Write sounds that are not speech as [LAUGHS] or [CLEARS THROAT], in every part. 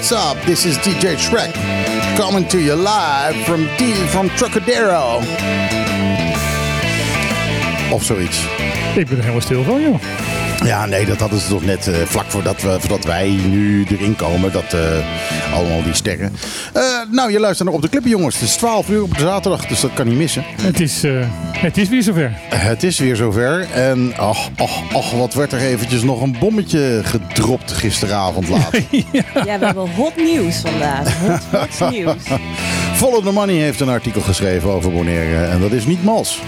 what's up? This is DJ Shrek coming to you live from, D from Trocadero. Of zoiets. Ik ben er helemaal stil van, joh. Ja, nee, dat hadden ze toch net uh, vlak voordat, we, voordat wij nu erin komen. Dat uh, allemaal die sterren. Uh, nou, je luistert naar Op de Klippen, jongens. Het is 12 uur op de zaterdag, dus dat kan niet missen. Het is, het is weer zover. Het is weer zover. En ach, ach, ach, wat werd er eventjes nog een bommetje gedropt gisteravond laat. ja. [LAUGHS] ja. we hebben hot nieuws vandaag. Hot, hot [LAUGHS] nieuws. Follow the Money heeft een artikel geschreven over Bonaire. En dat is niet mals.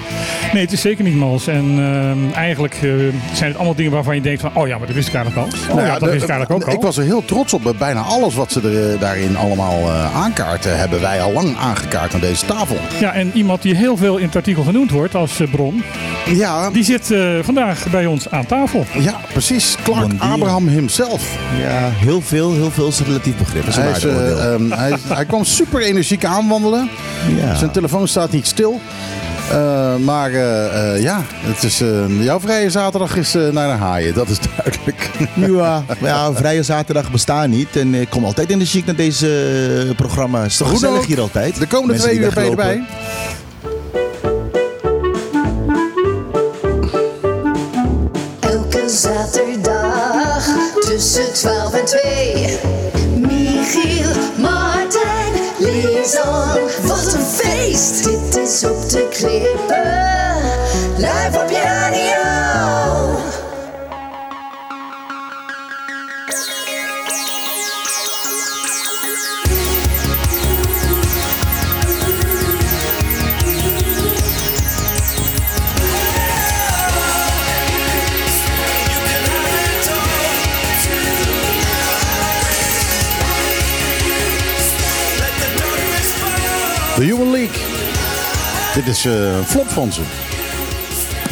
Nee, het is zeker niet mals. En uh, eigenlijk uh, zijn het allemaal dingen waarvan je denkt van... oh ja, maar dat wist ik eigenlijk al. Oh nou ja, dat wist ik eigenlijk ook al. Ik was er heel trots op. Bijna alles wat ze er, daarin allemaal uh, aankaarten... hebben wij al lang aangekaart aan deze tafel. Ja, en iemand die heel veel in het artikel genoemd wordt als bron... Ja. Die zit vandaag bij ons aan tafel. Ja, precies. Clark Abraham himself. Ja, heel veel, heel veel is een relatief begrip. Hij, is, um, hij, hij kwam super energiek aanwandelen. Ja. Zijn telefoon staat niet stil. Uh, maar uh, uh, ja, het is, jouw vrije zaterdag is naar de haaien, dat is duidelijk. Ja, [LAUGHS] ja, vrije zaterdag bestaat niet. En ik kom altijd in de chic naar deze programma. Het is toch gezellig hier altijd? De komende Mensen twee uur ben je erbij. Elke zaterdag tussen 12 en 2. Michiel, Martijn, Lisan. Feest! Dit is op de klippen. Op Dit is uh, een flop van ze.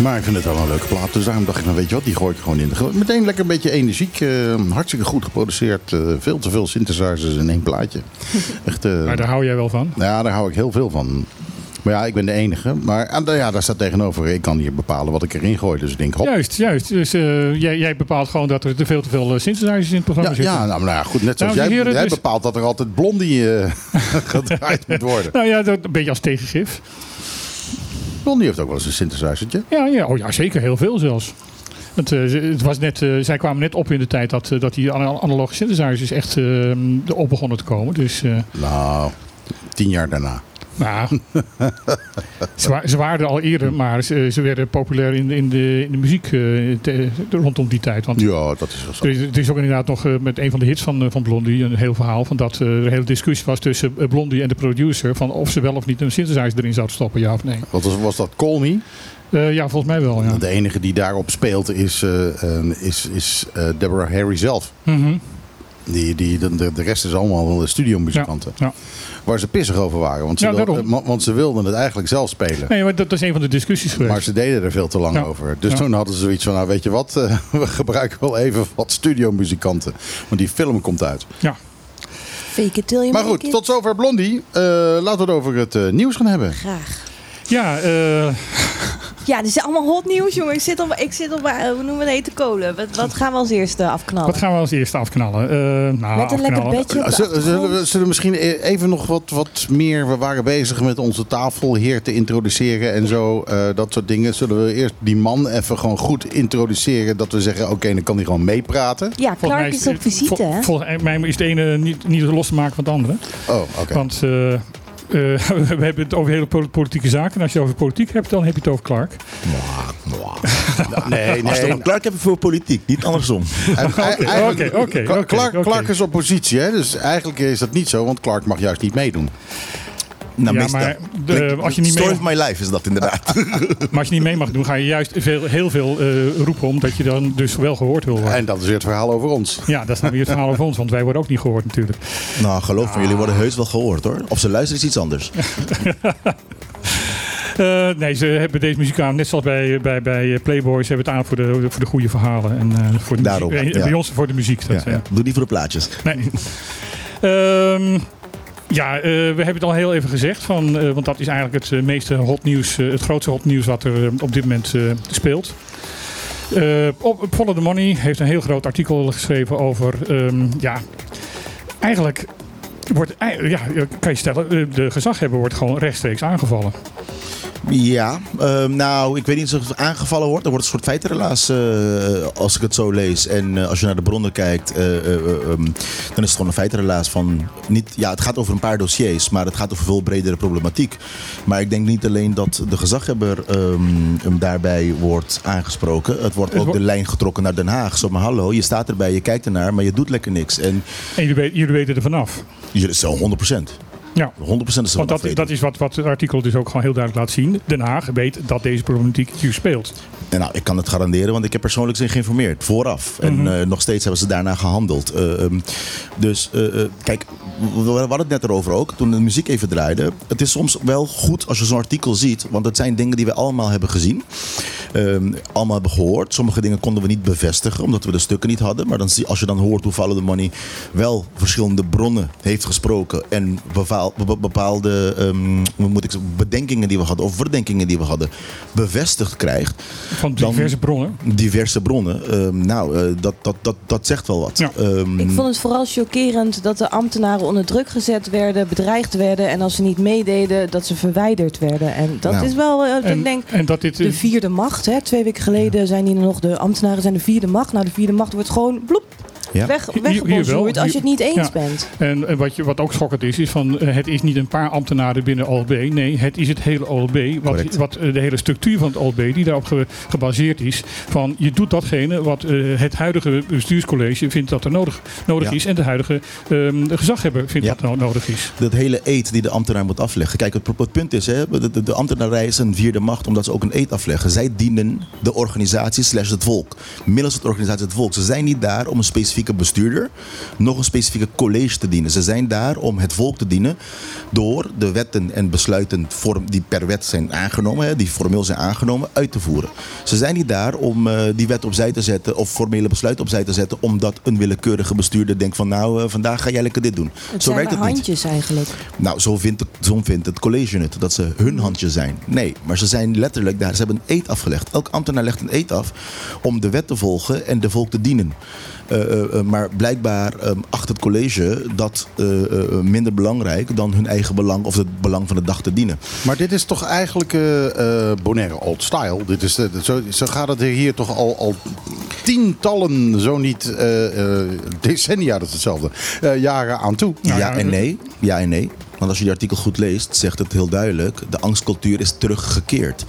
Maar ik vind het wel een leuke plaat. Dus daarom dacht ik, nou weet je wat, die gooi ik gewoon in. De... Meteen lekker een beetje energiek. Uh, hartstikke goed geproduceerd. Uh, veel te veel synthesizers in één plaatje. [LAUGHS] Echt, maar daar hou jij wel van? Ja, daar hou ik heel veel van. Maar ja, ik ben de enige. Maar ja, daar staat tegenover. Ik kan hier bepalen wat ik erin gooi. Dus ik denk, hop. Juist, juist. Dus uh, jij, jij, bepaalt gewoon dat er te veel te veel synthesizers in het programma ja, zitten. Ja, nou, nou ja, goed. Net zoals jij, heren, jij dus... bepaalt dat er altijd blondie uh, [LAUGHS] gedraaid moet [LAUGHS] worden. nou ja, dat een beetje als tegengif. Blondie heeft ook wel eens een synthesizertje. Ja, ja. Oh, ja zeker. Heel veel zelfs. Het, uh, het was net, uh, zij kwamen net op in de tijd dat, uh, dat die analoge synthesizers echt op begonnen te komen. Dus, nou, tien jaar daarna. Nou, ze, ze, waren er al eerder, maar ze, ze werden populair in de, in de, in de muziek uh, te, rondom die tijd. Want ja, dat is wel zo. Er, er is ook inderdaad nog uh, met een van de hits van, van Blondie een heel verhaal van dat er een hele discussie was tussen Blondie en de producer van of ze wel of niet een synthesizer erin zouden stoppen, ja of nee. Wat was, was dat Call Me? Uh, ja, volgens mij wel. Ja. De enige die daarop speelt is, is, is Deborah Harry zelf. Mm -hmm. Die, die, de, de rest is allemaal studiomuzikanten. Ja, ja. Waar ze pissig over waren. Want ze, Ja, wil- daarom. want ze wilden het eigenlijk zelf spelen. Nee, maar dat is een van de discussies geweest. Maar ze deden er veel te lang Ja. over. Dus Ja. toen hadden ze zoiets van, nou weet je wat, eh, [LAUGHS] we gebruiken wel even wat studiomuzikanten. Want die film komt uit. Ja. Fake it till you Maar goed, it. tot zover Blondie. Eh, laten we het over het eh, nieuws gaan hebben. Graag. Ja, eh, Ja, dit is allemaal hot nieuws, jongen. Ik zit op, ik zit op eh, hoe noemen we het, hete kolen. Wat, wat gaan we als eerste afknallen? wat gaan we als eerste afknallen? Eh, nou, Met een lekker bedje op de Zullen, zullen, we, zullen we misschien e- even nog wat, wat meer... We waren bezig met onze tafelheer te introduceren en zo. eh, dat soort dingen. Zullen we eerst die man even gewoon goed introduceren? Dat we zeggen, oké, dan kan hij gewoon meepraten. Ja, Volgens Clark mij is op visite, vol- hè? Volgens mij is de ene niet, niet los te maken van het andere. Oh, oké. Want eh, eh, [LAUGHS] we hebben het over hele pol- politieke zaken. En als je het over politiek hebt, dan heb je het over Clark. [LAUGHS] Nee, Als je nee. een Clark hebben voor politiek, niet andersom. [LAUGHS] Oké, oké. Clark is oppositie, hè? dus eigenlijk is dat niet zo, want Clark mag juist niet meedoen. Nou, Ja, meestal. maar de- als je niet Story mee- of my life is dat inderdaad. Maar als je niet mee mag doen, ga je juist veel, heel veel eh, roepen. Omdat je dan dus wel gehoord wil worden. En dat is weer het verhaal over ons. Ja, dat is dan weer het verhaal over ons. Want wij worden ook niet gehoord natuurlijk. nou, geloof me, jullie worden heus wel gehoord hoor. Of ze luisteren is iets anders. [LAUGHS] Eh, nee, ze hebben deze muziek aan, net zoals bij, bij, bij Playboy. Ze hebben het aan voor de, voor de goede verhalen. En eh, voor de Daarom, muziek. Ja. Bij ons voor de muziek. Dat, Ja, eh, Doe die voor de plaatjes. Nee. [LAUGHS] Ehm, ja, eh, we hebben het al heel even gezegd. Van, eh, want dat is eigenlijk het eh, meeste hot nieuws, het grootste hot nieuws wat er op dit moment speelt. Op Follow the Money heeft een heel groot artikel geschreven over ehm, ja, eigenlijk wordt, ja, kan je stellen, de gezaghebber wordt gewoon rechtstreeks aangevallen. Ja, ehm, nou, ik weet niet of het aangevallen wordt. Er wordt een soort feitenrelaas eh, als ik het zo lees. En eh, als je naar de bronnen kijkt, eh, eh, eh, ehm, dan is het gewoon een feitenrelaas van... Niet, ja, het gaat over een paar dossiers, maar het gaat over veel bredere problematiek. Maar ik denk niet alleen dat de gezaghebber ehm, hem daarbij wordt aangesproken. Het wordt Het ook de lijn getrokken naar Den Haag. Zo, maar hallo, je staat erbij, je kijkt ernaar, maar je doet lekker niks. En En jullie, weet- jullie weten er vanaf. zo 100%. Ja. 100% is er Want dat, dat is wat, wat het artikel dus ook gewoon heel duidelijk laat zien. Den Haag weet dat deze problematiek hier speelt. En nou, ik kan het garanderen, want ik heb persoonlijk zijn geïnformeerd vooraf. En eh, nog steeds hebben ze daarna gehandeld. Eh, ehm, dus eh, kijk, we, we hadden het net erover ook, toen de muziek even draaide. Het is soms wel goed als je zo'n artikel ziet, want het zijn dingen die we allemaal hebben gezien. Ehm, allemaal hebben gehoord. Sommige dingen konden we niet bevestigen, omdat we de stukken niet hadden. Maar dan zie, als je dan hoort hoe Follow the Money wel verschillende bronnen heeft gesproken. En bepaal- be- bepaalde ehm, hoe moet ik bedenkingen die we hadden, of verdenkingen die we hadden, bevestigd krijgt Van Dan- diverse bronnen. diverse bronnen. Ehm, nou, eh, dat, dat, dat, dat zegt wel wat. Ja. Ehm, Ik vond het vooral chockerend dat de ambtenaren onder druk gezet werden, bedreigd werden en als ze niet meededen, dat ze verwijderd werden. En dat Nou. is wel, eh, ik En, denk, en dat dit... de vierde macht. Hè? Twee weken geleden zijn die nog, de ambtenaren zijn de vierde macht. Nou, de vierde macht wordt gewoon bloep, Ja. weg, Hier- hier weggebonjourd wel. als je het niet eens Ja. bent. En, en wat, je, wat ook schokkend is, is van eh, het is niet een paar ambtenaren binnen OLB. Nee, het is het hele OLB. Wat, wat eh, de hele structuur van het OLB, die daarop ge- gebaseerd is. Van je doet datgene wat eh, het huidige bestuurscollege vindt dat er nodig, nodig Ja. is. En de huidige ehm, de gezaghebber vindt Ja. dat no- nodig is. Dat hele eet die de ambtenaar moet afleggen. Kijk, het, het punt is, hè, de, de, de ambtenarij is een vierde macht omdat ze ook een eet afleggen. Zij dienen de organisatie slash het volk. Middels het organisatie het volk. Ze zijn niet daar om een specifieke bestuurder, nog een specifieke college te dienen. Ze zijn daar om het volk te dienen door de wetten en besluiten vorm, die per wet zijn aangenomen, die formeel zijn aangenomen, uit te voeren. Ze zijn niet daar om eh, die wet opzij te zetten of formele besluiten opzij te zetten omdat een willekeurige bestuurder denkt van nou, eh, vandaag ga jij lekker dit doen. Het Zo zijn werkt niet. handjes eigenlijk. Nou, zo vindt, het, zo vindt het college het, dat ze hun handjes zijn. Nee, maar ze zijn letterlijk daar. Ze hebben een eed afgelegd. Elk ambtenaar legt een eed af om de wet te volgen en de volk te dienen. Eh, eh, eh, maar blijkbaar eh, acht het college dat minder belangrijk dan hun eigen belang of het belang van de dag te dienen. Maar dit is toch eigenlijk Bonaire old style. Dit is, zo, zo gaat het hier toch al, al tientallen, zo niet decennia, dat is hetzelfde, jaren aan toe. Ja ja, en nee. Ja en nee. Want als je die artikel goed leest, zegt het heel duidelijk: de angstcultuur is teruggekeerd.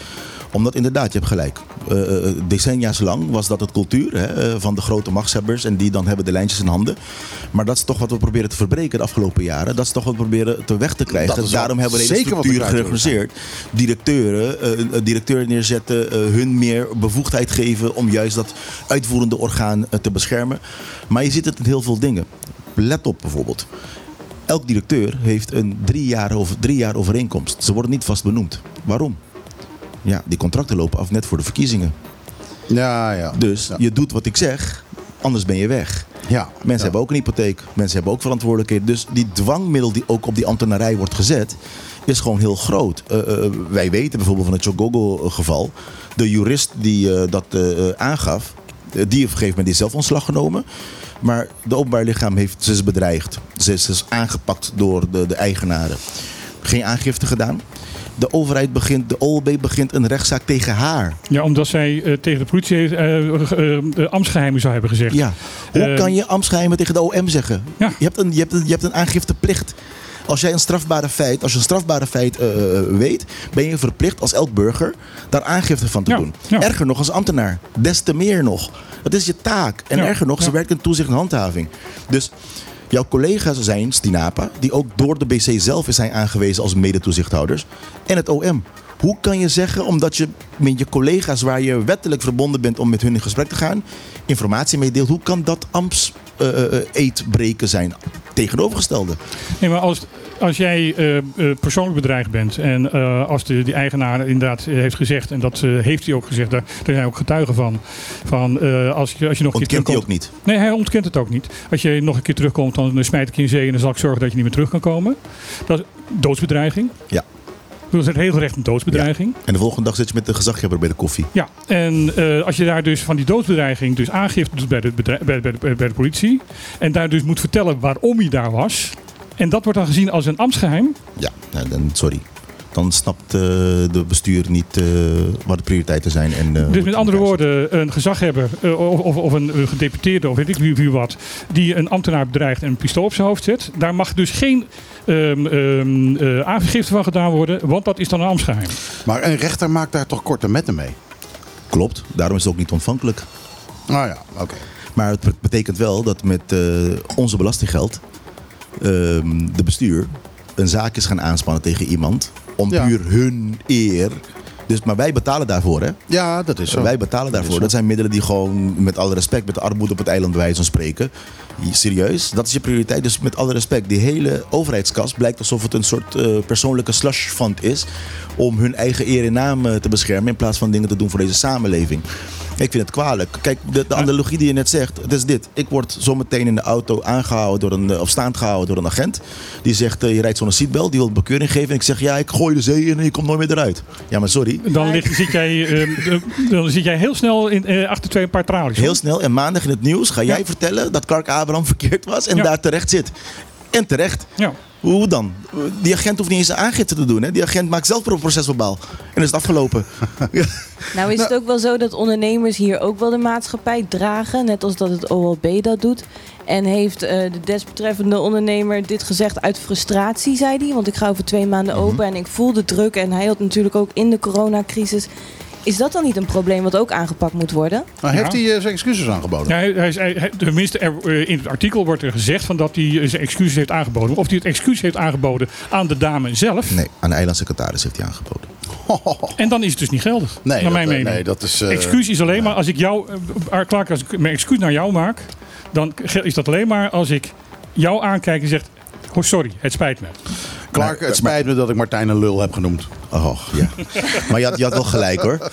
Omdat inderdaad, je hebt gelijk. eh, decennia's lang was dat het cultuur hè, van de grote machtshebbers. En die dan hebben de lijntjes in handen. Maar dat is toch wat we proberen te verbreken de afgelopen jaren. Dat is toch wat we proberen te weg te krijgen. Daarom hebben we de hele zeker wat we structuur gereorganiseerd. Directeuren, eh, directeuren neerzetten. hun meer bevoegdheid geven om juist dat uitvoerende orgaan te beschermen. Maar je ziet het in heel veel dingen. Let op bijvoorbeeld. Elk directeur heeft een drie jaar, over, drie jaar overeenkomst. Ze worden niet vast benoemd. Waarom? Ja, die contracten lopen af net voor de verkiezingen. Ja, ja. Dus ja. je doet wat ik zeg, anders ben je weg. ja. Mensen ja. hebben ook een hypotheek. Mensen hebben ook verantwoordelijkheden. Dus die dwangmiddel die ook op die ambtenarij wordt gezet, is gewoon heel groot. Eh, eh, wij weten bijvoorbeeld van het Chogogo-geval. De jurist die eh, dat aangaf, die heeft op een gegeven moment zelf ontslag genomen. Maar de openbaar lichaam heeft ze is bedreigd. Ze is, ze is aangepakt door de, de eigenaren. Geen aangifte gedaan. De overheid begint, de OLB begint een rechtszaak tegen haar. Ja, omdat zij eh, tegen de politie eh, ambtsgeheimen zou hebben gezegd. Ja. Hoe kan je ambtsgeheimen tegen de OM zeggen? Ja. Je, hebt een, je, hebt een, je hebt een aangifteplicht. Als jij een strafbare feit, als je een strafbare feit weet, ben je verplicht als elk burger daar aangifte van te Ja, doen. ja. Erger nog als ambtenaar. Des te meer nog. Dat is je taak. En Ja, erger nog, ze werken in toezicht en handhaving. Dus jouw collega's zijn Stinapa, die ook door de BC zelf zijn aangewezen als medetoezichthouders. En het OM. Hoe kan je zeggen, omdat je met je collega's waar je wettelijk verbonden bent om met hun in gesprek te gaan, informatie meedeelt, hoe kan dat ambts eh, eh, eetbreken zijn? Tegenovergestelde. Nee, maar als, als jij persoonlijk bedreigd bent en als de, die eigenaar inderdaad heeft gezegd, en dat heeft hij ook gezegd, daar, daar zijn ook getuigen van, van als, je, als je nog een keer Ontkent hij ook niet. Nee, hij ontkent het ook niet. Als je nog een keer terugkomt, dan smijt ik je in zee en dan zal ik zorgen dat je niet meer terug kan komen. Dat is doodsbedreiging. Ja. Dat is het heel recht een doodsbedreiging. En de volgende dag zit je met de gezaghebber bij de koffie. Ja, en eh, als je daar dus van die doodsbedreiging dus aangifte doet bij de, bij, bij, bij, bij de politie. En daar dus moet vertellen waarom hij daar was. En dat wordt dan gezien als een ambtsgeheim. Ja, nou, dan, sorry. Dan snapt eh, de bestuur niet eh, wat de prioriteiten zijn. En, eh, Dus met andere woorden, een gezaghebber of, of, of een, gedeputeerde of weet ik wie, wie wat. Die een ambtenaar bedreigt en een pistool op zijn hoofd zet. Daar mag dus geen ehm, ehm, eh, aangifte van gedaan worden. Want dat is dan een ambtsgeheim. Maar een rechter maakt daar toch korte metten mee? Klopt, daarom is het ook niet ontvankelijk. Nou ja, oké. Maar het be- betekent wel dat met eh, onze belastinggeld ehm, de bestuur een zaak is gaan aanspannen tegen iemand. Om puur hun eer. Dus, maar wij betalen daarvoor, hè? Ja, dat is zo. Wij betalen daarvoor. Dat zijn middelen die gewoon, met alle respect, met de armoede op het eiland bij wijze van spreken. Serieus, dat is je prioriteit. Dus met alle respect, die hele overheidskas blijkt alsof het een soort eh, persoonlijke slush fund is. Om hun eigen eer en naam eh, te beschermen in plaats van dingen te doen voor deze samenleving. Ik vind het kwalijk. Kijk, de, de analogie die je net zegt, het is dit. Ik word zometeen in de auto aangehouden door een, eh, of staand gehouden door een agent. Die zegt, eh, je rijdt zonder seatbelt, die wil een bekeuring geven. En ik zeg, ja, ik gooi de zee in en je komt nooit meer eruit. Ja, maar sorry. Dan, ligt, zit, jij, [LAUGHS] ehm, dan zit jij heel snel in, eh, achter twee paar tralies. Heel snel en maandag in het nieuws ga jij Ja. vertellen dat Clark Abraham verkeerd was en Ja. daar terecht zit. En terecht. Ja. Hoe dan? Die agent hoeft niet eens een aangifte te doen. Hè? Die agent maakt zelf een procesverbaal. En is het afgelopen. [LAUGHS] Ja. Nou is het ook wel zo dat ondernemers hier ook wel de maatschappij dragen. Net als dat het OLB dat doet. En heeft eh, de desbetreffende ondernemer dit gezegd uit frustratie, zei hij. Want ik ga over twee maanden Mhm. open en ik voel de druk. En hij had natuurlijk ook in de coronacrisis. Is dat dan niet een probleem wat ook aangepakt moet worden? Maar heeft Ja. hij eh, zijn excuses aangeboden? Ja, hij, hij, tenminste, er, eh, in het artikel wordt er gezegd van dat hij eh, zijn excuses heeft aangeboden. Of hij het excuus heeft aangeboden aan de dame zelf. Nee, aan de eilandsecretaris heeft hij aangeboden. [LAUGHS] En dan is het dus niet geldig. Nee, naar mijn dat, mening. nee, dat is... eh, excuus is alleen maar als ik jou, uh, Clark, als ik mijn excuus naar jou maak, dan is dat alleen maar als ik jou aankijk en zeg, oh sorry, het spijt me. Clark, het spijt me dat ik Martijn een lul heb genoemd. Oh, ja. maar je had, je had wel gelijk hoor. [LAUGHS]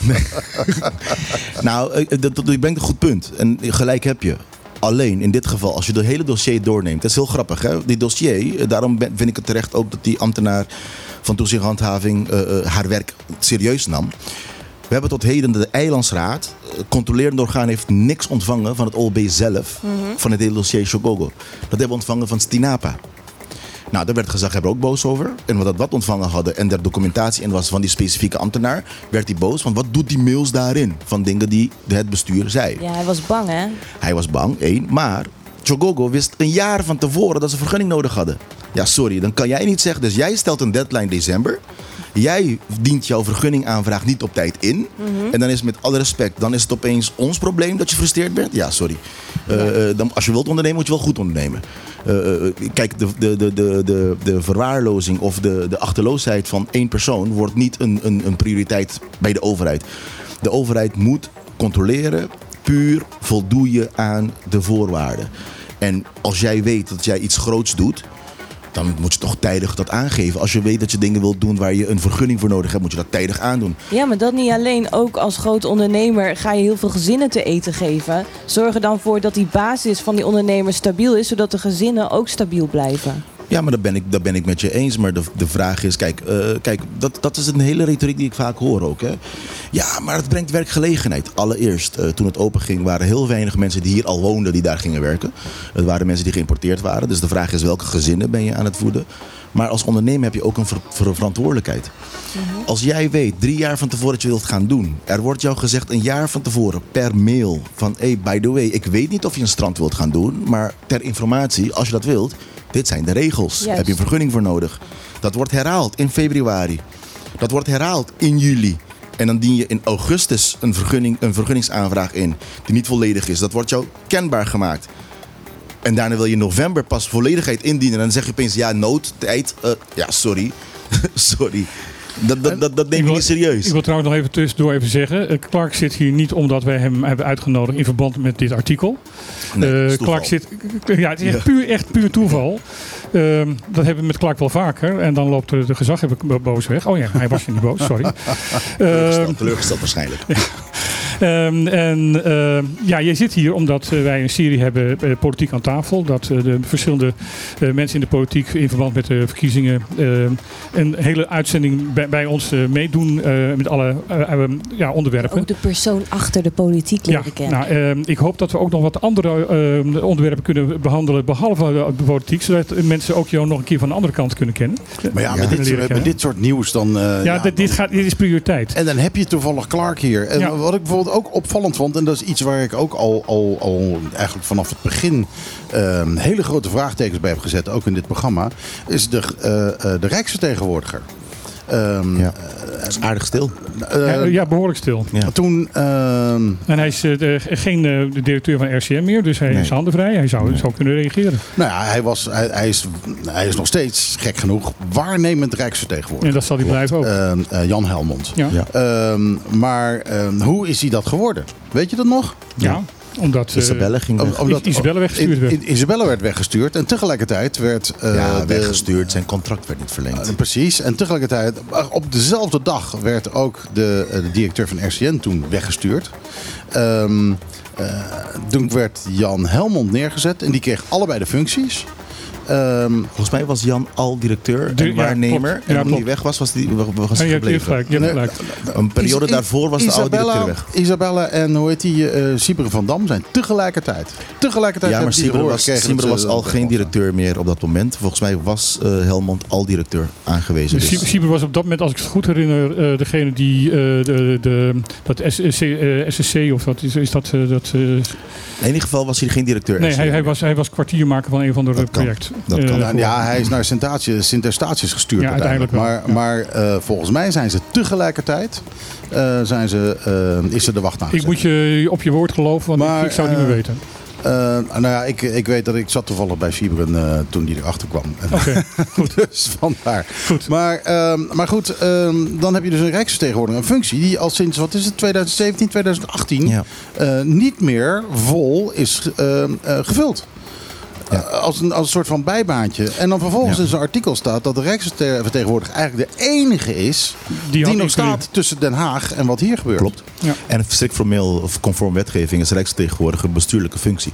nou, eh, dat, dat, je brengt een goed punt. En gelijk heb je. Alleen in dit geval, als je het hele dossier doorneemt, dat is heel grappig. Hè? Die dossier, eh, daarom ben- vind ik het terecht ook dat die ambtenaar van toezichthandhaving eh, eh, haar werk serieus nam. We hebben tot heden de Eilandsraad, eh, controlerend orgaan, heeft niks ontvangen van het OLB zelf, van het hele dossier Shogogo. Dat hebben we ontvangen van Stinapa. Nou, daar werd gezegd, hebben we ook boos over. En we dat ontvangen hadden en er documentatie in was van die specifieke ambtenaar, werd hij boos. Want wat doet die mails daarin? Van dingen die het bestuur zei. Ja, hij was bang hè? Hij was bang, één. Maar Chogogo wist een jaar van tevoren dat ze vergunning nodig hadden. Ja, sorry, dan kan jij niet zeggen. Dus jij stelt een deadline december. Jij dient jouw vergunningaanvraag niet op tijd in. En dan is met alle respect, dan is het opeens ons probleem dat je frustreerd bent. Ja, sorry. Eh, eh, dan, als je wilt ondernemen, moet je wel goed ondernemen. Eh, kijk, de, de, de, de, de, de verwaarlozing of de, de achterloosheid van één persoon wordt niet een, een, een prioriteit bij de overheid. De overheid moet controleren, puur voldoe je aan de voorwaarden. En als jij weet dat jij iets groots doet, dan moet je toch tijdig dat aangeven. Als je weet dat je dingen wilt doen waar je een vergunning voor nodig hebt, moet je dat tijdig aandoen. Ja, maar dat niet alleen. Ook als groot ondernemer ga je heel veel gezinnen te eten geven. Zorg er dan voor dat die basis van die ondernemer stabiel is, zodat de gezinnen ook stabiel blijven. Ja, maar dat ben ik, dat ben ik met je eens. Maar de, de vraag is, kijk, eh, kijk dat, dat is een hele retoriek die ik vaak hoor ook. Hè. Ja, maar het brengt werkgelegenheid. Allereerst, eh, toen het open ging, waren heel weinig mensen die hier al woonden die daar gingen werken. Het waren mensen die geïmporteerd waren. Dus de vraag is, welke gezinnen ben je aan het voeden? Maar als ondernemer heb je ook een ver- ver- verantwoordelijkheid. Als jij weet, drie jaar van tevoren dat je wilt gaan doen. Er wordt jou gezegd een jaar van tevoren per mail van... Hey, by the way, ik weet niet of je een strand wilt gaan doen. Maar ter informatie, als je dat wilt, dit zijn de regels. Juist. Heb je een vergunning voor nodig. Dat wordt herhaald in februari. Dat wordt herhaald in juli. En dan dien je in augustus een, vergunning, een vergunningsaanvraag in die niet volledig is. Dat wordt jou kenbaar gemaakt. En daarna wil je in november pas volledigheid indienen. En dan zeg je opeens, ja, nood, tijd. eh, ja, sorry. [LAUGHS] sorry. Dat, dat, dat, dat neem Ik je niet serieus. Ik wil trouwens nog even tussendoor even zeggen. eh, Clark zit hier niet omdat wij hem hebben uitgenodigd in verband met dit artikel. Nee, Eh. Clark zit. Ja, het is echt, puur, echt puur toeval. Ehm, dat hebben we met Clark wel vaker. En dan loopt de, de gezaghebber boos weg. Oh ja, hij was niet boos, sorry. Ehm, Teleurgesteld, teleurgesteld waarschijnlijk. [LAUGHS] Ehm, en eh, ja, jij zit hier omdat eh, wij een serie hebben, eh, Politiek aan tafel. Dat de verschillende eh, mensen in de politiek in verband met de verkiezingen een hele uitzending bij, bij ons eh, meedoen eh, met alle ja, onderwerpen. Ook de persoon achter de politiek leren Ja, kennen. nou, ehm, ik hoop dat we ook nog wat andere ehm, onderwerpen kunnen behandelen, behalve de politiek, zodat mensen ook jou nog een keer van de andere kant kunnen kennen. Maar ja, Ja. met, dit, met soort nieuws dan... eh, Ja, dit, dit, gaat, dit is prioriteit. En dan heb je toevallig Clark hier. En Ja. wat ik bijvoorbeeld ook opvallend vond, en dat is iets waar ik ook al, al, al eigenlijk vanaf het begin ehm, hele grote vraagtekens bij heb gezet, ook in dit programma, is de, eh, de Rijksvertegenwoordiger. Ehm, Ja. Het is aardig stil. eh, Ja, ja, behoorlijk stil. Ja. Toen, ehm, En hij is eh, de- geen eh, de directeur van RCM meer, dus hij Nee. is handenvrij. Hij zou, zou kunnen reageren. nou ja, hij, was, hij, hij, is, hij is nog steeds, gek genoeg, waarnemend Rijksvertegenwoordiger. En dat zal hij blijven ook. Ehm, eh, Jan Helmond. ja. Ja. Ehm, maar ehm, hoe is hij dat geworden? Weet je dat nog? Ja, omdat eh, Isabelle ging weg. Om- omdat- Isabelle weggestuurd werd. Isabelle werd weggestuurd en tegelijkertijd werd... eh, ja, de- weggestuurd. Zijn contract werd niet verlengd. Eh, precies. En tegelijkertijd, eh, op dezelfde dag werd ook de, eh, de directeur van RCN toen weggestuurd. Ehm, eh, toen werd Jan Helmond neergezet en die kreeg allebei de functies. Ehm, Volgens mij was Jan al directeur en waarnemer. en Ja, toen hij weg was, was hij was Ja, gebleven. Je hebt gelijk. Een periode Is- daarvoor was de oude directeur weg. Isabella en hoe heet die, Sieber van Dam zijn tegelijkertijd. Tegelijkertijd Ja, maar hebben die Sieber te horen was, dat was al geen directeur meer op dat moment. Volgens mij was eh, Helmond al directeur aangewezen. Dus was op dat moment, als ik het goed herinner, eh, degene die de, de, dat SSC, SSC of wat is, is dat... dat in ieder geval was hij geen directeur. nee, hij, hij, was, hij was kwartiermaker van een van de Dat kan. project. Dat kan. Eh, Nou, ja, hij is naar Sint-Eustatius Sint-Eustatius gestuurd Ja, uiteindelijk. uiteindelijk Maar, maar eh, volgens mij zijn ze tegelijkertijd eh, zijn ze, eh, is er de wacht ik aangezet. moet je op je woord geloven, want Maar, ik, ik zou het niet meer weten. Eh, nou ja, ik, ik weet dat ik zat toevallig bij Fiberen eh, toen die erachter kwam. Oké, [LAUGHS] goed. dus vandaar. goed. Maar, ehm, maar goed, ehm, dan heb je dus een rijksvertegenwoordiger. Een functie die al sinds, wat is het, 2017, 2018 Ja. eh, niet meer vol is ehm, eh, gevuld. Ja. Eh, als, een, als een soort van bijbaantje. En dan vervolgens Ja. in zijn artikel staat dat de rijksvertegenwoordiger eigenlijk de enige is die, nog staat tussen Den Haag en wat hier gebeurt. Klopt. Ja. En strikt formeel of conform wetgeving is rijksvertegenwoordiger een bestuurlijke functie.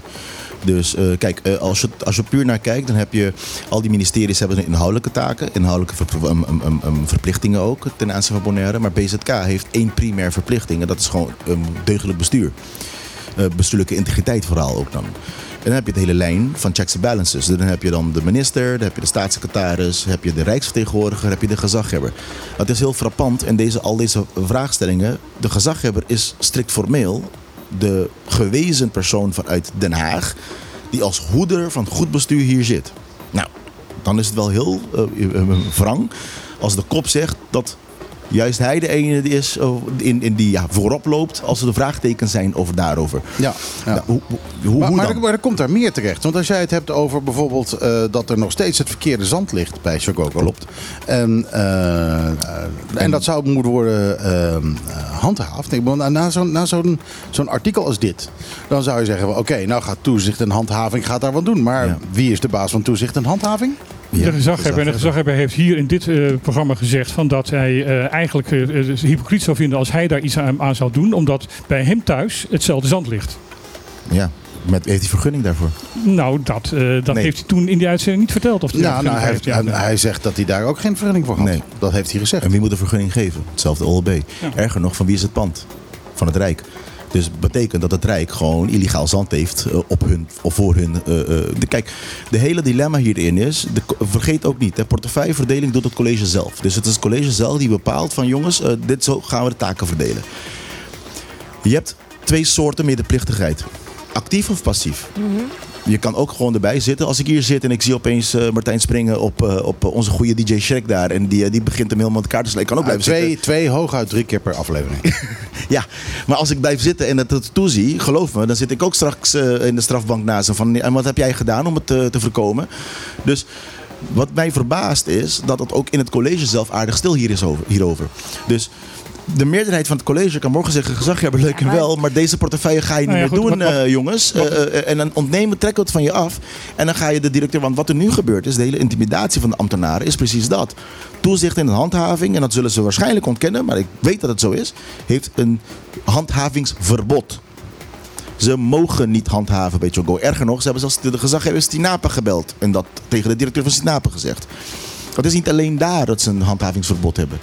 Dus eh, kijk, eh, als, je, als je puur naar kijkt, dan heb je al die ministeries hebben inhoudelijke taken, inhoudelijke ver- um, um, um, verplichtingen ook ten aanzien van Bonaire. Maar BZK heeft één primair verplichting en dat is gewoon um, deugdelijk bestuur. Eh, bestuurlijke integriteit vooral ook dan. En dan heb je de hele lijn van checks en balances. Dan heb je dan de minister, dan heb je de staatssecretaris, heb je de rijksvertegenwoordiger, heb je de gezaghebber. Het is heel frappant in deze, al deze vraagstellingen. De gezaghebber is strikt formeel de gewezen persoon vanuit Den Haag die als hoeder van goed bestuur hier zit. Nou, dan is het wel heel wrang als de kop zegt dat juist hij de ene is eh, in, in die ja, voorop loopt als er de vraagtekens zijn over daarover. Ja, ja. Nou, hoe, hoe, Maar, hoe maar, dan? er, maar er komt daar meer terecht. Want als jij het hebt over bijvoorbeeld eh, dat er nog steeds het verkeerde zand ligt bij Chagoko. Klopt. En, eh, en dat zou moeten worden eh, eh, handhaafd. Ik bedoel, na zo'n na zo'n zo'n artikel als dit, dan zou je zeggen: oké, nou gaat toezicht en handhaving gaat daar wat doen. Maar Ja. wie is de baas van toezicht en handhaving? Ja, de gezaghebber, en de gezaghebber heeft hier in dit eh, programma gezegd van dat hij eh, eigenlijk eh, het hypocriet zou vinden als hij daar iets aan, aan zou doen, omdat bij hem thuis hetzelfde zand ligt. Ja, met, heeft hij vergunning daarvoor? Nou, dat, eh, dat Nee. heeft hij toen in die uitzending niet verteld. Of hij Ja, nou, hij, heeft, ja, hij- ja. hij zegt dat hij daar ook geen vergunning voor had. Nee. Dat heeft hij gezegd. En wie moet de vergunning geven? Hetzelfde OLB. Erger nog, van wie is het pand? Van het Rijk. Dus betekent dat het Rijk gewoon illegaal zand heeft eh, op hun of voor hun. eh, eh, de, kijk, de hele dilemma hierin is, vergeet ook niet, de portefeuilleverdeling doet het college zelf. Dus het is het college zelf die bepaalt van jongens, dit zo gaan we de taken verdelen. Je hebt twee soorten medeplichtigheid. Actief of passief. Je kan ook gewoon erbij zitten. Als ik hier zit en ik zie opeens eh, Martijn springen op, eh, op onze goede DJ Shrek daar. En die, eh, die begint hem helemaal met elkaar te slaan. Ik kan ook Ah, blijven zitten. twee, twee, hooguit drie keer per aflevering. [LAUGHS] Ja, maar als ik blijf zitten en het het toezie, geloof me, dan zit ik ook straks in de strafbank naast hem. Van, en wat heb jij gedaan om het eh, te voorkomen? Dus wat mij verbaast is dat het ook in het college zelf aardig stil hier is over, hierover. Dus de meerderheid van het college kan morgen zeggen: gezaghebber, leuk en wel, maar deze portefeuille ga je niet Nou ja, meer goed, doen, wat- wat- eh, jongens. Eh, eh, en dan ontnemen, trekken we het van je af. En dan ga je de directeur. Want wat er nu gebeurt is, de hele intimidatie van de ambtenaren is precies dat. Toezicht in de handhaving, en dat zullen ze waarschijnlijk ontkennen, maar ik weet dat het zo is, heeft een handhavingsverbod. Ze mogen niet handhaven bij Chogo. Erger nog, ze hebben zelfs de gezaghebber Stinapa gebeld. En dat tegen de directeur van Stinapa gezegd. Het is niet alleen daar dat ze een handhavingsverbod hebben.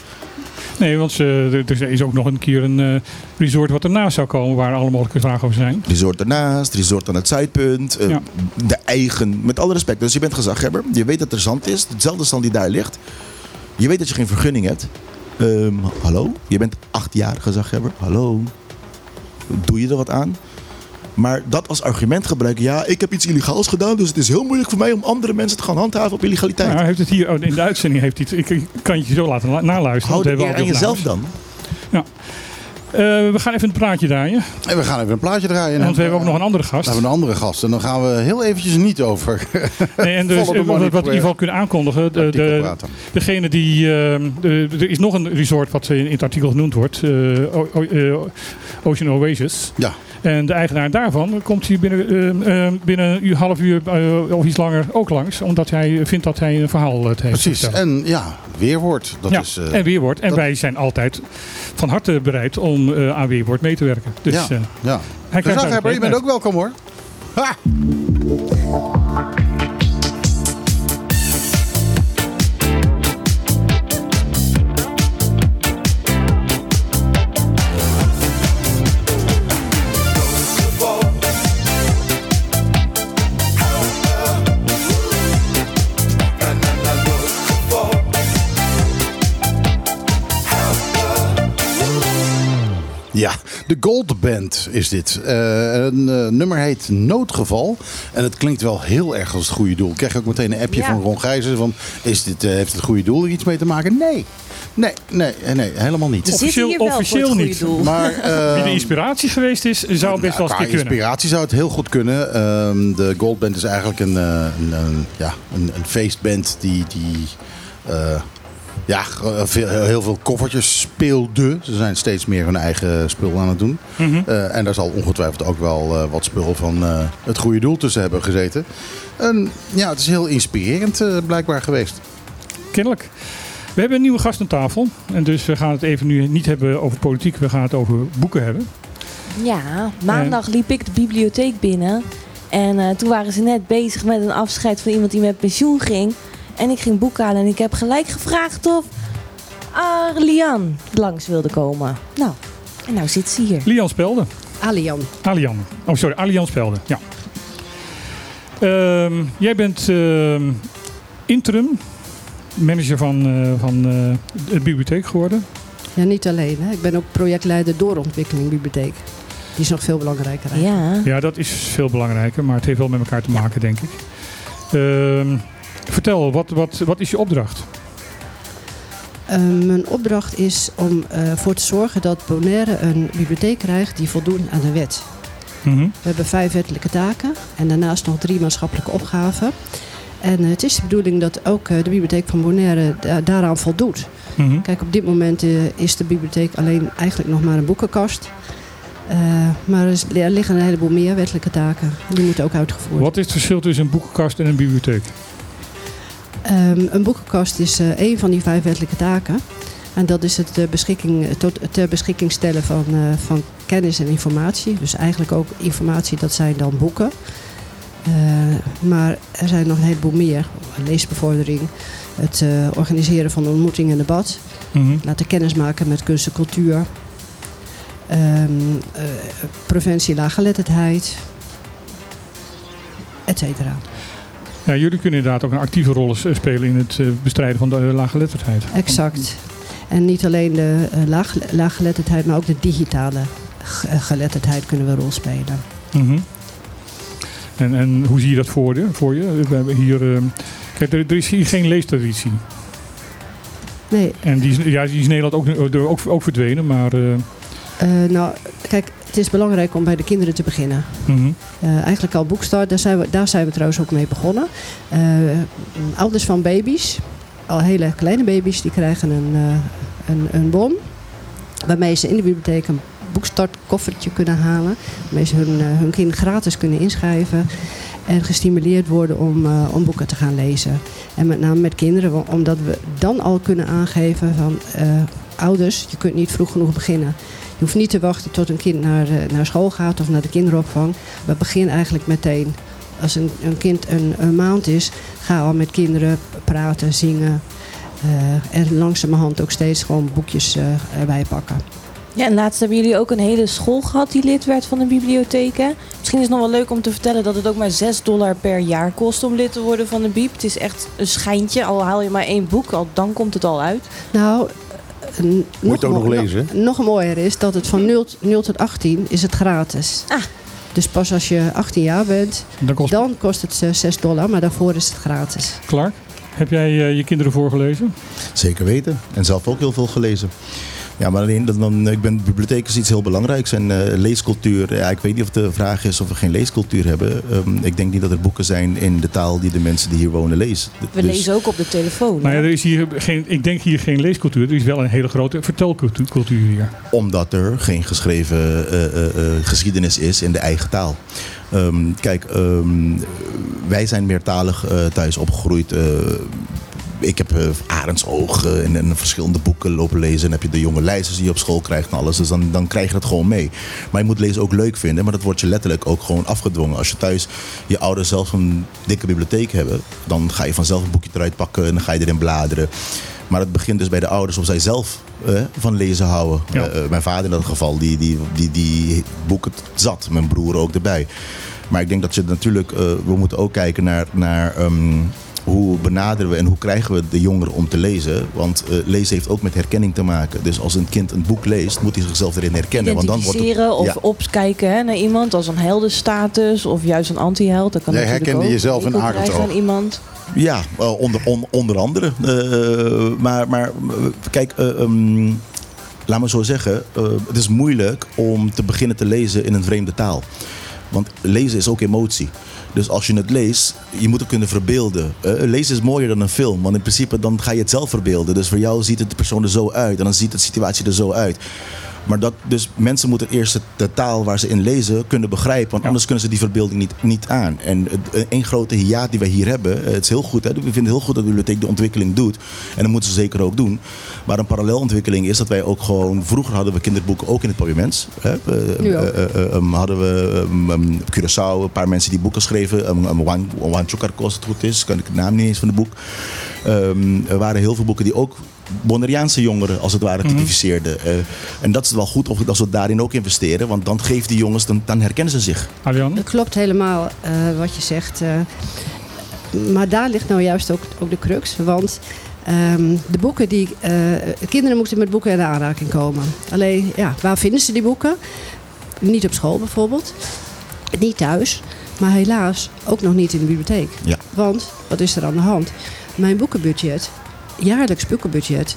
Nee, want ze, er is ook nog een keer een eh, resort wat ernaast zou komen waar alle mogelijke vragen over zijn. Resort ernaast, resort aan het zuidpunt. eh, Ja. De eigen, met alle respect. Dus je bent gezaghebber. Je weet dat er zand is. Hetzelfde zand die daar ligt. Je weet dat je geen vergunning hebt. Ehm, hallo? Je bent acht jaar gezaghebber. Hallo? Doe je er wat aan? Maar dat als argument gebruiken. Ja, ik heb iets illegaals gedaan. Dus het is heel moeilijk voor mij om andere mensen te gaan handhaven op illegaliteit. Nou, hij heeft het hier oh, in de uitzending heeft hij het, ik, ik kan je zo laten la- naluisteren. Hou want de we eer hebben aan al jezelf dan. Eh, we gaan even een praatje draaien. En we gaan even een plaatje draaien. Want we hebben ook nog een andere gast. We hebben een andere gast. En dan gaan we heel eventjes niet over Nee, en [LAUGHS] dus, eh, wat, ieder geval kunnen aankondigen. De, de, praten. degene die. ehm, de, er is nog een resort wat in, in het artikel genoemd wordt: eh, O- O- eh, Ocean Oasis. Ja, En de eigenaar daarvan komt hier binnen, ehm, ehm, binnen een half uur eh, of iets langer ook langs. Omdat hij vindt dat hij een verhaal eh, heeft. precies. En ja, weerwoord. Dat ja, is... eh, en Weerwoord. En dat- wij zijn altijd van harte bereid om aan Weerwoord mee te werken. Dus ja, ja. hij krijgt Gezaghebber, je bent ook welkom hoor. Ha! Ja, de Gold Band is dit. Eh, een eh, nummer heet Noodgeval. En het klinkt wel heel erg als het goede doel. Ik krijg ook meteen een appje Ja. van Ron Gijzen van... Is dit, eh, heeft het goede doel er iets mee te maken? Nee, nee, nee, nee helemaal niet. Officieel- officieel het niet. doel. Maar, [LAUGHS] eh, Wie de inspiratie geweest is, zou best wel eens kunnen. inspiratie zou het heel goed kunnen. Ehm, de Gold Band is eigenlijk een, eh, een, een- ja, een, een feestband die, die eh, ja, veel- heel veel koffertjes speelde. Ze zijn steeds meer hun eigen spul aan het doen. Mhm. Eh, en daar zal ongetwijfeld ook wel eh, wat spul van eh, het goede doel tussen hebben gezeten. En ja, het is heel inspirerend eh, blijkbaar geweest. Kennelijk. We hebben een nieuwe gast aan tafel. En dus we gaan het even nu niet hebben over politiek. We gaan het over boeken hebben. Ja, maandag liep ik de bibliotheek binnen. En eh, toen waren ze net bezig met een afscheid van iemand die met pensioen ging. En ik ging boeken halen en ik heb gelijk gevraagd of Arlian langs wilde komen. Nou, en nou zit ze hier. Lian Spelde. Alian. Alian. Oh, sorry. Alian Spelde. Ja. Ehm, jij bent ehm, interim manager van, eh, van eh, de bibliotheek geworden. Ja, niet alleen. Hè. Ik ben ook projectleider doorontwikkeling bibliotheek. Die is nog veel belangrijker. eigenlijk. Ja. Ja, dat is veel belangrijker, maar het heeft wel met elkaar te maken, denk ik. Vertel, wat, wat, wat is je opdracht? Eh, mijn opdracht is om ervoor te zorgen dat Bonaire een bibliotheek krijgt die voldoet aan de wet. Mhm. We hebben vijf wettelijke taken en daarnaast nog drie maatschappelijke opgaven. En eh, het is de bedoeling dat ook eh, de bibliotheek van Bonaire da- daaraan voldoet. Mhm. Kijk, op dit moment eh, is de bibliotheek alleen eigenlijk nog maar een boekenkast. Eh, maar er, er liggen een heleboel meer wettelijke taken. Die moeten ook uitgevoerd Wat is het verschil tussen een boekenkast en een bibliotheek? Ehm, een boekenkast is eh een van die vijf wettelijke taken. En dat is het, eh, beschikking, tot, ter beschikking stellen van, eh, van kennis en informatie. Dus eigenlijk ook informatie, dat zijn dan boeken. Eh, maar er zijn nog een heleboel meer. Leesbevordering, het eh, organiseren van ontmoeting en debat. Mhm. Laten kennis maken met kunst en cultuur. Eh, preventie laaggeletterdheid. Et cetera. Ja, jullie kunnen inderdaad ook een actieve rol spelen in het eh, bestrijden van de uh, laaggeletterdheid. Exact. En niet alleen de eh, laag, laaggeletterdheid, maar ook de digitale ge- eh, geletterdheid kunnen we een rol spelen. Mhm. en, en hoe zie je dat voor je? Voor je? We hebben hier, ehm, kijk, er, er is hier geen leestraditie. Nee, En die is, ja, die is in Nederland ook, ook, ook verdwenen, maar... eh, eh, nou, kijk, het is belangrijk om bij de kinderen te beginnen. mhm. Eh, eigenlijk al boekstart, daar zijn, we, daar zijn we trouwens ook mee begonnen. Eh, ouders van baby's, al hele kleine baby's, die krijgen een, eh, een, een bon. Waarmee ze in de bibliotheek een boekstartkoffertje kunnen halen. Waarmee ze hun, hun kind gratis kunnen inschrijven. En gestimuleerd worden om, om boeken te gaan lezen. En met name met kinderen, omdat we dan al kunnen aangeven van ouders, je kunt niet vroeg genoeg beginnen. Je hoeft niet te wachten tot een kind naar, eh, naar school gaat of naar de kinderopvang. We beginnen eigenlijk meteen. Als een, een kind een, een maand is, ga al met kinderen praten, zingen. eh, en langzamerhand ook steeds gewoon boekjes eh, erbij pakken. Ja, en laatst hebben jullie ook een hele school gehad die lid werd van de bibliotheek. hè? Misschien is het nog wel leuk om te vertellen dat het ook maar 6 dollar per jaar kost om lid te worden van de Biep. Het is echt een schijntje, al haal je maar één boek, al dan komt het al uit. Nou, Moet je het ook nog lezen? Nog, nog mooier is dat het van 0, 0 tot 18 is het gratis. Ah. Dus pas als je 18 jaar bent, Dan kost dan kost het eh, 6 dollar, maar daarvoor is het gratis. Clark. Heb jij eh, je kinderen voorgelezen? Zeker weten. En zelf ook heel veel gelezen. Ja, maar alleen, dan, ik ben, bibliotheek is iets heel belangrijks. En eh, leescultuur, ja, ik weet niet of de vraag is of we geen leescultuur hebben. Ehm, ik denk niet dat er boeken zijn in de taal die de mensen die hier wonen lezen. We Dus- lezen ook op de telefoon. Nou ja, er is hier geen, ik denk hier geen leescultuur. Er is wel een hele grote vertelcultuur cultuur hier. Omdat er geen geschreven eh, eh, eh, geschiedenis is in de eigen taal. Ehm, kijk, ehm, wij zijn meertalig eh, thuis opgegroeid. Eh, ik heb uh, Arendsoog uh, en, en, verschillende boeken lopen lezen. En heb je de jonge lijsters die je op school krijgt en alles. Dus dan, dan krijg je dat gewoon mee. Maar je moet lezen ook leuk vinden. Maar dat wordt je letterlijk ook gewoon afgedwongen. Als je thuis je ouders zelf een dikke bibliotheek hebben... dan ga je vanzelf een boekje eruit pakken en dan ga je erin bladeren. Maar het begint dus bij de ouders of zij zelf uh, van lezen houden. Ja. Uh, mijn vader in dat geval, die, die, die, die boeken zat. Mijn broer ook erbij. Maar ik denk dat je natuurlijk... Uh, we moeten ook kijken naar... naar um, hoe benaderen we en hoe krijgen we de jongeren om te lezen? Want uh, lezen heeft ook met herkenning te maken. Dus als een kind een boek leest, moet hij zichzelf erin herkennen. Want dan wordt het, of ja. opkijken hè, naar iemand als een heldenstatus of juist een anti-held. Dat kan Jij herkende ook. jezelf in Arendsoog. aan iemand. Ja, uh, onder, on, onder andere. Uh, maar, maar kijk, um, laat me zo zeggen. het is moeilijk om te beginnen te lezen in een vreemde taal. Want lezen is ook emotie. Dus als je het leest, je moet het kunnen verbeelden. Uh, lezen is mooier dan een film, want in principe dan ga je het zelf verbeelden. Dus voor jou ziet het de persoon er zo uit en dan ziet de situatie er zo uit. Maar dat, dus mensen moeten eerst de taal waar ze in lezen kunnen begrijpen. Want ja. anders kunnen ze die verbeelding niet, niet aan. En één grote hiaat die wij hier hebben. Het is heel goed. Hè? We vinden het heel goed dat de bibliotheek de ontwikkeling doet. En dat moeten ze zeker ook doen. Maar een parallelontwikkeling is dat wij ook gewoon... Vroeger hadden we kinderboeken ook in het parlement. Hè? Nu uh, uh, um, hadden we um, Curaçao, een paar mensen die boeken schreven. Um, um, Juan, Juan Chucarco, als het goed is. Kan ik de naam niet eens van het boek. er waren heel veel boeken die ook Bonneriaanse jongeren als het ware typificeerden. Mm -hmm. uh, en dat is wel goed als we daarin ook investeren. Want dan geeft die jongens, dan, dan herkennen ze zich. Ariane? Dat klopt helemaal uh, wat je zegt. Uh, maar daar ligt nou juist ook, ook de crux. Want um, de boeken die... uh, kinderen moeten met boeken in de aanraking komen. Alleen, ja, waar vinden ze die boeken? Niet op school bijvoorbeeld. Niet thuis. Maar helaas ook nog niet in de bibliotheek. Ja. Want, wat is er aan de hand? Mijn boekenbudget jaarlijks boekenbudget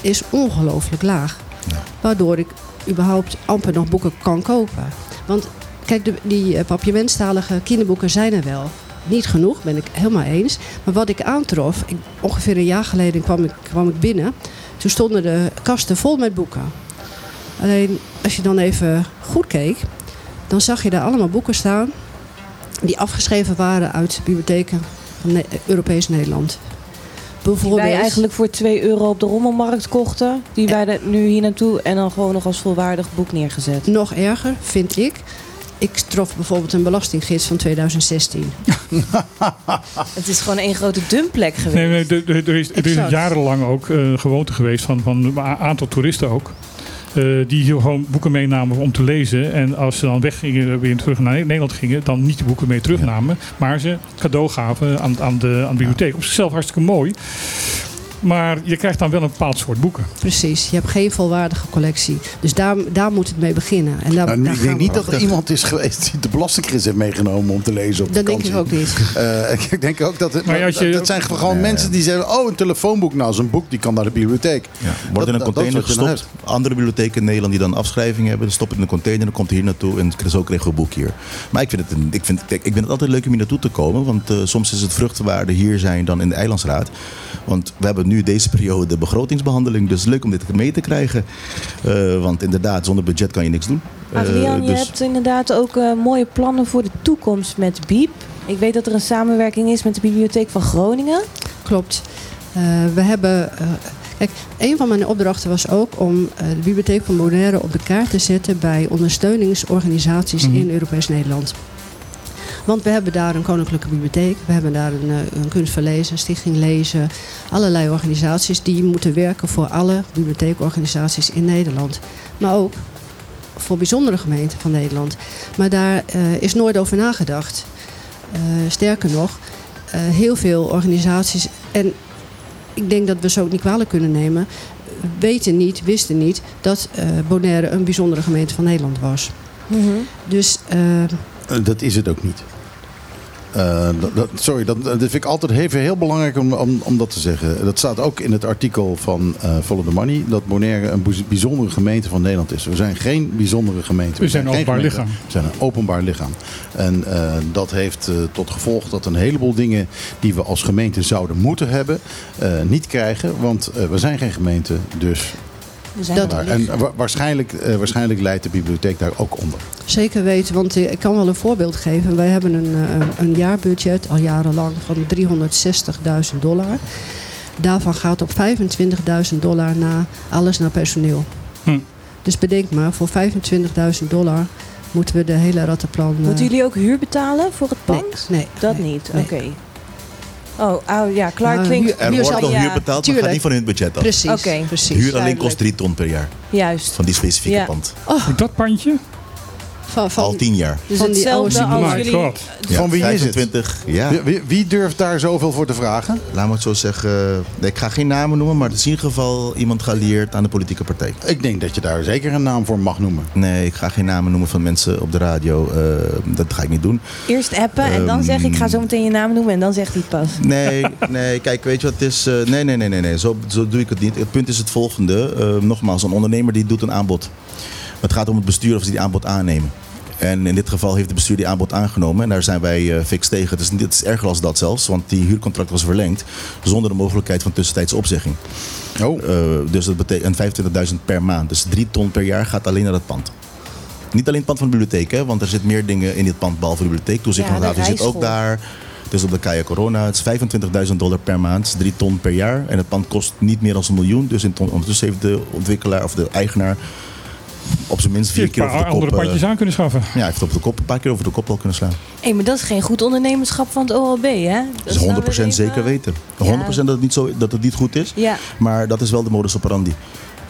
is ongelooflijk laag. Ja. Waardoor ik überhaupt amper nog boeken kan kopen. Want kijk, de, die uh, papiamenttalige kinderboeken zijn er wel. Niet genoeg, ben ik helemaal eens. Maar wat ik aantrof, ik, ongeveer een jaar geleden kwam ik, kwam ik binnen. Toen stonden de kasten vol met boeken. Alleen als je dan even goed keek, dan zag je daar allemaal boeken staan die afgeschreven waren uit bibliotheken van ne Europees Nederland. Die wij eigenlijk voor 2 euro op de rommelmarkt kochten. Die wij nu hier naartoe en dan gewoon nog als volwaardig boek neergezet. Nog erger, vind ik. Ik trof bijvoorbeeld een belastinggids van 2016. [LAUGHS] Het is gewoon één grote dumpplek geweest. Nee, nee er, er, is, er is jarenlang ook uh, gewoonte geweest van, van een aantal toeristen ook. Uh, die hier gewoon boeken meenamen om te lezen. En als ze dan weggingen, weer terug naar Nederland gingen, dan niet de boeken mee terugnamen. Maar ze cadeau gaven aan, aan, de, aan de bibliotheek. Op zichzelf hartstikke mooi. Maar je krijgt dan wel een bepaald soort boeken. Precies, je hebt geen volwaardige collectie. Dus daar, daar moet het mee beginnen. En daar, nou, daar ik denk niet dat er iemand is geweest die de belastinggids heeft meegenomen om te lezen op Dat vakantie. denk ik ook niet. [LAUGHS] Uh, ik denk ook dat het. Maar Maar als je- dat zijn gewoon Nee. mensen die zeggen: Oh, een telefoonboek. Nou, zo'n boek die kan naar de bibliotheek. Ja, wordt in een Dat- dat- container dat gestopt. Andere bibliotheken in Nederland die dan afschrijving hebben, dan stoppen het in een container, dan komt hij hier naartoe en zo kregen we een boek hier. Maar ik vind het, een, ik vind, kijk, ik vind het altijd leuk om hier naartoe te komen, want eh, soms is het vruchtwaarde hier zijn dan in de Eilandsraad. Want we hebben nu deze periode de begrotingsbehandeling. Dus leuk om dit mee te krijgen. Eh, want inderdaad, zonder budget kan je niks doen. Eh, Adriaan, je dus- hebt inderdaad ook eh, mooie plannen voor de toekomst met BIEB. Ik weet dat er een samenwerking is met de Bibliotheek van Groningen. Klopt. Eh, we hebben. eh, kijk, een van mijn opdrachten was ook om eh, de Bibliotheek van Bonaire op de kaart te zetten bij ondersteuningsorganisaties Mhm. in Europees Nederland. Want we hebben daar een koninklijke bibliotheek, we hebben daar een, eh, een kunst van lezen, een stichting lezen, allerlei organisaties die moeten werken voor alle bibliotheekorganisaties in Nederland. Maar ook voor bijzondere gemeenten van Nederland. Maar daar eh, is nooit over nagedacht. Eh, sterker nog, eh, heel veel organisaties, en ik denk dat we ze ook niet kwalijk kunnen nemen, weten niet, wisten niet dat eh, Bonaire een bijzondere gemeente van Nederland was. Dus eh, Eh, Dat is het ook niet. Eh, dat, sorry, dat, dat vind ik altijd even heel belangrijk om, om, om dat te zeggen. Dat staat ook in het artikel van eh Follow the Money. Dat Bonaire een bijzondere gemeente van Nederland is. We zijn geen bijzondere gemeente. We zijn een openbaar lichaam. We zijn een openbaar lichaam. En eh, dat heeft tot gevolg dat een heleboel dingen die we als gemeente zouden moeten hebben, niet krijgen. Want we zijn geen gemeente, dus Dat- er. En wa- waarschijnlijk, eh, waarschijnlijk leidt de bibliotheek daar ook onder. zeker weten, want eh, ik kan wel een voorbeeld geven. Wij hebben een, eh, een jaarbudget al jarenlang van 360.000 dollar. Daarvan gaat op 25.000 dollar naar alles naar personeel. Hm. Dus bedenk maar, voor 25.000 dollar moeten we de hele rattenplan... eh, Moeten jullie ook huur betalen voor het pand? nee, Dat nee, niet, nee. oké. Oh, oh, ja, Clark Nou, klinkt... Er Huur wordt ja, huur betaald, maar gaat niet van hun budget af. Precies, Oké. precies. Huur alleen kost 3 ton per jaar. Juist. Van die specifieke Ja. pand. Dat pandje? Van, van, Al 10 jaar. Dus Van die hetzelfde oude als My jullie... god. Ja, Van wie is het? 25, ja. Wie- durft daar zoveel voor te vragen? Laat me het zo zeggen. eh, Ik ga geen namen noemen, maar het is in ieder geval iemand geallieerd aan de politieke partij. Ik denk dat je daar zeker een naam voor mag noemen. Nee, ik ga geen namen noemen van mensen op de radio. eh, dat ga ik niet doen. Eerst appen en dan Ehm, zeg ik, ga zo meteen je naam noemen en dan zegt hij het pas. Nee, [LAUGHS] nee, kijk, weet je wat het is? Eh, nee, nee, nee, nee, nee. Zo, zo doe ik het niet. Het punt is het volgende. Eh, nogmaals, een ondernemer die doet een aanbod. Het gaat om het bestuur of ze die aanbod aannemen. En in dit geval heeft het bestuur die aanbod aangenomen. En daar zijn wij eh, fix tegen. Het is, niet- het is erger als dat zelfs. Want die huurcontract was verlengd. Zonder de mogelijkheid van tussentijdse opzegging. Oh, Eh, dus dat betekent 25.000 per maand. Dus 3 ton per jaar gaat alleen naar het pand. Niet alleen het pand van de bibliotheek, hè, want er zit meer dingen in dit pand behalve de bibliotheek. Toezicht Ja, van de zit ook daar. Het is op de Kaya Corona. Het is 25.000 dollar per maand. Het is 3 ton per jaar. En het pand kost niet meer dan een miljoen. Dus in ton- ondertussen heeft de ontwikkelaar of de eigenaar op zijn minst vier keer over de kop... andere eh, pandjes aan kunnen schaffen. ja, hij heeft op de kop, een paar keer over de kop al kunnen slaan. Hé, maar dat is geen goed ondernemerschap van het OLB, hè? Dat is 100% zeker weten. 100% dat, het niet zo, dat het niet goed is. Ja, Maar dat is wel de modus operandi.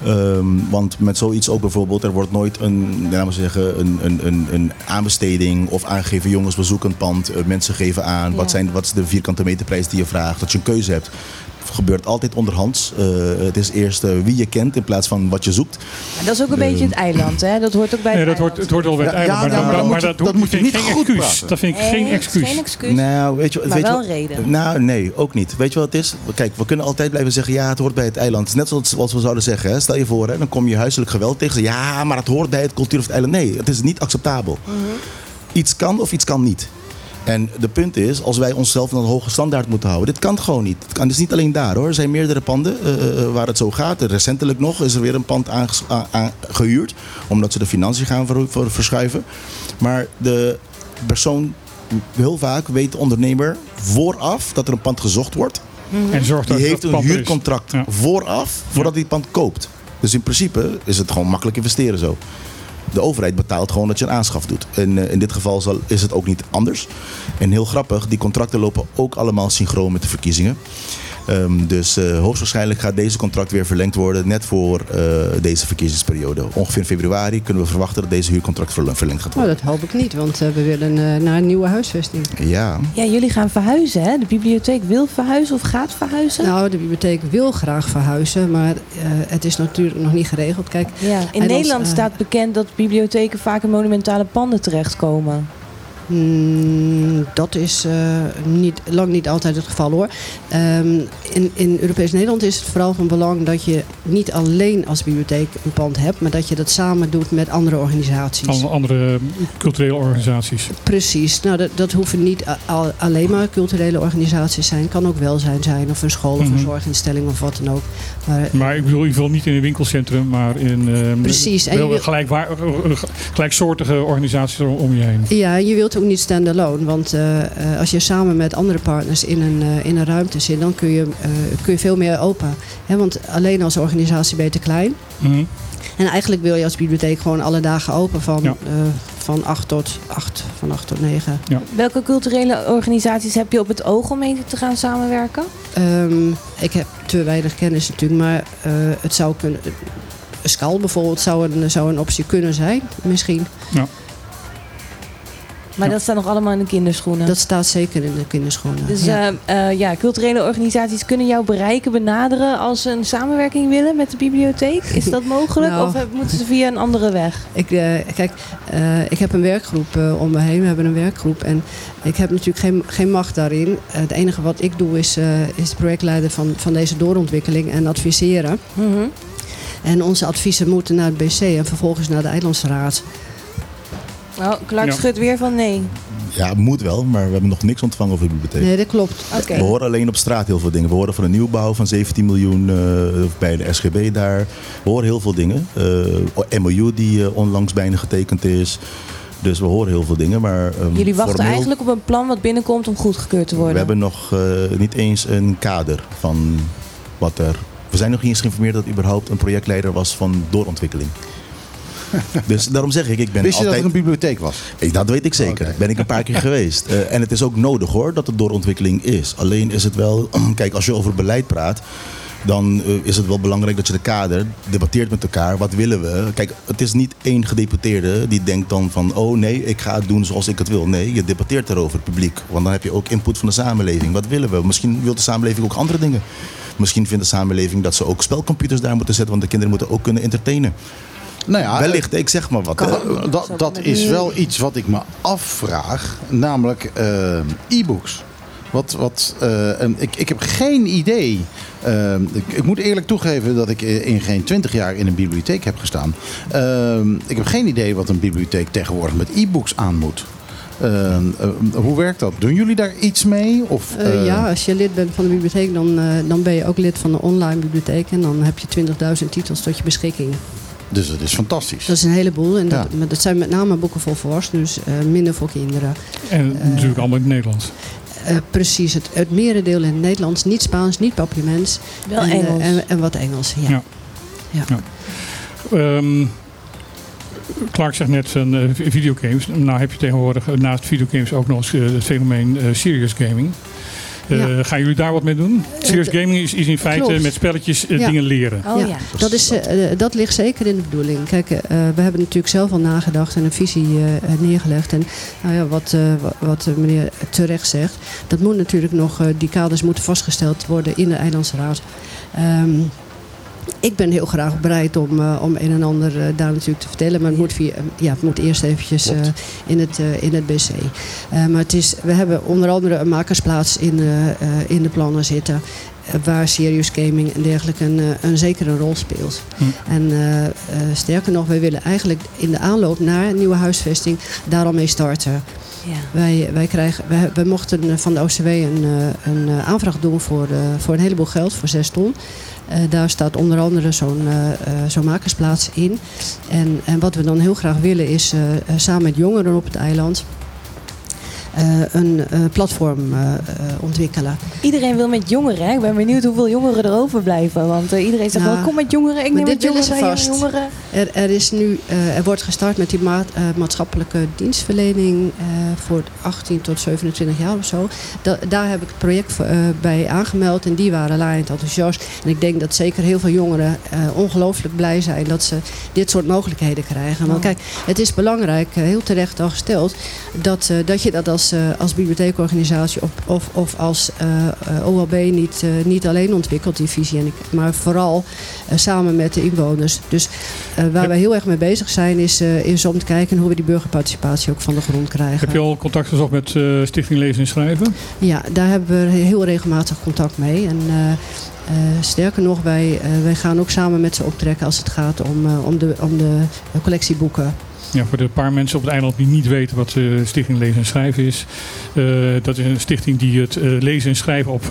Ehm, want met zoiets ook bijvoorbeeld, er wordt nooit een, laten we zeggen, een, een, een, een aanbesteding of aangegeven jongens bezoek een pand, eh, mensen geven aan, Ja. wat, zijn, wat is de vierkante meterprijs die je vraagt, dat je een keuze hebt. Gebeurt altijd onderhands. Eh, het is eerst eh, wie je kent in plaats van wat je zoekt. maar dat is ook een beetje het eiland, hè? Dat hoort ook bij Nee, het dat hoort, het hoort wel bij het eiland. ja, maar, ja, dan- maar dan maar moet je- dat, dat moet je vind ik niet geen goed excuus. praten. Dat vind ik geen Nee, excuus. Geen excuus. Nou, weet je, Maar weet je wel wat- reden. Nou, nee, ook niet. Weet je wat het is? Kijk, we kunnen altijd blijven zeggen, ja, het hoort bij het eiland. Het is net zoals, zoals we zouden zeggen. Hè. Stel je voor, hè, dan kom je huiselijk geweld tegen. Ja, maar het hoort bij het cultuur of het eiland. Nee, het is niet acceptabel. Iets kan of iets kan niet. En de punt is, als wij onszelf aan een hoge standaard moeten houden, dit kan gewoon niet. Het kan dus niet alleen daar hoor. Er zijn meerdere panden eh, eh, waar het zo gaat. Recentelijk nog is er weer een pand aanges- a- a- gehuurd, omdat ze de financiën gaan ver- ver- verschuiven. Maar de persoon, heel vaak weet de ondernemer vooraf dat er een pand gezocht wordt. En zorg dat Die dat heeft een huurcontract Ja. vooraf, voordat hij het pand koopt. Dus in principe is het gewoon makkelijk investeren zo. De overheid betaalt gewoon dat je een aanschaf doet. En eh, in dit geval is het ook niet anders. En heel grappig, die contracten lopen ook allemaal synchroon met de verkiezingen. Ehm, dus eh, hoogstwaarschijnlijk gaat deze contract weer verlengd worden, net voor eh, deze verkiezingsperiode. Ongeveer in februari kunnen we verwachten dat deze huurcontract verle- verlengd gaat Nou, worden. dat hoop ik niet, want eh, we willen eh, naar een nieuwe huisvesting. Ja, Ja, jullie gaan verhuizen, hè? De bibliotheek wil verhuizen of gaat verhuizen? Nou, de bibliotheek wil graag verhuizen, maar eh, het is natuurlijk nog niet geregeld. Kijk, ja. In Nederland staat bekend dat bibliotheken vaak in monumentale panden terechtkomen. Mm, dat is eh, niet, lang niet altijd het geval hoor. Ehm, in, in Europees Nederland is het vooral van belang dat je niet alleen als bibliotheek een pand hebt, maar dat je dat samen doet met andere organisaties. Andere culturele organisaties. Precies. Nou, dat, dat hoeven niet al- alleen maar culturele organisaties zijn. Het kan ook welzijn zijn of een school of Mhm. een zorginstelling of wat dan ook. Maar, Maar ik bedoel in ieder geval niet in een winkelcentrum, maar in eh, Precies, en je wil- gelijkwaar- eh, gelijksoortige organisaties om je heen. Ja, je wilt ook niet stand-alone. Want eh, eh, als je samen met andere partners in een, eh, in een ruimte zit, dan kun je, eh, kun je veel meer open. Hè, want alleen als organisatie ben je te klein. Mhm. En eigenlijk wil je als bibliotheek gewoon alle dagen open van, Ja. eh, van 8 tot 8, van 8 tot 9. Welke culturele organisaties heb je op het oog om mee te gaan samenwerken? Ehm, ik heb te weinig kennis natuurlijk, maar eh, het zou kunnen. Skal bijvoorbeeld zou een, zou een optie kunnen zijn, misschien. Maar dat staat nog allemaal in de kinderschoenen. Dat staat zeker in de kinderschoenen. Dus ja. eh, eh, ja, culturele organisaties kunnen jou bereiken, benaderen als ze een samenwerking willen met de bibliotheek. Is dat mogelijk? Nou. Of moeten ze via een andere weg? Ik, eh, kijk, ik heb een werkgroep om me heen. We hebben een werkgroep. En ik heb natuurlijk geen, geen macht daarin. Het enige wat ik doe is, is projectleider van, van deze doorontwikkeling en adviseren. Mhm. En onze adviezen moeten naar het BC en vervolgens naar de Eilandsraad. Oh, Clark Ja. schudt weer van nee. Ja, moet wel, maar we hebben nog niks ontvangen over de bibliotheek. Nee, dat klopt. Oké. We horen alleen op straat heel veel dingen. We horen van een nieuwbouw van 17 miljoen eh, bij de SGB daar. We horen heel veel dingen. Eh MOU die eh, onlangs bijna getekend is. Dus we horen heel veel dingen. Maar, ehm, Jullie wachten formeel- eigenlijk op een plan wat binnenkomt om goedgekeurd te worden. We hebben nog eh, niet eens een kader van wat er... We zijn nog niet eens geïnformeerd dat überhaupt een projectleider was van doorontwikkeling. Dus daarom zeg ik, ik ben Wist je dat altijd... er een bibliotheek was? Ik- Dat weet ik zeker. Ben ik een paar keer [LAUGHS] geweest. Eh, en het is ook nodig hoor, dat er doorontwikkeling is. Alleen is het wel, [CLEARS THROAT] kijk, als je over beleid praat, dan eh, is het wel belangrijk dat je de kader debatteert met elkaar. Wat willen we? Kijk, het is niet één gedeputeerde die denkt dan van, oh nee, ik ga het doen zoals ik het wil. Nee, je debatteert erover, het publiek. Want dan heb je ook input van de samenleving. Wat willen we? Misschien wil de samenleving ook andere dingen. Misschien vindt de samenleving dat ze ook spelcomputers daar moeten zetten, want de kinderen moeten ook kunnen entertainen. Nou ja, Wellicht, ik zeg maar wat. Dat, dat is wel iets wat ik me afvraag, namelijk eh, e-books. Wat, wat, eh, en ik, ik heb geen idee. Eh, ik, ik moet eerlijk toegeven dat ik in geen twintig jaar in een bibliotheek heb gestaan. Ik heb geen idee wat een bibliotheek tegenwoordig met e-books aan moet. Hoe werkt dat? Doen jullie daar iets mee? Of, ja, als je lid bent van de bibliotheek, dan, dan ben je ook lid van de online bibliotheek. En dan heb je 20.000 titels tot je beschikking. Dus dat is fantastisch. Dat is een heleboel. En dat, Ja. maar dat zijn met name boeken voor volwassenen, dus eh, minder voor kinderen. En natuurlijk allemaal in het Nederlands. Eh, precies, het, het merendeel in het Nederlands. Niet Spaans, niet papiaments. Wel en, eh, Engels. en, en wat Engels, ja. Ja. ja. Ehm, Clark zegt net van eh, vi- videogames. Nou heb je tegenwoordig eh, naast videogames ook nog eens eh, het fenomeen eh, serious gaming. Eh, Ja. Gaan jullie daar wat mee doen? Serious Eh, gaming is, is in feite klopt. met spelletjes eh, Ja. dingen leren. Oh ja. Dat, is, dat ligt zeker in de bedoeling. Kijk, eh, we hebben natuurlijk zelf al nagedacht en een visie neergelegd. En nou ja, wat, eh, wa- wat de meneer terecht zegt, dat moet natuurlijk nog, eh, die kaders moeten vastgesteld worden in de Eilandsraad. Ehm, ik ben heel graag bereid om, eh, om een en ander eh, daar natuurlijk te vertellen. Maar het moet, via, ja, het moet eerst eventjes eh, in, het, eh, in het BC. Eh, maar het is, we hebben onder andere een makersplaats in, eh, eh, in de plannen zitten. eh, Waar serious gaming en dergelijke een, eh, een zekere rol speelt. Hm. En eh, eh, sterker nog, wij willen eigenlijk in de aanloop naar een nieuwe huisvesting daar al mee starten. Ja. Wij, wij, krijgen, wij, wij mochten eh, van de OCW een, eh, een eh, aanvraag doen voor, eh, voor een heleboel geld, voor zes ton. Eh, daar staat onder andere zo'n eh, eh, zo'n makersplaats in. En, en wat we dan heel graag willen is samen met jongeren op het eiland een eh, platform eh, eh, ontwikkelen. Iedereen wil met jongeren. Hè? Ik ben benieuwd hoeveel jongeren er overblijven. Want eh, iedereen zegt Nou, wel, kom met jongeren. Ik neem met jongeren, vast. jongeren. Er, er, is nu, eh, er wordt gestart met die maat, eh, maatschappelijke dienstverlening eh, voor 18 tot 27 jaar of zo. Da- daar heb ik het project eh, bij aangemeld en die waren laaiend enthousiast. En ik denk dat zeker heel veel jongeren eh, ongelooflijk blij zijn dat ze dit soort mogelijkheden krijgen. Want Oh. kijk, het is belangrijk, eh, heel terecht al gesteld, dat, eh, dat je dat als als, eh, als bibliotheekorganisatie of, of, of als eh, eh, OLB niet, niet alleen ontwikkelt, die visie. En ik, maar vooral samen met de inwoners. Dus waar wij heel erg mee bezig zijn is, is om te kijken hoe we die burgerparticipatie ook van de grond krijgen. Heb je al contact gezocht met Stichting Lezen en Schrijven? Ja, daar hebben we heel regelmatig contact mee. En sterker nog, wij, wij gaan ook samen met ze optrekken als het gaat om, om, de, om de collectieboeken. Ja, voor de paar mensen op het eiland die niet weten wat eh, Stichting Lezen en Schrijven is. eh, dat is een stichting die het eh, lezen en schrijven op,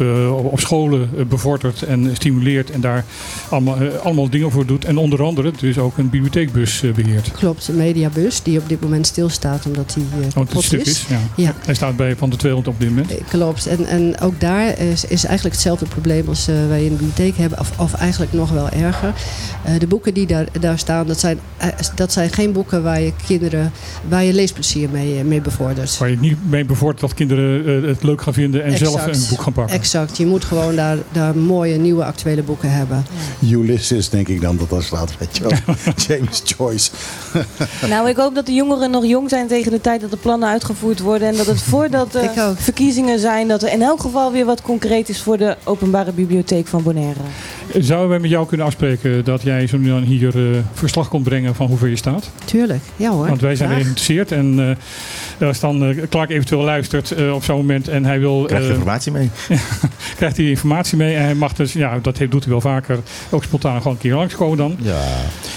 op, scholen bevordert en stimuleert. En daar allemaal, allemaal dingen voor doet. En onder andere dus ook een bibliotheekbus eh, beheert. Klopt, een mediabus die op dit moment stilstaat omdat die eh Oh, het stuk is. is. Ja. Ja. Hij staat bij Van de 200 op dit moment. Klopt. En, en ook daar is, is eigenlijk hetzelfde probleem als wij in de bibliotheek hebben. Of, of eigenlijk nog wel erger. De boeken die daar, daar staan, dat zijn, dat zijn geen boeken waar je kinderen, waar je leesplezier mee, eh, mee bevordert. Waar je niet mee bevordert dat kinderen eh, het leuk gaan vinden en zelf een boek gaan pakken. Exact. Je moet gewoon daar, daar mooie, nieuwe, actuele boeken hebben. Ulysses, denk ik dan dat daar staat, weet je wel. [LAUGHS] James Joyce. [LAUGHS] Nou, ik hoop dat de jongeren nog jong zijn tegen de tijd dat de plannen uitgevoerd worden. En dat het voordat [LAUGHS] de verkiezingen zijn, dat er in elk geval weer wat concreet is voor de openbare bibliotheek van Bonaire. Zouden wij met jou kunnen afspreken dat jij zo nu dan hier eh, verslag komt brengen van hoe ver je staat? Tuurlijk. Ja hoor. Want wij zijn Graag. geïnteresseerd. En eh, als dan eh, Clark eventueel luistert eh, op zo'n moment en hij wil, Krijg je eh, informatie mee? [LAUGHS] krijgt hij informatie mee. En hij mag dus, ja, dat heeft- doet hij wel vaker, ook spontaan gewoon een keer langskomen dan. Ja.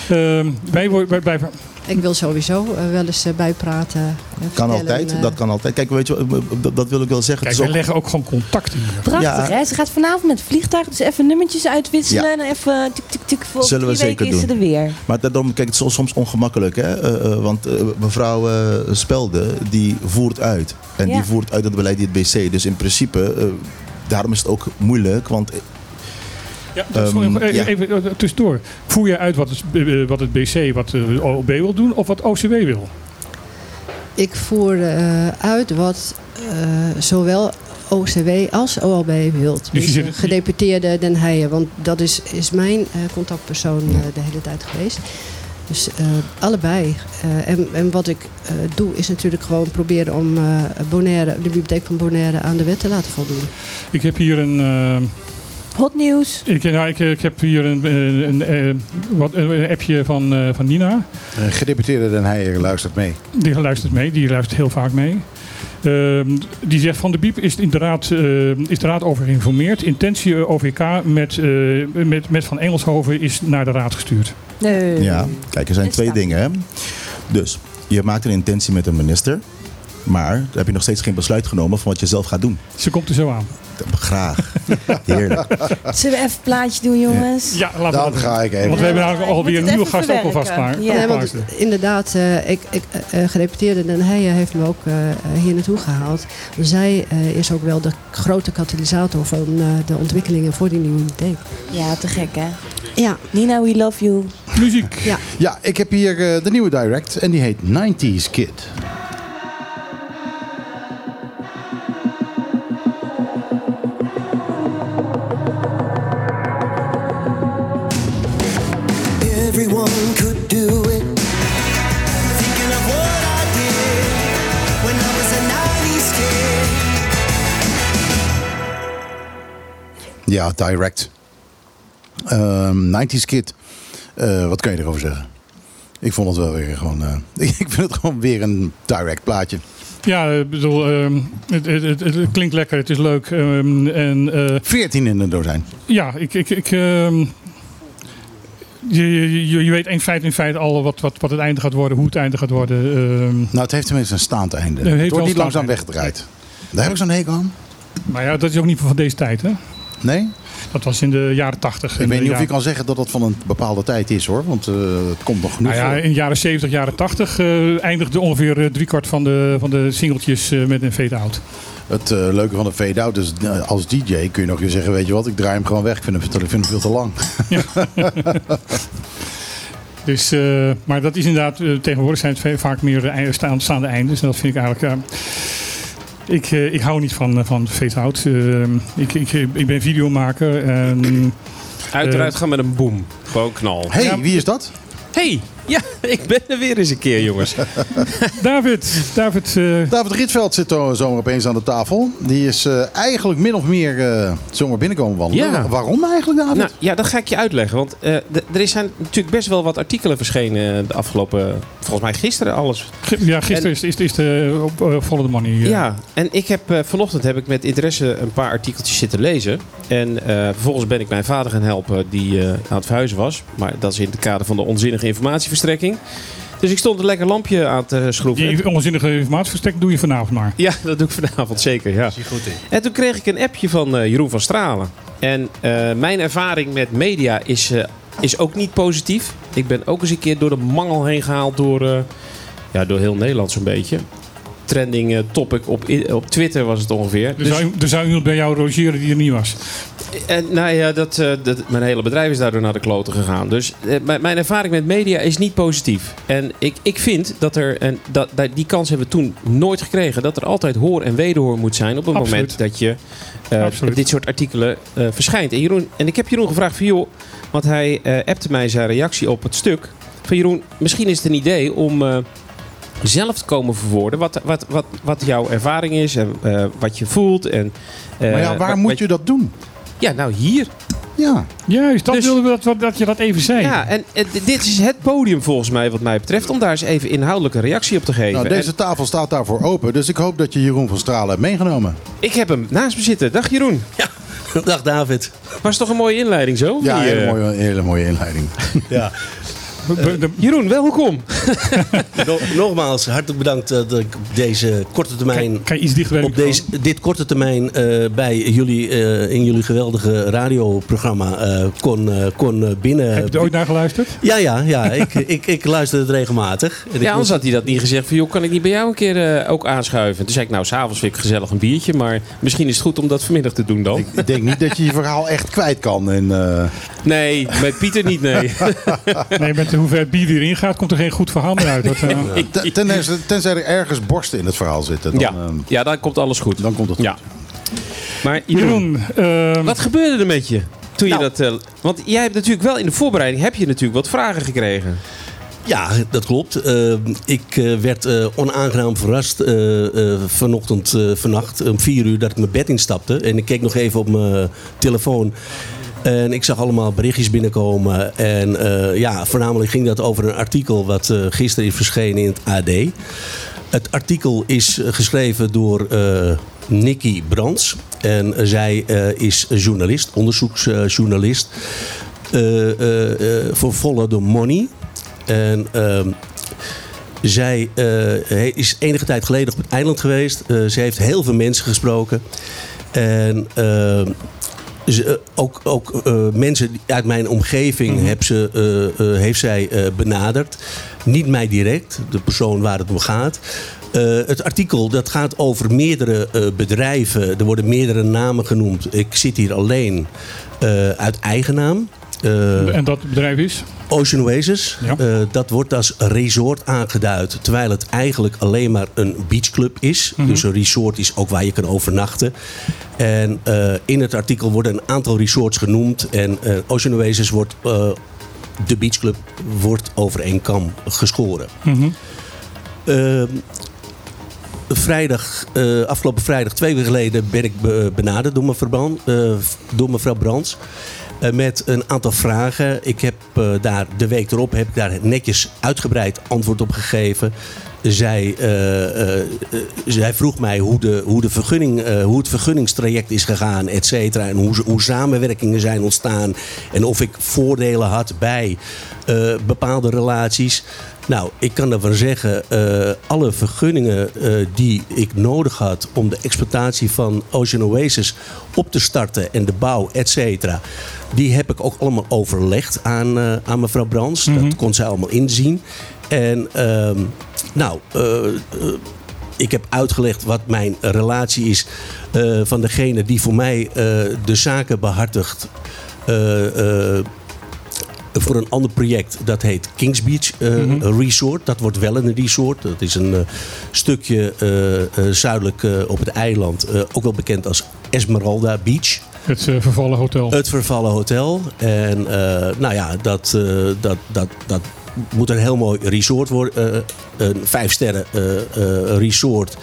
Ehm, wij, wij blijven. Ik wil sowieso eh, wel eens eh, bijpraten. eh, Kan vertellen, altijd, dat kan altijd. Kijk, weet je, dat, dat wil ik wel zeggen. Kijk, wij ook, leggen ook gewoon contacten hier. Prachtig, Ja. hè? Ze gaat vanavond met het vliegtuig, dus even nummertjes uitwisselen. Ja. En even tik, tik, tik. Voor Zullen we zeker is ze er weer. maar daarom, kijk, het is soms ongemakkelijk. Hè? Eh, eh, want eh, mevrouw Spelde, die voert uit. En Ja. die voert uit het beleid in het BC. Dus in principe, eh, daarom is het ook moeilijk. Want Ja, dat is Ehm, even, ja. even eh, tussendoor. Voer je uit wat het, eh, wat het BC, wat de OLB wil doen of wat OCW wil? Ik voer eh, uit wat eh, zowel OCW als OLB wilt. Dus Dus, eh, gedeputeerde Den Heijen, want dat is, is mijn eh, contactpersoon eh, de hele tijd geweest. Dus eh, allebei. Eh, en, en wat ik eh, doe is natuurlijk gewoon proberen om eh, Bonaire, de bibliotheek van Bonaire aan de wet te laten voldoen. Ik heb hier een. Hot nieuws. ik, nou, ik, ik heb hier een, een, een, eh, wat, een appje van, eh, van Nina. Eh, gedeputeerde Den Heijer luistert mee. Die luistert mee, die luistert heel vaak mee. Ehm, die zegt van de BIEB is, inderdaad, eh, is de raad over geïnformeerd. Intentie eh, OVK met, eh, met, met Van Engelshoven is naar de raad gestuurd. Nee. ja, kijk, er zijn twee dingen. Hè? Dus, je maakt een intentie met een minister. Maar dan heb je nog steeds geen besluit genomen van wat je zelf gaat doen. Ze komt er zo aan. Graag. Heerlijk. [LAUGHS] Zullen we even een plaatje doen, jongens? Ja, laten Dan we ga ik even. Want we hebben ik alweer een nieuwe gast ook alvast verwerken. klaar. Ja. Nee, want inderdaad, eh, ik, ik, eh, gedeputeerde Den Heijen heeft me ook eh, hier naartoe gehaald. Zij eh, is ook wel de grote katalysator van eh, de ontwikkelingen voor die nieuwe bibliotheek. Ja, te gek, hè? Ja, Nina, we love you. Muziek. ja. Ja, ik heb hier eh, de nieuwe direct en die heet 90s Kid. Ja, direct. Ehm 90s Kid. Eh, wat kan je erover zeggen? Ik vond het wel weer gewoon... eh, [LAUGHS] ik vind het gewoon weer een direct plaatje. Ja, ik bedoel, ehm, het, het, het, het klinkt lekker, het is leuk. ehm, en eh, 14 in een dozijn. ja, ik... ik, ik je, je, je weet in feite, in feite al wat, wat, wat het einde gaat worden, hoe het einde gaat worden. Nou, het heeft tenminste een staand einde. het wordt niet langzaam weggedraaid. Daar heb ik zo'n hekel aan. maar ja, dat is ook niet van deze tijd, hè? Nee? Dat was in de jaren tachtig. Ik weet niet of je kan zeggen dat dat van een bepaalde tijd is hoor. Want eh, het komt nog genoeg Nou ja, voor. in de jaren 70, jaren 80 eh, eindigde ongeveer eh, driekwart van de, van de singeltjes eh, met een fade-out. Het eh, leuke van een fade-out is, eh, als DJ kun je nog weer zeggen, weet je wat, ik draai hem gewoon weg. Ik vind hem, ik vind hem veel te lang. [LAUGHS] Dus, eh, maar dat is inderdaad, eh, tegenwoordig zijn het vaak meer eh, staan- staande eindes. En dat vind ik eigenlijk, ja, ik, eh, ik hou niet van, eh, van fade-out. Eh, ik, ik, ik ben videomaker en Uiteraard gaan met een boom. Gewoon knal. hey, Ja. wie is dat? Hey, Ja, ik ben er weer eens een keer, jongens. [LAUGHS] David, David eh, David Rietveld zit zomaar opeens aan de tafel. Die is eh, eigenlijk min of meer eh, zomaar binnenkomen wandelen. Ja. Wa- Waarom eigenlijk, David? Nou, ja, dat ga ik je uitleggen. Want eh, er zijn natuurlijk best wel wat artikelen verschenen de afgelopen... Volgens mij gisteren alles. G- Ja, gisteren is, is, is de op Follow the Money. eh. Ja, en ik heb eh, vanochtend heb ik met interesse een paar artikeltjes zitten lezen. En eh, vervolgens ben ik mijn vader gaan helpen die eh, aan het verhuizen was. Maar dat is in het kader van de onzinnige informatieverstrekking. Dus ik stond een lekker lampje aan te schroeven. Die onzinnige informatieverstek doe je vanavond maar. Ja, dat doe ik vanavond zeker. Ja. En toen kreeg ik een appje van eh, Jeroen van Stralen. En eh, mijn ervaring met media is, eh, is ook niet positief. Ik ben ook eens een keer door de mangel heen gehaald door, eh, ja, door heel Nederland zo'n beetje. Trending eh, topic op, op Twitter was het ongeveer. Er Dus- zou, er zou iemand bij jou logeren die er niet was. en, nou ja, dat, eh, dat, mijn hele bedrijf is daardoor naar de kloten gegaan. Dus eh, mijn, ervaring met media is niet positief. En ik, ik vind dat er, en dat, die kans hebben we toen nooit gekregen, dat er altijd hoor en wederhoor moet zijn op het Absoluut. moment dat je Absoluut. dit soort artikelen verschijnt. En, Jeroen, en ik heb Jeroen gevraagd van joh, want hij appte mij zijn reactie op het stuk. Van Jeroen, misschien is het een idee om zelf te komen verwoorden wat, wat, wat, wat jouw ervaring is en eh, wat je voelt. En, eh, maar ja, waar wat- moet wat- je dat doen? Ja, nou hier. Ja. Juist, dat Dus- wilden we dat, dat, je dat even zei. Ja, en dit is het podium volgens mij wat mij betreft om daar eens even inhoudelijke reactie op te geven. Nou, deze tafel staat daarvoor open. Dus ik hoop dat je Jeroen van Stralen hebt meegenomen. En ik heb hem naast me zitten. Dag Jeroen. [LAUGHS] Dag David. Was toch een mooie inleiding zo? Ja, een hele eh, mooie, hele mooie inleiding. Ja. [LAUGHS] De- Jeroen, welkom. [LAUGHS] No- nogmaals, hartelijk bedankt eh, dat ik op deze korte termijn... kan je iets dichter Op deze, dit korte termijn eh, bij jullie, eh, in jullie geweldige radioprogramma eh, kon, eh, kon eh, binnen... Heb je er ooit naar geluisterd? Ja, ja, ja. ik, [LAUGHS] ik, ik luister het regelmatig. En ik Ja, anders had hij dat niet gezegd van, joh, kan ik niet bij jou een keer eh, ook aanschuiven? Toen zei ik, nou, s'avonds vind ik gezellig een biertje, maar misschien is het goed om dat vanmiddag te doen dan. Ik, ik denk niet dat je je verhaal echt kwijt kan. En, eh, Nee, met Pieter niet, nee. [LAUGHS] Nee, met hoe ver het bier erin gaat, komt er geen goed verhaal meer uit. Dat, [LAUGHS] eh, ten- tenzij, tenzij er ergens borsten in het verhaal zitten. Dan, Ja, ehm, ja, dan komt alles goed. dan komt het goed. Ja. Maar Jeroen, Jeroen, ehm, wat gebeurde er met je? Toen je Nou. dat, eh, want jij hebt natuurlijk wel in de voorbereiding heb je natuurlijk wat vragen gekregen. Ja, dat klopt. Eh, ik eh, werd eh, onaangenaam verrast eh, eh, vanochtend, eh, vannacht, om vier uur, dat ik mijn bed instapte. En ik keek nog even op mijn telefoon. En ik zag allemaal berichtjes binnenkomen. En eh, ja, voornamelijk ging dat over een artikel wat eh, gisteren is verschenen in het AD. Het artikel is eh, geschreven door eh Nikki Brands. En zij is journalist, onderzoeksjournalist. voor Follow the Money. En ehm, zij is enige tijd geleden op het eiland geweest. Ze heeft heel veel mensen gesproken. En ehm, ze, eh, ook, ook eh, mensen uit mijn omgeving heb ze, eh, heeft zij benaderd. Niet mij direct, de persoon waar het om gaat. Het artikel dat gaat over meerdere bedrijven. Er worden meerdere namen genoemd. Ik zit hier alleen uit eigen naam. Eh, en dat bedrijf is? Ocean Oasis, Ja. eh, dat wordt als resort aangeduid. Terwijl het eigenlijk alleen maar een beachclub is. Mhm. Dus een resort is ook waar je kan overnachten. En eh, in het artikel worden een aantal resorts genoemd. En Ocean Oasis wordt, de beachclub, wordt over één kam geschoren. Mhm. Vrijdag, afgelopen vrijdag, twee weken geleden, ben ik be- benaderd door mevrouw, Brand, eh, door mevrouw Brands. Eh, met een aantal vragen. Ik heb eh, daar de week erop heb ik daar netjes uitgebreid antwoord op gegeven. Zij, eh, zij vroeg mij hoe, de, hoe, de vergunning, hoe het vergunningstraject is gegaan, et cetera. En hoe, hoe samenwerkingen zijn ontstaan. En of ik voordelen had bij bepaalde relaties. Nou, ik kan daarvan zeggen, eh, alle vergunningen eh, die ik nodig had om de exploitatie van Ocean Oasis op te starten en de bouw, et cetera, die heb ik ook allemaal overlegd aan, eh, aan mevrouw Brands. Dat kon zij allemaal inzien. En ehm, nou, ik heb uitgelegd wat mijn relatie is van degene die voor mij de zaken behartigt. eh, eh, voor een ander project. Dat heet Kings Beach eh, Resort. Dat wordt wel een resort. Dat is een eh, stukje eh, zuidelijk op het eiland. ook wel bekend als Esmeralda Beach. Het vervallen hotel. Het vervallen hotel. En nou ja, dat, dat, dat, dat, moet een heel mooi resort worden. een vijf sterren resort.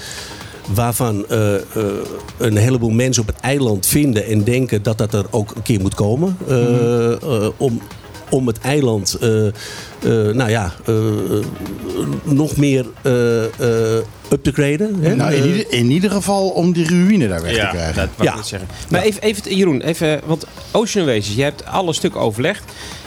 Waarvan een heleboel mensen op het eiland vinden en denken dat dat er ook een keer moet komen. om, om het eiland, eh, eh, nou ja, eh, nog meer eh, eh, up te graden. hè. Nou, in, ieder, in ieder geval om die ruïne daar weg te krijgen. dat Ja. net zeggen. Maar even, even, Jeroen, even, want Ocean Oasis, je hebt alle stukken overlegd.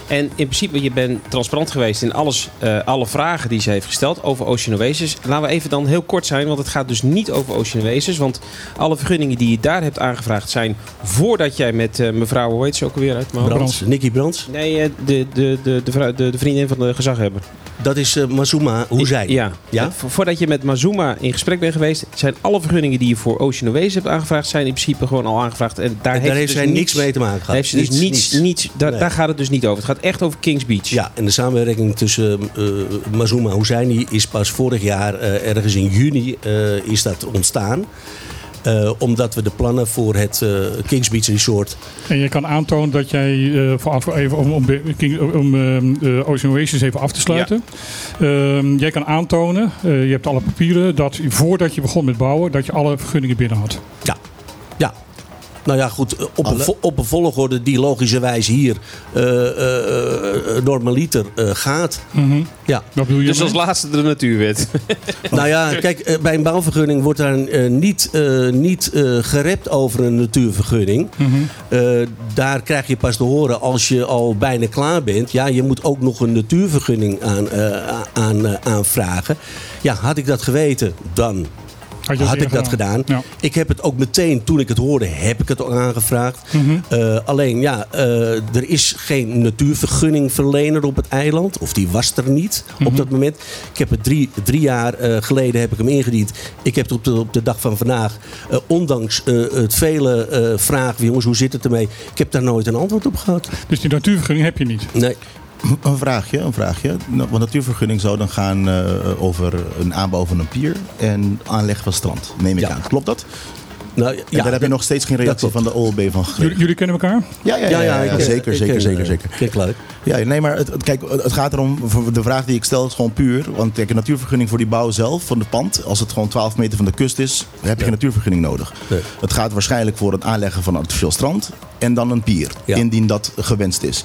En in principe, je bent transparant geweest in alles, eh, alle vragen die ze heeft gesteld over Ocean Oasis. Laten we even dan heel kort zijn, want het gaat dus niet over Ocean Oasis. Want alle vergunningen die je daar hebt aangevraagd zijn voordat jij met eh, mevrouw, hoe heet ze ook alweer uit mijn hoofd? Brands, Nicky Brands. Nee, eh, de, de, de, de, vrouw- de, de vriendin van de gezaghebber. Dat is Mazuma Hoezijn. Ja. Ja? Vo- Voordat je met Mazuma in gesprek bent geweest, zijn alle vergunningen die je voor Ocean Oasis hebt aangevraagd, zijn in principe gewoon al aangevraagd. En daar, En heeft, daar heeft ze zij dus niks mee te maken gehad. Daar heeft ze dus Niets, niets, niets. niets, daar, Nee. daar gaat het dus niet over. Het gaat echt over Kings Beach. Ja, en de samenwerking tussen eh Mazuma Housaini is pas vorig jaar, eh, ergens in juni, eh, is dat ontstaan. Eh, omdat we de plannen voor het eh, Kings Beach Resort... En je kan aantonen dat jij, eh, voor, even om, om, King- om ehm, eh, Ocean Oasis even af te sluiten. Ehm, jij kan aantonen, eh, je hebt alle papieren, dat voordat je begon met bouwen, dat je alle vergunningen binnen had. Ja. Nou ja, goed, eh, op, een, Alle? op een volgorde die logischerwijs hier eh, eh, eh, normaliter eh, gaat. Ja. Wat bedoel je Dus als laatste de natuurwet. [LAUGHS] Nou ja, kijk, eh, bij een bouwvergunning wordt daar niet, eh, niet eh, gerept over een natuurvergunning. Eh, daar krijg je pas te horen als je al bijna klaar bent. Ja, je moet ook nog een natuurvergunning aan, eh, aan, aanvragen. Ja, had ik dat geweten, dan Had ik dat gedaan. Ja. Ik heb het ook meteen, toen ik het hoorde, heb ik het ook aangevraagd. Mhm. Eh, alleen, ja, eh, er is geen natuurvergunningverlener op het eiland. Of die was er niet Mhm. op dat moment. Ik heb het drie, drie jaar eh, geleden heb ik hem ingediend. Ik heb het op de, op de dag van vandaag, ondanks het vele vragen... jongens, hoe zit het ermee? Ik heb daar nooit een antwoord op gehad. Dus die natuurvergunning heb je niet. Nee. Een vraagje, een vraagje. Nou, Want natuurvergunning zou dan gaan eh, over een aanbouw van een pier en aanleg van strand. Neem ik Ja. aan. Klopt dat? Nou, En daar heb je nog steeds geen reactie van de OLB van gegeven. Jullie, jullie kennen elkaar? Ja, ja, ja, ja, ik, eh, zeker, ik zeker, ken, zeker, zeker. ken Clark. Ja, nee, maar het, kijk, het gaat erom, de vraag die ik stel is gewoon puur. Want kijk, een natuurvergunning voor die bouw zelf, van het pand, als het gewoon 12 meter van de kust is, heb je geen natuurvergunning nodig. Nee. Het gaat waarschijnlijk voor het aanleggen van een artificieel strand en dan een pier, Ja. indien dat gewenst is.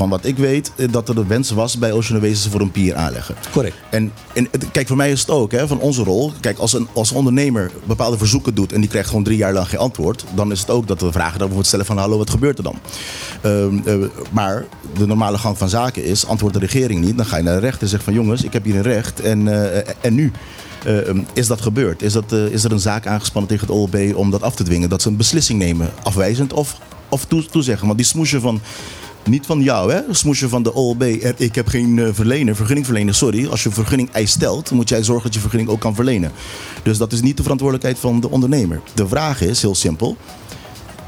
Van wat ik weet, eh, dat er de wens was bij Ocean Oasis voor een pier aanleggen. Correct. En, en kijk, voor mij is het ook, hè, van onze rol. Kijk, als een, als een ondernemer bepaalde verzoeken doet en die krijgt gewoon drie jaar lang geen antwoord, dan is het ook dat we vragen dat we stellen van hallo, wat gebeurt er dan? Ehm, eh, maar de normale gang van zaken is, antwoordt de regering niet, dan ga je naar de rechter en zegt van jongens, ik heb hier een recht en, eh, en nu? Eh, ehm, is dat gebeurd? Is, dat, is er een zaak aangespannen tegen het OLB om dat af te dwingen? Dat ze een beslissing nemen, afwijzend of, of toe, toezeggen? Want die smoesje van niet van jou, hè? Smoesje van de OLB. Ik heb geen eh, verlener, vergunningverlener. Sorry, als je een vergunning eis stelt, moet jij zorgen dat je vergunning ook kan verlenen. Dus dat is niet de verantwoordelijkheid van de ondernemer. De vraag is, heel simpel.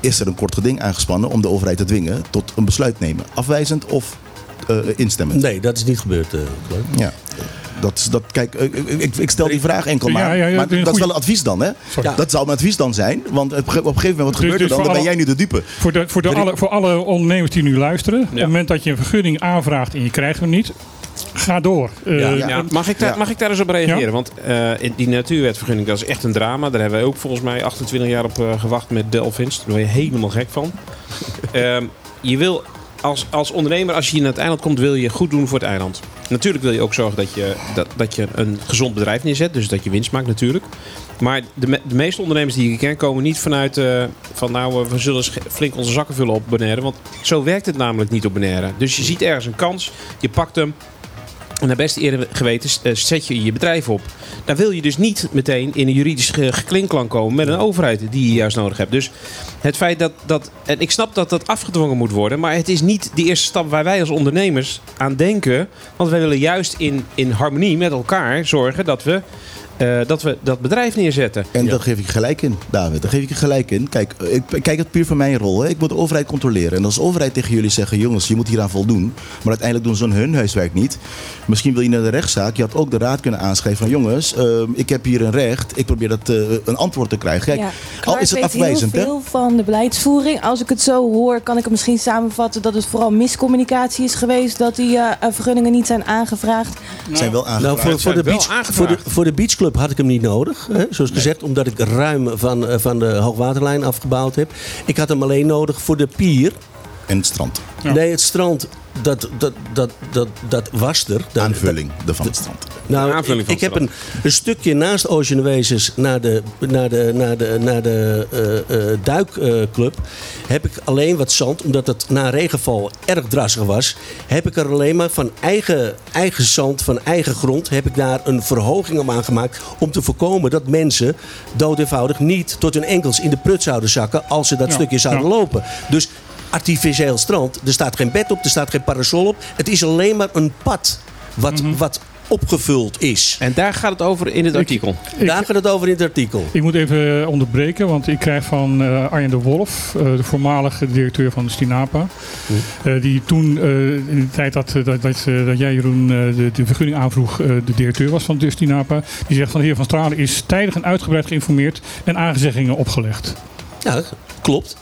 Is er een kort geding aangespannen om de overheid te dwingen tot een besluit nemen? Afwijzend of eh, instemmend? Nee, dat is niet gebeurd, Clark. Ja. Dat dat, kijk, ik, ik, ik stel die vraag enkel maar. ja, ja, maar dat is wel een advies dan, hè? Sorry. Dat zou mijn advies dan zijn. Want op een gegeven moment, wat Dus- gebeurt er dus dan? Dan ben jij nu de dupe. Voor, de, voor, de alle, voor alle ondernemers die nu luisteren, op het moment dat je een vergunning aanvraagt en je krijgt hem niet, ga door. Eh, Ja. Mag, ik daar, Ja. mag ik daar eens op reageren? Ja. Want eh, in die natuurwetvergunning, dat is echt een drama. Daar hebben we ook volgens mij 28 jaar op eh, gewacht met Delphins. Daar word je helemaal gek van. [LAUGHS] Ehm, je wil als, als ondernemer, als je hier naar het eiland komt, wil je goed doen voor het eiland. Natuurlijk wil je ook zorgen dat je, dat, dat je een gezond bedrijf neerzet. Dus dat je winst maakt natuurlijk. Maar de, de meeste ondernemers die ik ken komen niet vanuit eh, van nou, eh, we zullen flink onze zakken vullen op Bonaire. Want zo werkt het namelijk niet op Bonaire. Dus je ziet ergens een kans, je pakt hem. En naar beste eerder geweten eh, zet je je bedrijf op. Dan wil je dus niet meteen in een juridisch ge- geklinklank komen met een overheid die je juist nodig hebt. Dus het feit dat, dat. En ik snap dat dat afgedwongen moet worden. Maar het is niet de eerste stap waar wij als ondernemers aan denken. Want wij willen juist in, in harmonie met elkaar zorgen dat we eh, dat we dat bedrijf neerzetten. En daar geef ik je gelijk in, David. Daar geef ik je gelijk in. Kijk, ik kijk het puur van mijn rol. Hè. Ik moet de overheid controleren. En als de overheid tegen jullie zeggen, jongens, je moet hieraan voldoen. Maar uiteindelijk doen ze hun huiswerk niet. Misschien wil je naar de rechtszaak. Je had ook de raad kunnen aanschrijven van, jongens, eh, ik heb hier een recht. Ik probeer dat, eh, een antwoord te krijgen. Kijk, Ja, al is het afwijzend, heel hè. veel van de beleidsvoering. Als ik het zo hoor, kan ik het misschien samenvatten dat het vooral miscommunicatie is geweest. Dat die eh, eh, vergunningen niet zijn aangevraagd. zijn wel Nou, aangevraagd. voor, voor, de beach, voor, de, aangevraagd. voor de beachclub had ik hem niet nodig. Hè? Zoals gezegd, omdat ik ruim van, eh, van de hoogwaterlijn afgebouwd heb. Ik had hem alleen nodig voor de pier. En het strand. Ja. Nee, het strand, dat, dat, dat, dat, dat was er. Dat- Aanvulling van het strand. Nou, aanvulling ik, van ik heb een, een stukje naast Ocean Oasis naar de, naar de, naar de, naar de eh, eh, duikclub. heb ik alleen wat zand, omdat het na regenval erg drassig was. Heb ik er alleen maar van eigen, eigen zand, van eigen grond. heb ik daar een verhoging om aangemaakt. Om te voorkomen dat mensen dood eenvoudig niet tot hun enkels in de prut zouden zakken. als ze dat Ja, stukje zouden ja. lopen. Dus artificieel strand. Er staat geen bed op, er staat geen parasol op. Het is alleen maar een pad wat, Mhm. wat opgevuld is. En daar gaat het over in het artikel. Ik- Daar gaat het over in het artikel. Ik moet even onderbreken, want ik krijg van eh, Arjen de Wolf, eh, de voormalige directeur van de Stinapa. eh, die toen, eh, in de tijd dat, dat, dat, eh, dat jij Jeroen eh, de, de vergunning aanvroeg, eh, de directeur was van de Stinapa. Die zegt van de heer Van Stralen is tijdig en uitgebreid geïnformeerd en aangezeggingen opgelegd. Ja, dat klopt.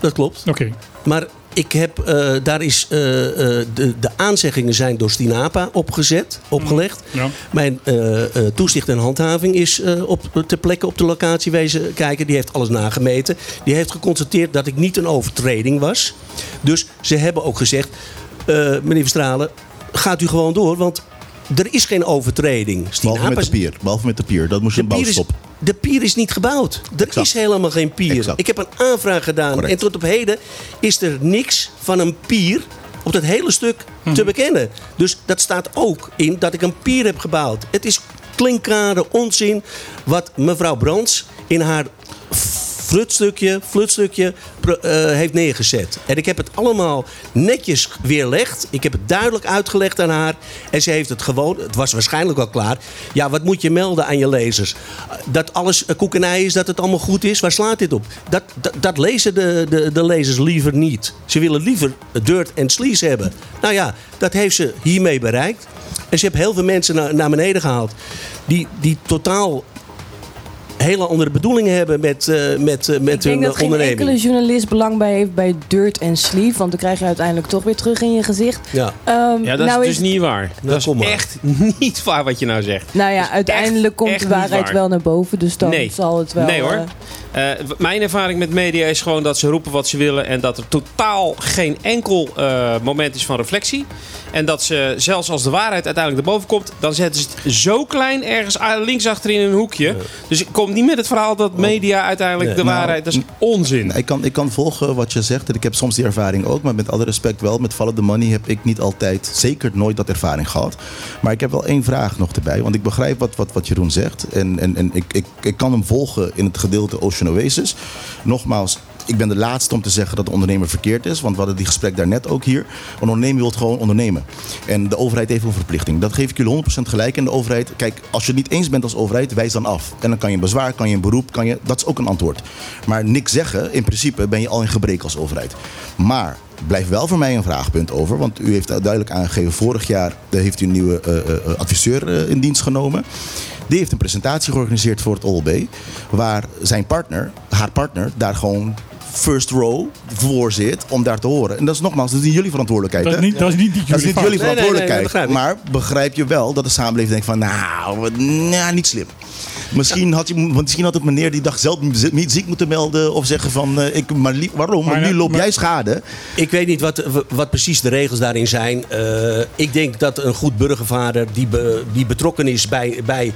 Dat klopt. Oké, Maar ik heb, eh, daar is, eh, eh, de, de aanzeggingen zijn door Stinapa opgezet, opgelegd. ja. Mijn toezicht en handhaving is op, ter plekke op de locatie wezen kijken. Die heeft alles nagemeten. Die heeft geconstateerd dat ik niet een overtreding was. Dus ze hebben ook gezegd, meneer Verstralen, gaat u gewoon door, want er is geen overtreding. Behalve met de pier. Behalve met de pier. Dat moest je de een is, bouwstop. de pier is niet gebouwd. Er Exact. is helemaal geen pier. Exact. Ik heb een aanvraag gedaan. Correct. En tot op heden is er niks van een pier op dat hele stuk Mhm. te bekennen. Dus dat staat ook in dat ik een pier heb gebouwd. Het is klinkklare onzin wat mevrouw Brands in haar flutstukje, flutstukje eh, heeft neergezet. En ik heb het allemaal netjes weerlegd. Ik heb het duidelijk uitgelegd aan haar. En ze heeft het gewoon, het was waarschijnlijk al klaar. Ja, wat moet je melden aan je lezers? Dat alles koekenij is, dat het allemaal goed is? Waar slaat dit op? Dat, dat, dat lezen de, de, de lezers liever niet. Ze willen liever dirt en sleaze hebben. Nou ja, dat heeft ze hiermee bereikt. En ze heeft heel veel mensen naar, naar beneden gehaald. Die, die totaal hele andere bedoelingen hebben met, eh, met, eh, met Ik denk hun dat eh, geen onderneming. enkele journalist belang bij heeft bij dirt en sleeve. Want dan krijg je uiteindelijk toch weer terug in je gezicht. Ja. Ehm, Ja, dat nou is dus niet waar. dat is kom maar. echt [LAUGHS] niet waar wat je nou zegt. Nou ja, is uiteindelijk echt- komt echt de waarheid waar. wel naar boven. Dus dan Nee. zal het wel... Nee hoor. mijn ervaring met media is gewoon dat ze roepen wat ze willen en dat er totaal geen enkel eh, moment is van reflectie. En dat ze, zelfs als de waarheid uiteindelijk erboven komt, dan zetten ze het zo klein ergens links achter in een hoekje. Dus ik kom niet met het verhaal dat media uiteindelijk Nee. de Nou, waarheid, dat is onzin. Nou, ik, kan, ik kan volgen wat je zegt en ik heb soms die ervaring ook. Maar met alle respect wel, met Follow the Money heb ik niet altijd, zeker nooit dat ervaring gehad. Maar ik heb wel één vraag nog erbij. Want ik begrijp wat, wat, wat Jeroen zegt. En, en, en ik, ik, ik kan hem volgen in het gedeelte Ocean Oasis. Nogmaals, ik ben de laatste om te zeggen dat de ondernemer verkeerd is. Want we hadden die gesprek daarnet ook hier. Een ondernemer wil gewoon ondernemen. En de overheid heeft een verplichting. Dat geef ik jullie 100% gelijk. En de overheid, kijk, als je het niet eens bent als overheid, wijs dan af. En dan kan je een bezwaar, kan je een beroep, kan je, dat is ook een antwoord. Maar niks zeggen, in principe ben je al in gebrek als overheid. Maar blijft wel voor mij een vraagpunt over. Want u heeft duidelijk aangegeven, vorig jaar eh, heeft u een nieuwe eh, eh, adviseur in dienst genomen. Die heeft een presentatie georganiseerd voor het OLB. Waar zijn partner, haar partner, daar gewoon first row voor zit om daar te horen. En dat is nogmaals, dat is niet jullie verantwoordelijkheid. Dat is hè? niet, dat is niet, Dat is jullie niet jullie Nee, nee, nee, verantwoordelijkheid. begrijp maar begrijp je wel dat de samenleving denkt van... nou, nou niet slim. Misschien had, je, want misschien had het meneer die dag zelf niet ziek moeten melden... of zeggen van, eh, ik, maar waarom? Maar nu loop maar- jij schade. Ik weet niet wat, wat precies de regels daarin zijn. Eh, ik denk dat een goed burgervader die, be- die betrokken is bij, bij,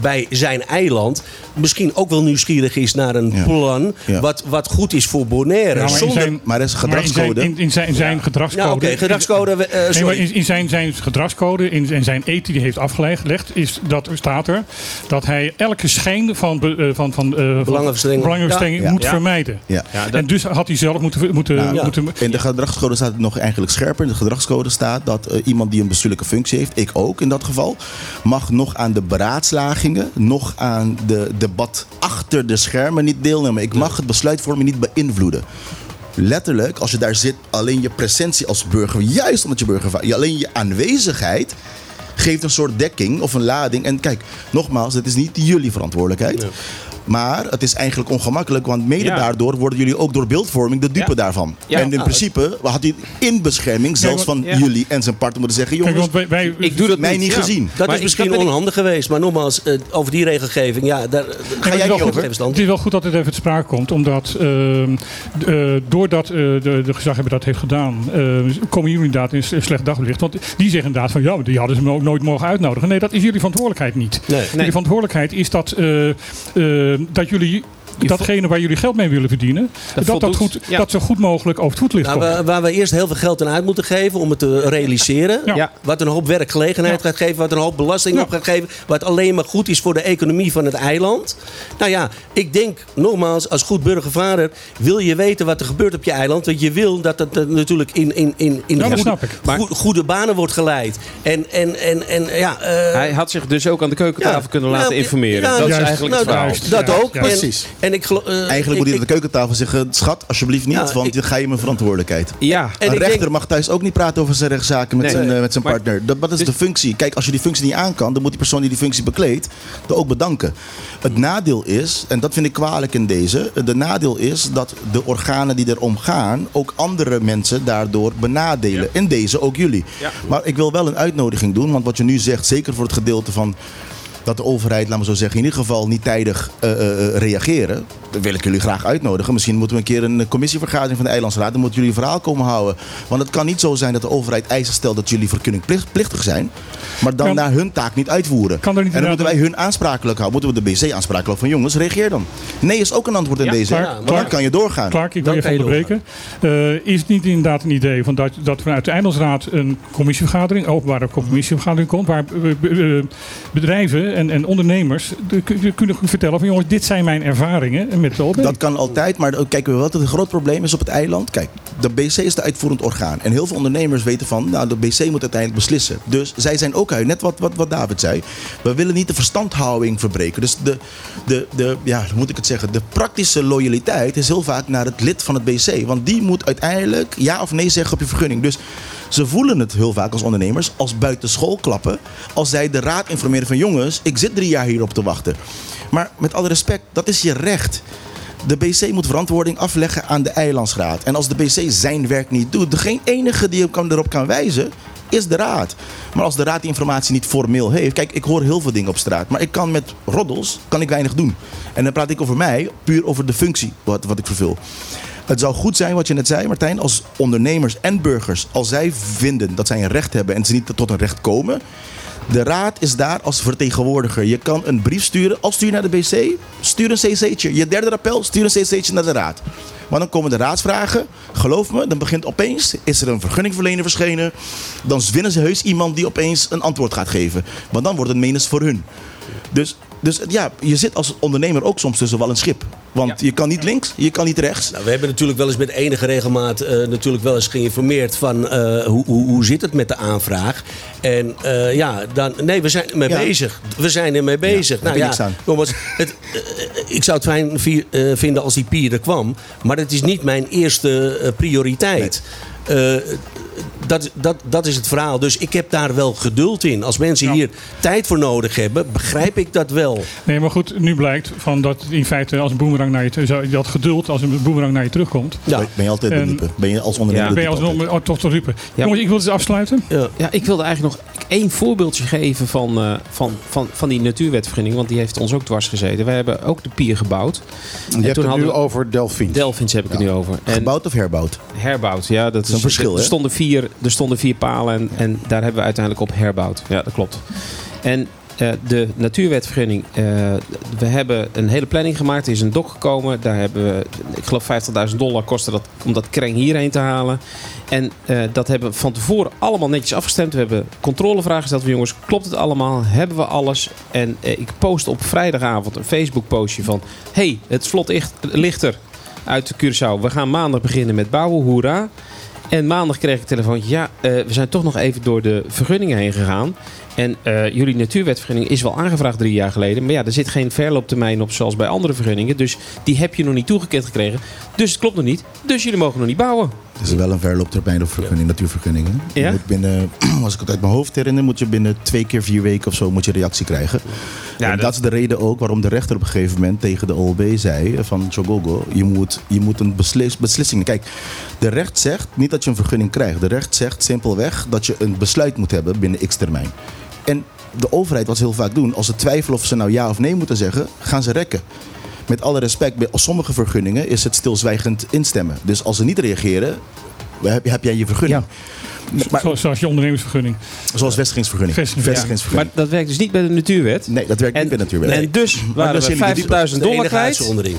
bij zijn eiland... misschien ook wel nieuwsgierig is naar een Ja. plan... Ja. Wat, wat goed is voor Bonaire. Ja, maar Zonder... zijn- Maar er is een maar in zijn- gedragscode. In, in zijn, in zijn gedragscode. Ja, oké, gedragscode... eh, sorry. in, in zijn, zijn gedragscode, in, in zijn eten die hij heeft afgelegd, is dat staat er dat hij elk elke schijn van, be- eh, van, van, eh, van Belangenverstrengeling. belangenverstrengeling Ja. moet Ja. vermijden. Ja. Ja, dat- En dus had hij zelf moeten... moeten, Nou, ja. moeten In de gedragscode staat het nog eigenlijk scherper. In de gedragscode staat dat eh, iemand die een bestuurlijke functie heeft, ik ook in dat geval, mag nog aan de beraadslagingen, nog aan de debat achter de schermen niet deelnemen. Ik mag het besluitvorming niet beïnvloeden. Letterlijk, als je daar zit, alleen je presentie als burger, juist omdat je burger, alleen je aanwezigheid geeft een soort dekking of een lading. En kijk, nogmaals, het is niet jullie verantwoordelijkheid. Maar het is eigenlijk ongemakkelijk, want mede Ja. daardoor worden jullie ook door beeldvorming de dupe Ja. daarvan. Ja. en in Nou, principe had hij in bescherming, zelfs van ja. jullie en zijn partner moeten zeggen: jongens, want wij, wij, ik doe dat mij niet ja. gezien. Dat Maar is misschien dat ik- onhandig geweest. Maar nogmaals, eh, over die regelgeving, ja, daar, Ga jij wel niet over? Het is wel goed dat het even te sprake komt, omdat ehm, eh, doordat eh, de, de gezaghebber dat heeft gedaan, eh, komen jullie inderdaad in slecht daglicht. Want die zeggen inderdaad van ja, die hadden ze me ook nooit mogen uitnodigen. Nee, dat is jullie verantwoordelijkheid niet. Nee. Jullie verantwoordelijkheid is dat, eh, eh, dat jullie datgene waar jullie geld mee willen verdienen, dat, dat, goed, Ja. dat zo goed mogelijk over het voetlicht Nou, komt. waar, waar we eerst heel veel geld aan uit moeten geven om het te realiseren. Ja. Ja. Wat een hoop werkgelegenheid Ja. gaat geven, wat een hoop belasting Ja. op gaat geven. Wat alleen maar goed is voor de economie van het eiland. Nou ja, ik denk nogmaals, als goed burgervader wil je weten wat er gebeurt op je eiland. Want je wil dat het eh, natuurlijk in, in, in, in goede, banen wordt geleid. En, en, en, en ja. eh, Hij had zich dus ook aan de keukentafel ja, kunnen laten nou, informeren. ja, dat is juist. eigenlijk het nou, verhaal. dat, ook. ja. En- Precies. En, ik, gelo- eh, Eigenlijk moet hij aan de keukentafel zeggen: schat, alsjeblieft niet, Ja, want dan ga je mijn verantwoordelijkheid. Ja, En een rechter denk- mag thuis ook niet praten over zijn rechtszaken met Nee. zijn, eh, met zijn Maar- partner. Dat, dat is Dus- de functie. Kijk, als je die functie niet aan kan, dan moet die persoon die die functie bekleedt er ook bedanken. Het nadeel is, en dat vind ik kwalijk in deze, de nadeel is dat de organen die erom gaan ook andere mensen daardoor benadelen. In deze ook jullie. Ja. Maar ik wil wel een uitnodiging doen, want wat je nu zegt, zeker voor het gedeelte van dat de overheid, laten we zo zeggen, in ieder geval niet tijdig eh, eh, eh, reageren. Dan wil ik jullie graag uitnodigen. Misschien moeten we een keer een commissievergadering van de Eilandsraad. Dan moeten jullie een verhaal komen houden. Want het kan niet zo zijn dat de overheid eisen stelt dat jullie vergunningplichtig zijn. Maar dan Kan- naar hun taak niet uitvoeren. Kan er niet en dan moeten wij hun aansprakelijk houden. Moeten we de BC aansprakelijk houden van jongens, reageer dan. Nee is ook een antwoord in Ja, deze. Clark, Want dan Clark. kan je doorgaan. Clark, ik wil Dan je even kan je onderbreken. Eh, is het niet inderdaad een idee van dat, dat vanuit de Eindelsraad een commissievergadering, openbare commissievergadering komt, waar be- bedrijven en, en ondernemers de- de- kunnen vertellen van jongens, dit zijn mijn ervaringen met de OB. Dat kan altijd, maar kijken we wat het groot probleem is op het eiland. Kijk, de BC is de uitvoerend orgaan. En heel veel ondernemers weten van, nou, de BC moet uiteindelijk beslissen. Dus zij zijn ook uit, net wat, wat, wat David zei. We willen niet de verstandhouding verbreken. Dus de, de, de, ja, moet ik het zeggen, de praktische loyaliteit is heel vaak naar het lid van het BC. Want die moet uiteindelijk ja of nee zeggen op je vergunning. Dus ze voelen het heel vaak als ondernemers als buitenschool klappen. Als zij de raad informeren van jongens, ik zit drie jaar hierop te wachten. Maar met alle respect, dat is je recht. De BC moet verantwoording afleggen aan de eilandsraad. En als de BC zijn werk niet doet, de enige die erop kan wijzen, is de raad. Maar als de raad die informatie niet formeel heeft. Kijk, ik hoor heel veel dingen op straat. Maar ik kan met roddels kan ik weinig doen. En dan praat ik over mij, puur over de functie wat, wat ik vervul. Het zou goed zijn wat je net zei, Martijn, als ondernemers en burgers, als zij vinden dat zij een recht hebben en ze niet tot een recht komen. De raad is daar als vertegenwoordiger. Je kan een brief sturen. Als stuur je naar de BC, stuur een cc'tje. Je derde appel, stuur een cc'tje naar de raad. Maar dan komen de raadsvragen. Geloof me, dan begint opeens, is er een vergunningverlener verschenen. Dan winnen ze heus iemand die opeens een antwoord gaat geven. Want dan wordt het menens voor hun. Dus, dus ja, je zit als ondernemer ook soms tussen wel een schip. Want je kan niet links, je kan niet rechts. Nou, we hebben natuurlijk wel eens met enige regelmaat eh, natuurlijk wel eens geïnformeerd van eh, hoe, hoe, hoe zit het met de aanvraag. En eh, ja, dan, nee, we zijn ermee Ja. bezig. We zijn ermee bezig. niks ja, aan. nogmaals, het, ik zou het fijn vi- eh, vinden als die pier er kwam. Maar het is niet mijn eerste eh, prioriteit. Eh, dat, dat, dat is het verhaal. Dus ik heb daar wel geduld in. Als mensen Ja. hier tijd voor nodig hebben, begrijp ik dat wel. Nee, maar goed, nu blijkt van dat in feite als een boemerang naar je dat geduld als een boemerang naar je terugkomt. Ja. Ben je altijd En-? Ben je als ondernemer Ja. Ben je altijd? oh, toch te riepen. Ja. Jongens, ik wil het eens afsluiten. Ja. Ja, ik wilde eigenlijk nog één voorbeeldje geven van, eh, van, van, van die natuurwetvergunning. Want die heeft ons ook dwars gezeten. Wij hebben ook de pier gebouwd. Je hebt toen het nu hadden we- over Delphine. Delphins heb ik het nu over. En Gebouwd of herbouwd? herbouwd, ja. Dat is een verschil, Er stonden vier, er stonden vier palen en, en daar hebben we uiteindelijk op herbouwd. Ja, dat klopt. En eh, de natuurwetvergunning. eh, we hebben een hele planning gemaakt. Er is een dok gekomen. Daar hebben we, ik geloof 50.000 dollar kostte dat om dat kreng hierheen te halen. En eh, dat hebben we van tevoren allemaal netjes afgestemd. We hebben controlevragen gesteld van jongens, klopt het allemaal? Hebben we alles? En ik post op vrijdagavond een Facebook postje van... hey, het vlot echt- ligt er uit de Curaçao. We gaan maandag beginnen met bouwen, hoera. En maandag kreeg ik een telefoontje. Ja, eh, we zijn toch nog even door de vergunningen heen gegaan. En eh, jullie natuurwetvergunning is wel aangevraagd drie jaar geleden. Maar ja, er zit geen verlooptermijn op zoals bij andere vergunningen. Dus die heb je nog niet toegekend gekregen. Dus het klopt nog niet. Dus jullie mogen nog niet bouwen. Het is wel een verlooptermijn op vergunning, natuurvergunningen. Ja? moet binnen, [CLEARS THROAT] als ik het uit mijn hoofd herinner, moet je binnen twee keer vier weken of zo moet je reactie krijgen. Ja, en dat... is de reden ook waarom de rechter op een gegeven moment tegen de OLB zei van Chogogo, je moet, je moet een beslis, beslissing. Kijk, de recht zegt niet dat je een vergunning krijgt. De recht zegt simpelweg dat je een besluit moet hebben binnen x termijn. En de overheid wat ze heel vaak doen, als ze twijfelen of ze nou ja of nee moeten zeggen, gaan ze rekken. Met alle respect, bij sommige vergunningen is het stilzwijgend instemmen. Dus als ze niet reageren, heb, heb jij je vergunning. Maar, Zo- Zoals je ondernemingsvergunning. zoals vestigingsvergunning. Vestigingsvergunning. Maar dat werkt dus niet bij de natuurwet. Nee, dat werkt niet bij natuurwet. En dus waren jullie we 50.000 De dollar kwijt. uitzondering.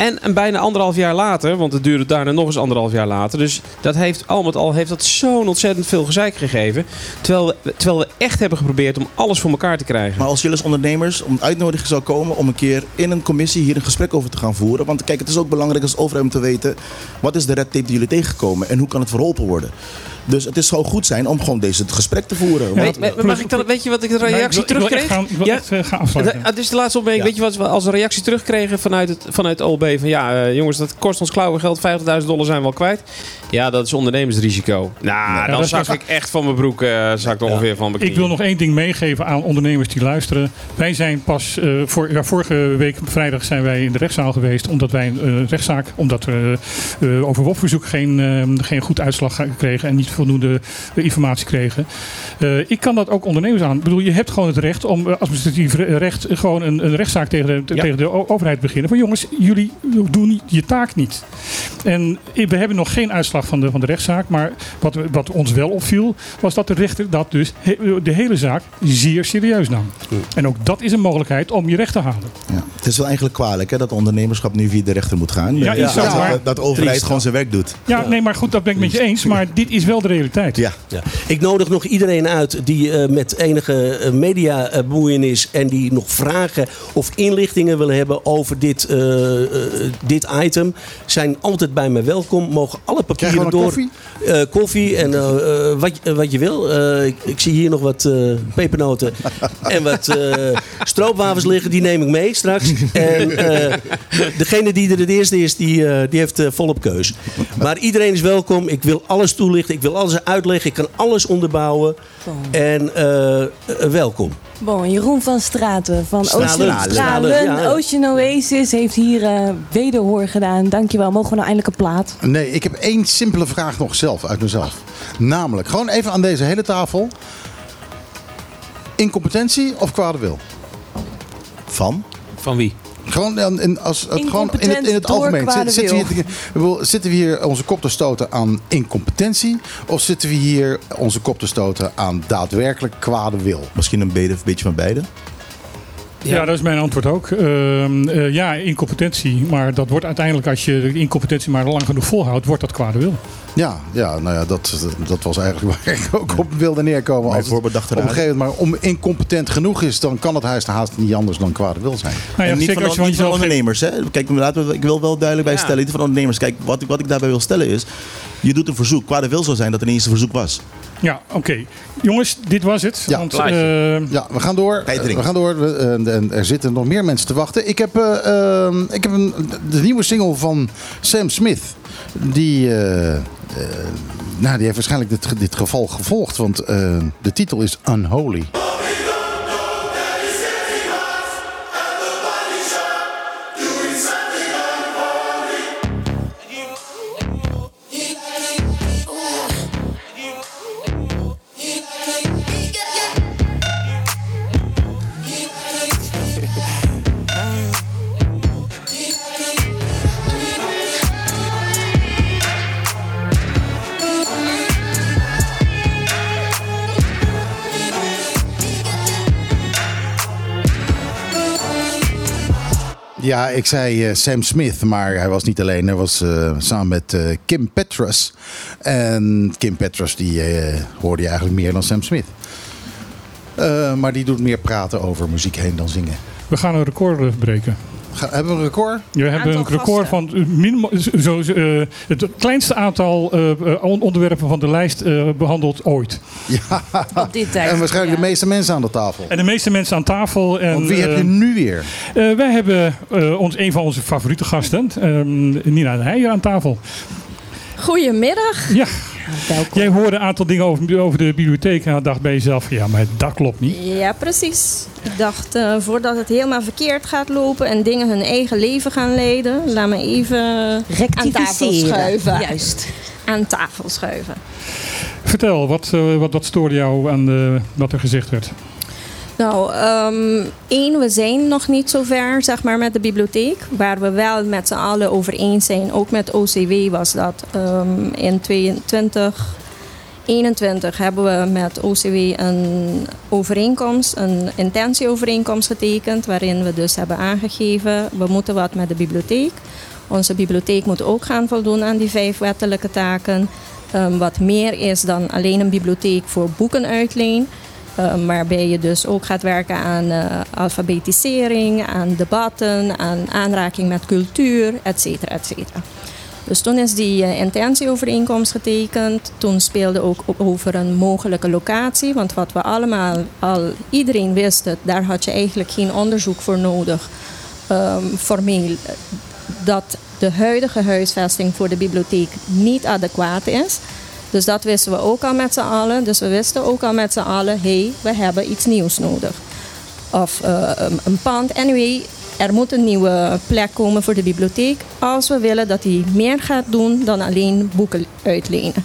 En, bijna anderhalf jaar later, want het duurde daarna nog eens anderhalf jaar later. Dus dat heeft al met al heeft dat zo'n ontzettend veel gezeik gegeven. Terwijl we, terwijl we echt hebben geprobeerd om alles voor elkaar te krijgen. Maar als jullie als ondernemers om uitnodiging zou komen om een keer in een commissie hier een gesprek over te gaan voeren. Want kijk, het is ook belangrijk als overheid om te weten wat is de red tape die jullie tegenkomen en hoe kan het verholpen worden. Dus het is zou goed zijn om gewoon deze gesprek te voeren. Weet, weet- mag ik dan, weet je wat ik de Maar ik reactie wil- ik wil echt terugkreeg? gaan- ik wil Ja. echt, gaan Het is de laatste opmerking. Weet je wat we als een reactie terugkregen vanuit het, vanuit het Van ja, eh, jongens, dat kost ons klauwengeld. 50.000 dollar zijn we al kwijt. Ja, dat is ondernemersrisico. Nou, dan dat- dat- ik echt van mijn broek eh zak er ongeveer van mijn Ik wil nog één ding meegeven aan ondernemers die luisteren. Wij zijn pas, eh, voor, ja, vorige week vrijdag zijn wij in de rechtszaal geweest. Omdat wij een rechtszaak, omdat we eh, over WOP-verzoek geen, eh, geen goed uitslag kregen. En niet voldoende informatie kregen. Eh, ik kan dat ook ondernemers aan. Ik bedoel, je hebt gewoon het recht om administratief re- recht gewoon een, een rechtszaak tegen de, Ja. tegen de overheid te beginnen. Van jongens, jullie doen niet, je taak niet. En we hebben nog geen uitslag van de, van de rechtszaak. Maar wat, wat ons wel opviel, was dat de rechter dat dus he- de hele zaak zeer serieus nam. En ook dat is een mogelijkheid om je recht te halen. Ja. Het is wel eigenlijk kwalijk hè, dat ondernemerschap nu via de rechter moet gaan. Ja, is zo, dat, maar- dat, dat de overheid Triest. gewoon zijn werk doet. Ja, nee, maar goed, dat ben ik met je eens. Maar dit is wel de realiteit. Ja. Ja. Ik nodig nog iedereen uit die eh, met enige eh, media eh, bemoeienis en die nog vragen of inlichtingen willen hebben over dit, eh, dit item. Zijn altijd bij mij welkom. Mogen alle papieren door. koffie? Eh, koffie en eh, eh, wat, eh, wat je wil. Eh, ik, ik zie hier nog wat eh, pepernoten [LAUGHS] en wat eh, stroopwafels liggen. Die neem ik mee straks. En eh, degene die er het eerste is, die, eh, die heeft eh, volop keus. Maar iedereen is welkom. Ik wil alles toelichten. Ik wil alles uitleggen. Ik kan alles onderbouwen. En eh, eh, welkom. Bon, Jeroen van Straten van Stralen. Ocean, Stralen, Stralen, ja, ja. Ocean Oasis heeft hier eh, wederhoor gedaan. Dankjewel. Mogen we nou eindelijk een plaat? Nee, ik heb één simpele vraag nog zelf, uit mezelf. Namelijk, gewoon even aan deze hele tafel. Incompetentie of kwade wil? Van? Van wie? Gewoon, in, als, het, gewoon in het, in het algemeen. Zitten we, wil. hier, bedoel, zitten we hier onze kop te stoten aan incompetentie? Of zitten we hier onze kop te stoten aan daadwerkelijk kwade wil? Misschien een beetje, beetje van beide. Ja, dat is mijn antwoord ook. Ehm, eh, ja, incompetentie. Maar dat wordt uiteindelijk, als je de incompetentie maar lang genoeg volhoudt, wordt dat kwade wil. Ja, ja nou ja, dat, dat was eigenlijk waar ik ook op wilde neerkomen. Als het voorbedachte op een raad. gegeven moment maar om incompetent genoeg is, dan kan het huis haast niet anders dan kwade wil zijn. Nou ja, en niet zeker van, als je niet van ondernemers. Hè? Kijk, laten we, ik wil wel duidelijk bij Ja. stellen, niet van ondernemers. Kijk, wat, ik- wat ik daarbij wil stellen is, je doet een verzoek. Kwade wil zou zijn dat er niet eens een verzoek was. Ja, oké. Jongens, dit was het. Ja, Want, eh, Ja, we gaan door. We gaan door. We, eh, en er zitten nog meer mensen te wachten. Ik heb, eh, eh, ik heb een, de nieuwe single van Sam Smith. Die, eh, eh, nou, die heeft waarschijnlijk dit, dit geval gevolgd. Want eh, de titel is Unholy. Ja, ik zei eh, Sam Smith, maar hij was niet alleen. Hij was eh, samen met eh, Kim Petras. En Kim Petras, die hoorde je eigenlijk meer dan Sam Smith. Maar die doet meer praten over muziek heen dan zingen. We gaan een record breken. Ga- hebben we een record? We hebben een record van minimaal, zo, eh, het kleinste aantal eh, eh, on- onderwerpen van de lijst eh, behandeld ooit. Ja, Op dit tijd. en waarschijnlijk de meeste mensen aan de tafel. En de meeste mensen aan tafel. En, Want wie heb je nu weer? eh, wij hebben eh, ons, een van onze favoriete gasten, ehm, Nina de Heijer, aan tafel. Goedemiddag. Ja, Welkom. jij hoorde een aantal dingen over, over de bibliotheek en dacht bij jezelf, ja, maar dat klopt niet. Ja, precies. Ik dacht, eh, voordat het helemaal verkeerd gaat lopen en dingen hun eigen leven gaan leiden, laat me even aan tafel schuiven. Juist. Aan tafel schuiven. Vertel, wat, eh, wat, wat stoorde jou aan de, wat er gezegd werd? Nou, ehm, één, we zijn nog niet zo ver zeg maar, met de bibliotheek. Waar we wel met z'n allen over eens zijn, ook met OCW was dat. ehm, in 22, 21 hebben we met OCW een overeenkomst, een intentieovereenkomst getekend. Waarin we dus hebben aangegeven, we moeten wat met de bibliotheek. Onze bibliotheek moet ook gaan voldoen aan die vijf wettelijke taken. Ehm, wat meer is dan alleen een bibliotheek voor boekenuitleen. Um, waarbij je dus ook gaat werken aan eh, alfabetisering, aan debatten, aan aanraking met cultuur, et cetera, et cetera. Dus toen is die eh, intentieovereenkomst getekend. Toen speelde ook over een mogelijke locatie. Want wat we allemaal, al iedereen wist het, daar had je eigenlijk geen onderzoek voor nodig. ehm, formeel. Dat de huidige huisvesting voor de bibliotheek niet adequaat is. Dus dat wisten we ook al met z'n allen. Dus we wisten ook al met z'n allen, hé, hey, we hebben iets nieuws nodig. Of eh, een- pand. Anyway, er moet een nieuwe plek komen voor de bibliotheek. Als we willen dat die meer gaat doen dan alleen boeken uitlenen.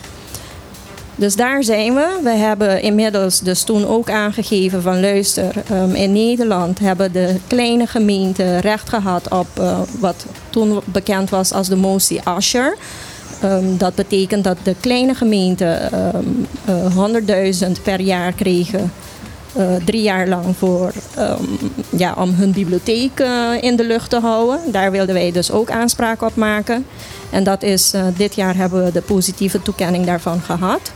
Dus daar zijn we. We hebben inmiddels dus toen ook aangegeven van luister, ehm, in Nederland hebben de kleine gemeenten recht gehad op eh, wat toen bekend was als de motie Asher. Ehm, dat betekent dat de kleine gemeenten ehm, eh, 100.000 per jaar kregen. eh, drie jaar lang voor, ehm, ja, om hun bibliotheek eh, in de lucht te houden. Daar wilden wij dus ook aanspraak op maken. En dat is, dit jaar hebben we de positieve toekenning daarvan gehad.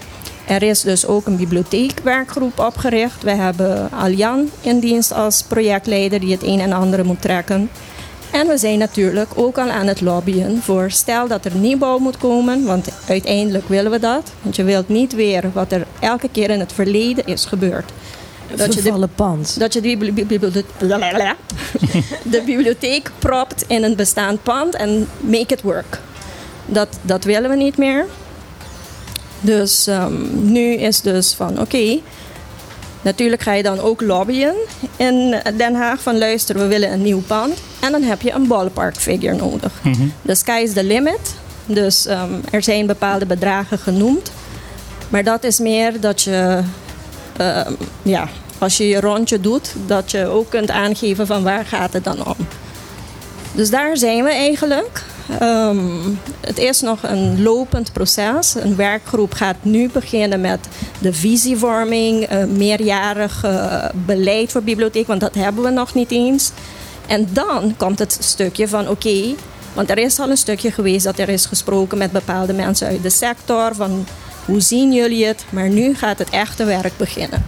Er is dus ook een bibliotheekwerkgroep opgericht. We hebben Aljan in dienst als projectleider die het een en ander moet trekken. En we zijn natuurlijk ook al aan het lobbyen voor stel dat er nieuwbouw moet komen, want uiteindelijk willen we dat. Want je wilt niet weer wat er elke keer in het verleden is gebeurd. Dat je de, pand. dat je [LAUGHS] de bibliotheek propt in een bestaand pand en make it work. Dat, dat willen we niet meer. Dus ehm, nu is dus van oké, natuurlijk ga je dan ook lobbyen in Den Haag van luister, we willen een nieuw pand. En dan heb je een ballpark figure nodig. The sky is the limit. Dus ehm, er zijn bepaalde bedragen genoemd. Maar dat is meer dat je, ehm, ja, als je je rondje doet, dat je ook kunt aangeven van waar gaat het dan om. Dus daar zijn we eigenlijk. Ehm, het is nog een lopend proces. Een werkgroep gaat nu beginnen met de visievorming, eh, meerjarig eh, beleid voor bibliotheek, want dat hebben we nog niet eens. En dan komt het stukje van oké, want er is al een stukje geweest dat er is gesproken met bepaalde mensen uit de sector van hoe zien jullie het, maar nu gaat het echte werk beginnen.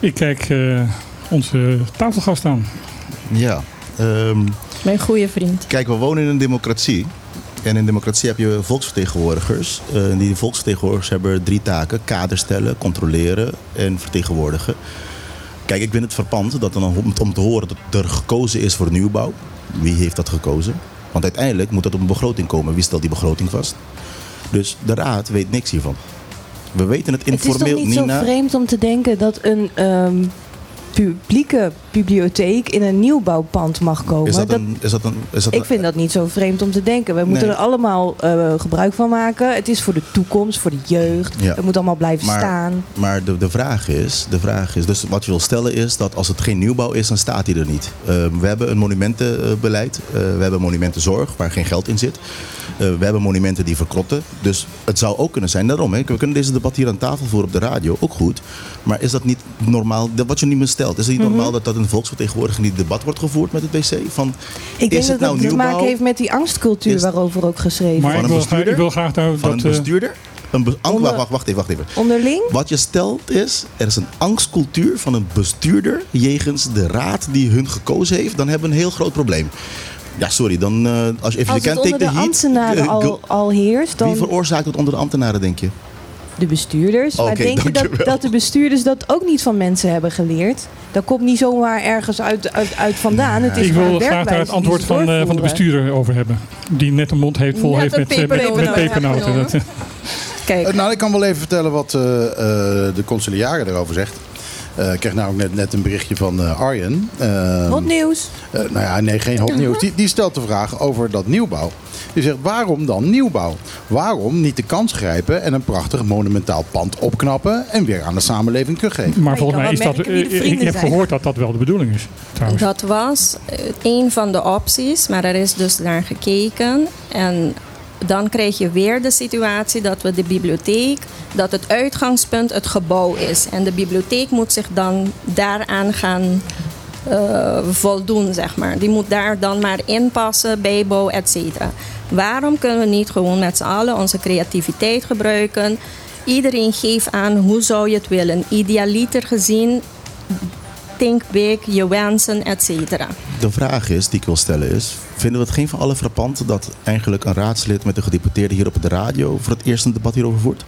Ik kijk eh, onze tafelgast aan. Ja. ehm, Mijn goede vriend. Kijk, we wonen in een democratie. En in democratie heb je volksvertegenwoordigers. Eh, en die volksvertegenwoordigers hebben drie taken: kader stellen, controleren en vertegenwoordigen. Kijk, ik vind het verpand dat dan om, te horen dat er gekozen is voor nieuwbouw. Wie heeft dat gekozen? Want uiteindelijk moet dat op een begroting komen. Wie stelt die begroting vast? Dus de raad weet niks hiervan. We weten het Het is informeel toch niet zo vreemd om te denken dat een ehm, publieke bibliotheek in een nieuwbouwpand mag komen? Is dat Dat- een, is dat een, is dat ik vind dat niet zo vreemd om te denken. We moeten Nee. er allemaal eh, gebruik van maken. Het is voor de toekomst, voor de jeugd. Ja. Het moet allemaal blijven Maar- staan. Maar de, de, vraag is, de vraag is, dus wat je wil stellen is dat als het geen nieuwbouw is, dan staat hij er niet. Uh, we hebben een monumentenbeleid, uh, we hebben monumentenzorg waar geen geld in zit. We hebben monumenten die verkrotten. Dus het zou ook kunnen zijn, daarom, hè, we kunnen deze debat hier aan tafel voeren op de radio, ook goed. Maar is dat niet normaal? Dat wat je nu me stelt gesteld. Is het niet Mhm. normaal dat dat in volksvertegenwoordiging niet debat wordt gevoerd met het wc? Van, Ik denk is dat het nou dat te maken heeft met die angstcultuur Is- waarover ook geschreven Maar van ik een wil, graag, bestuurder? ik wil graag nou van dat... een eh, bestuurder? Een be- Onder- wacht, wacht, wacht even, wacht even. Onderling? Wat je stelt is, er is een angstcultuur van een bestuurder jegens de raad die hun gekozen heeft. Dan hebben we een heel groot probleem. Ja, sorry, dan eh, als je even Als de het kent, onder take de the heat. ambtenaren Eh, al, al heerst, Wie dan veroorzaakt het onder de ambtenaren, denk je? De bestuurders. maar denk je dat, dat de bestuurders dat ook niet van mensen hebben geleerd? Dat komt niet zomaar ergens uit, uit, uit vandaan. Het is ik wil graag daar het antwoord van, eh, van de bestuurder over hebben. Die net een mond heeft, vol Net heeft met, eh, met, pepernoten met Kijk, Eh, nou, ik kan wel even vertellen wat eh, eh, de conciliaire erover zegt. Eh, ik kreeg namelijk net, net een berichtje van eh, Arjen. Eh, Hot nieuws. eh, nou ja, nee, geen hot nieuws. Die, die stelt de vraag over dat nieuwbouw. Die zegt, waarom dan nieuwbouw? Waarom niet de kans grijpen en een prachtig monumentaal pand opknappen... en weer aan de samenleving teruggeven? maar volgens mij is dat... ik heb zijn. gehoord dat dat wel de bedoeling is. Trouwens. Dat was een van de opties, maar er is dus naar gekeken. En dan krijg je weer de situatie dat we de bibliotheek, dat het uitgangspunt het gebouw is. En de bibliotheek moet zich dan daaraan gaan eh, voldoen, zeg maar. Die moet daar dan maar inpassen, bijbouw, et cetera. Waarom kunnen we niet gewoon met z'n allen onze creativiteit gebruiken? Iedereen geeft aan hoe zou je het willen. Idealiter gezien, think big, je wensen, et cetera. De vraag is, die ik wil stellen is... vinden we het geen van alle frappant dat eigenlijk een raadslid met een gedeputeerde hier op de radio... voor het eerst een debat hierover voert?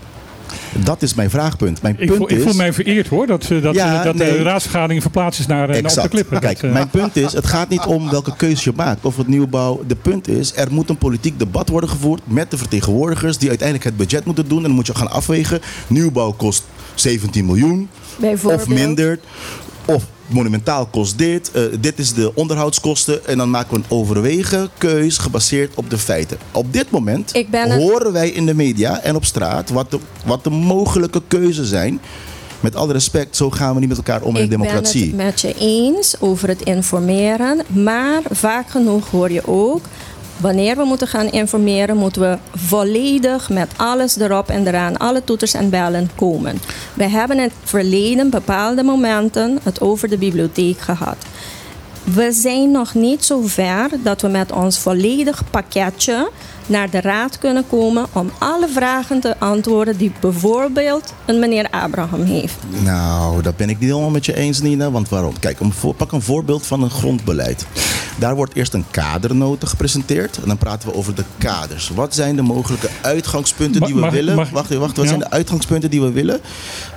Dat is mijn vraagpunt. Mijn Ik punt voel, ik is... voel mij vereerd hoor, dat, eh, dat, Ja, eh, dat nee. de raadsvergadering verplaatst is naar, eh, naar op de Exact. klippen. Kijk, Dat, eh, mijn punt is, het gaat niet om welke keuze je maakt of het nieuwbouw. De punt is, er moet een politiek debat worden gevoerd met de vertegenwoordigers die uiteindelijk het budget moeten doen. En dan moet je gaan afwegen. Nieuwbouw kost 17 miljoen of minder. Of monumentaal kost dit. eh, dit is de onderhoudskosten. En dan maken we een overwegen keus gebaseerd op de feiten. Op dit moment Ik horen wij in de media en op straat wat de, wat de mogelijke keuzes zijn. Met alle respect, zo gaan we niet met elkaar om in Ik een democratie. ben het met je eens over het informeren, maar vaak genoeg hoor je ook. Wanneer we moeten gaan informeren, moeten we volledig met alles erop en eraan, alle toeters en bellen komen. We hebben in het verleden bepaalde momenten het over de bibliotheek gehad. We zijn nog niet zo ver dat we met ons volledig pakketje naar de raad kunnen komen om alle vragen te antwoorden die bijvoorbeeld een meneer Abraham heeft. Nou, dat ben ik niet helemaal met je eens, Nina. Want waarom? Kijk, een voor- pak een voorbeeld van een grondbeleid. Daar wordt eerst een kadernota gepresenteerd. En dan praten we over de kaders. Wat zijn de mogelijke uitgangspunten die we Mag- willen? mag- wacht, wacht. Wat Ja. zijn de uitgangspunten die we willen?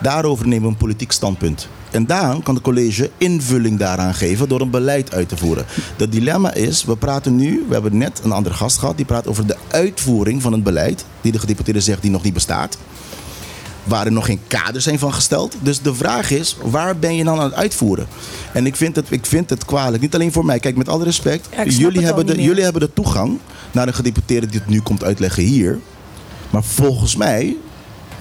Daarover nemen we een politiek standpunt. En dan kan het college invulling daaraan geven door een beleid uit te voeren. Het dilemma is, we praten nu, we hebben net een andere gast gehad, die praat over de uitvoering van het beleid, die de gedeputeerde zegt die nog niet bestaat waarin nog geen kaders zijn van gesteld. Dus de vraag is, waar ben je dan aan het uitvoeren? En ik vind het, ik vind het kwalijk. Niet alleen voor mij. Kijk, met alle respect. Ja, jullie, hebben de, jullie hebben de toegang naar een gedeputeerde die het nu komt uitleggen hier. Maar volgens mij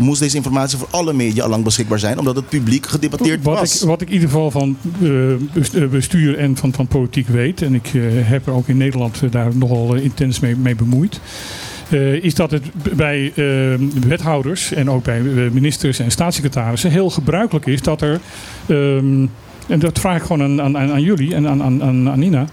moest deze informatie voor alle media al lang beschikbaar zijn. Omdat het publiek gedebatteerd wat was. Ik, wat ik in ieder geval van eh, bestuur en van, van politiek weet, en ik eh, heb er ook in Nederland daar nogal intens mee, mee bemoeid. is dat het bij wethouders en ook bij ministers en staatssecretarissen heel gebruikelijk is dat er. ehm, en dat vraag ik gewoon aan, aan, aan aan jullie en aan, aan, aan aan Nina.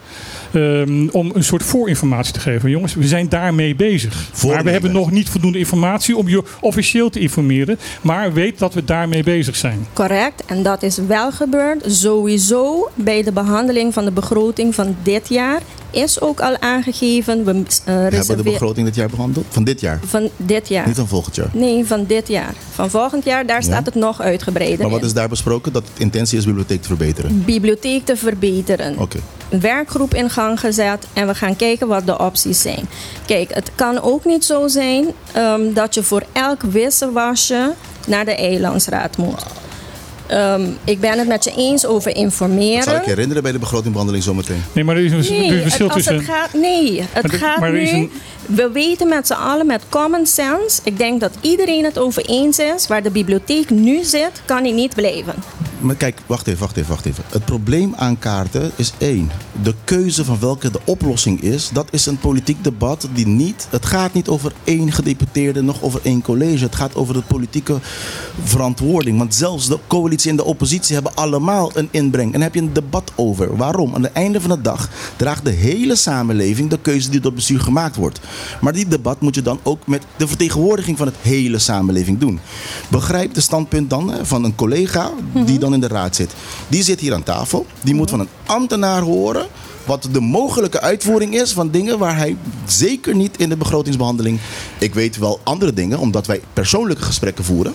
ehm, om een soort voorinformatie te geven. Jongens, we zijn daarmee bezig. Maar we hebben nog niet voldoende informatie om je officieel te informeren. Maar weet dat we daarmee bezig zijn. Correct, en dat is wel gebeurd. Sowieso bij de behandeling van de begroting van dit jaar is ook al aangegeven. We uh, hebben de reserveren begroting dit jaar behandeld. Van dit jaar. van dit jaar. Niet van volgend jaar. Nee, van dit jaar. Van volgend jaar, daar staat het nog uitgebreider Maar wat is daar besproken? Dat het intentie is bibliotheek te verbeteren. Bibliotheek te verbeteren. Oké. Een werkgroep in gang gezet en we gaan kijken wat de opties zijn. Kijk, het kan ook niet zo zijn ehm, dat je voor elk wisselwasje naar de eilandsraad moet. Ehm, ik ben het met je eens over Dat zal informeren. ik herinneren bij de begrotingbehandeling zometeen. Nee, maar er is een, er is Nee, verschil als tussen. het gaat, nee, het Maar gaat maar er nu. is een- We weten met z'n allen met common sense. Ik denk dat iedereen het over eens is. Waar de bibliotheek nu zit, kan die niet blijven. Maar kijk, wacht even, wacht even, wacht even. Het probleem aan kaarten is één. De keuze van welke de oplossing is, dat is een politiek debat die niet... Het gaat niet over één gedeputeerde, nog over één college. Het gaat over de politieke verantwoording. Want zelfs de coalitie en de oppositie hebben allemaal een inbreng. En daar heb je een debat over. Waarom? Aan het einde van de dag draagt de hele samenleving de keuze die door het bestuur gemaakt wordt. Maar die debat moet je dan ook met de vertegenwoordiging van het hele samenleving doen. Begrijp de standpunt dan van een collega die dan in de raad zit. Die zit hier aan tafel. Die moet van een ambtenaar horen wat de mogelijke uitvoering is van dingen waar hij zeker niet in de begrotingsbehandeling. Ik weet wel andere dingen, omdat wij persoonlijke gesprekken voeren.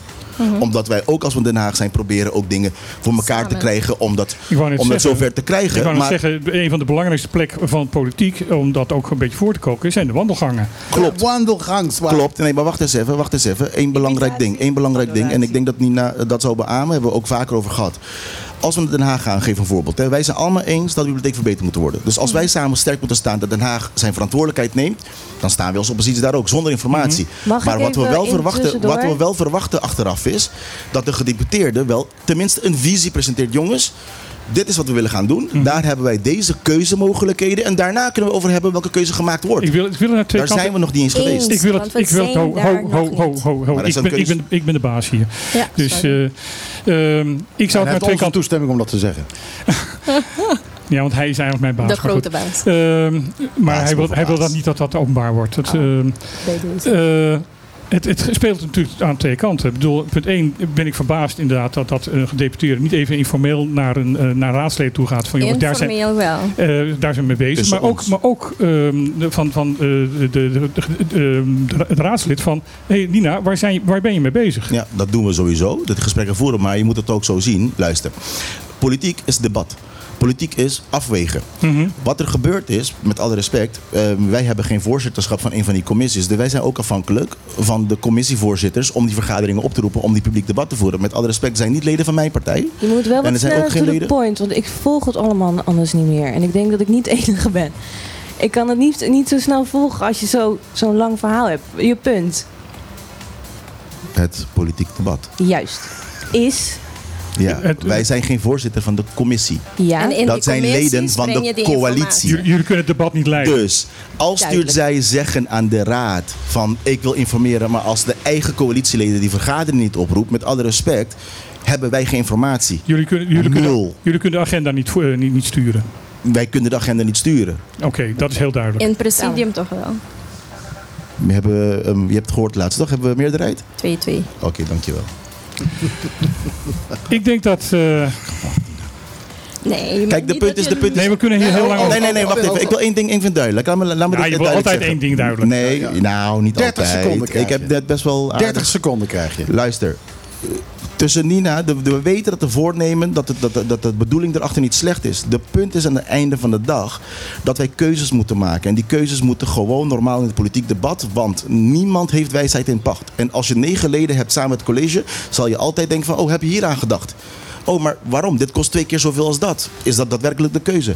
Omdat wij ook als we in Den Haag zijn proberen ook dingen voor elkaar te krijgen om dat, om dat zover te krijgen. Ik wou net Maar- zeggen, een van de belangrijkste plekken van politiek, om dat ook een beetje voor te koken, zijn de wandelgangen. Klopt. Wandelgangswaard. Klopt. Nee, maar wacht eens even, wacht eens even. Eén belangrijk ding, één belangrijk ding. En ik denk dat Nina dat zou beamen, hebben we ook vaker over gehad. Als we naar Den Haag gaan, geef een voorbeeld. Hè. Wij zijn allemaal eens dat de bibliotheek verbeterd moet worden. Dus als wij samen sterk moeten staan dat Den Haag zijn verantwoordelijkheid neemt, dan staan we als oppositie daar ook, zonder informatie. Mag maar wat we, wel verwachten, wat we wel verwachten achteraf is dat de gedeputeerde wel tenminste een visie presenteert. Jongens, dit is wat we willen gaan doen. Daar hebben wij deze keuzemogelijkheden. En daarna kunnen we over hebben welke keuze gemaakt wordt. Ik wil, ik wil naar twee Daar kanten- zijn we nog niet eens Eens. geweest. Ik wil het, ik wil het, ho, ho, ho, ho, ho, Ik dat ben, ik, ben, ik ben de baas hier. Ja, Dus eh, ehm, ik zou het naar twee kanten. toestemming om dat te zeggen. [LAUGHS] Ja, want hij is eigenlijk mijn baas. de maar grote baas Ehm, maar hij wil, hij wil dat niet dat dat openbaar wordt. Het, ehm, bij deze. Het, het speelt natuurlijk aan twee kanten. Ik bedoel, punt 1 ben ik verbaasd inderdaad dat, dat een gedeputeerde niet even informeel naar een eh, naar raadsleden toe gaat. Van, jongens, daar zijn, Informeel wel. eh, daar zijn we mee bezig. Maar ook, maar ook ehm, van, van eh, de, de, de, de- de- het raadslid van... Hé hey Nina, waar, zijn, waar ben je mee bezig? Ja, dat doen we sowieso. Dat gesprekken voeren, maar je moet het ook zo zien. Luister, politiek is debat. Politiek is afwegen. Mhm. Wat er gebeurd is, met alle respect, eh, wij hebben geen voorzitterschap van een van die commissies. Dus wij zijn ook afhankelijk van de commissievoorzitters om die vergaderingen op te roepen, om die publiek debat te voeren. Met alle respect zijn niet leden van mijn partij. Je moet wel En wat er zijn ook sneller geen to the leden. point, want ik volg het allemaal anders niet meer. En ik denk dat ik niet de enige ben. Ik kan het niet, niet zo snel volgen als je zo- zo'n lang verhaal hebt. Je punt, Het politiek debat. juist, is Ja, Het- wij zijn geen voorzitter van de commissie. ja. En in Dat zijn leden van de coalitie. Jullie, jullie kunnen het debat niet leiden. Dus als Duidelijk. zij zeggen aan de raad van ik wil informeren, maar als de eigen coalitieleden die vergadering niet oproept, met alle respect, hebben wij geen informatie. Jullie kunnen, jullie, kunnen, Nul. jullie kunnen de agenda niet, voor- eh, niet, niet sturen. Wij kunnen de agenda niet sturen. Oké, dat is heel duidelijk. In het presidium toch wel. We hebben, ehm, je hebt het gehoord laatst toch? Hebben we meerderheid? 2-2. Oké, dankjewel. [LAUGHS] Ik denk dat... eh, Nee, je Kijk, de punt is, je- de punt is... nee, we kunnen hier heel lang over... Nee, nee, nee, wacht even. Ik wil één ding even duidelijk. Laat me, laat me Ja, dit je wil altijd zeggen. één ding duidelijk. Nee, nou, niet 30 altijd. seconden krijg Ik heb je. net best wel aardig 30 seconden krijg je. Luister. Tussen Nina, de, de- we weten dat de voornemen, dat, het, dat, dat, dat de bedoeling erachter niet slecht is. De punt is aan het einde van de dag dat wij keuzes moeten maken. En die keuzes moeten gewoon normaal in het politiek debat. Want niemand heeft wijsheid in pacht. En als je negen leden hebt samen met het college, zal je altijd denken van, oh, heb je hier aan gedacht? Oh, maar waarom? Dit kost twee keer zoveel als dat. Is dat daadwerkelijk de keuze?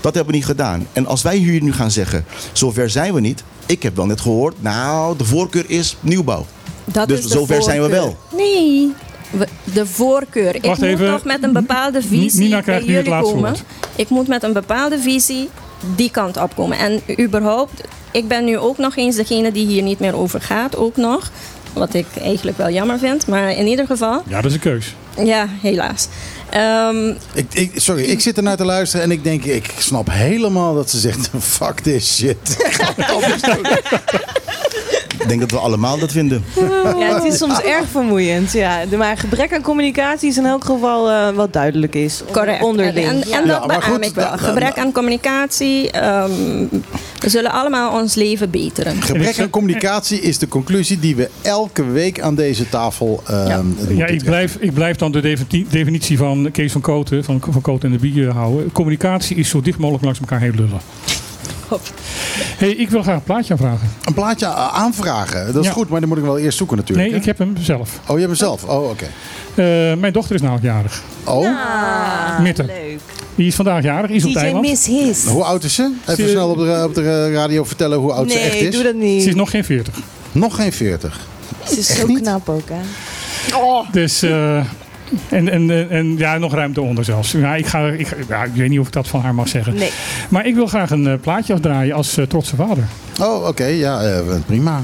Dat hebben we niet gedaan. En als wij hier nu gaan zeggen, zover zijn we niet. Ik heb wel net gehoord, nou, de voorkeur is nieuwbouw. Dat Dus zover zijn we voorkeur. Nee, de voorkeur. Ik Wacht moet even. toch met een bepaalde visie Nina bij krijgt jullie laatste komen. woord. Ik moet met een bepaalde visie die kant op komen. En überhaupt, ik ben nu ook nog eens degene die hier niet meer over gaat, ook nog. Wat ik eigenlijk wel jammer vind. Maar in ieder geval, Ja, dat is een keus. ja, helaas. Ehm, Ik, ik, sorry, ik zit ernaar te luisteren en ik denk, ik snap helemaal dat ze zegt, [LAUGHS] fuck this shit. [LAUGHS] Ik denk dat we allemaal dat vinden. Ja, het is soms erg vermoeiend. Ja. De- Maar gebrek aan communicatie is in elk geval eh, wat duidelijk is. Correct. Onderling. En, en, dat maar beaam goed, ik wel. Gebrek aan communicatie. ehm, we zullen allemaal ons leven beteren. Gebrek aan communicatie is de conclusie die we elke week aan deze tafel ehm, Ja. Ja, ik blijf, ik blijf dan de defini- definitie van Kees van Koten, van, van Koten en de Bie houden. Communicatie is zo dicht mogelijk langs elkaar heen lullen. Hey, ik wil graag een plaatje aanvragen. Een plaatje a- aanvragen, dat is Ja. goed, maar dan moet ik wel eerst zoeken natuurlijk. Nee, hè? ik heb hem zelf. Oh, je hebt hem zelf? Oh, oké. Eh, mijn dochter is namelijk jarig. Oh, Ah, Mitte. leuk. Die is vandaag jarig, is op DJ Thailand. Miss His. hoe oud is ze? Even Ze- snel op de, op de radio vertellen hoe oud ze echt Nee, is. doe dat niet. Ze is nog geen 40. Nog geen 40. Ze is zo niet? knap ook, hè? Dus eh, En, en, en, ja, nog ruimte onder zelfs. Ja, ik, ga, ik, ik weet niet of ik dat van haar mag zeggen. Nee. Maar ik wil graag een eh, plaatje afdraaien als eh, trotse vader. Oh, oké. ja, eh, prima.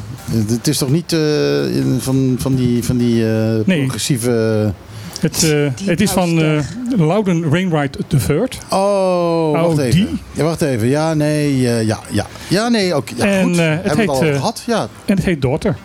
Het is toch niet eh, in- van, van die, van die eh, Nee. progressieve... Het, eh, het is van eh Loudon Wainwright III. Oh, wacht Oh, even. die? Ja, wacht even. Ja, nee, eh, ja, ja. Ja, nee, oké. Ja, En, goed. Hebben het we het al heet, eh, gehad? Ja. En het heet Daughter.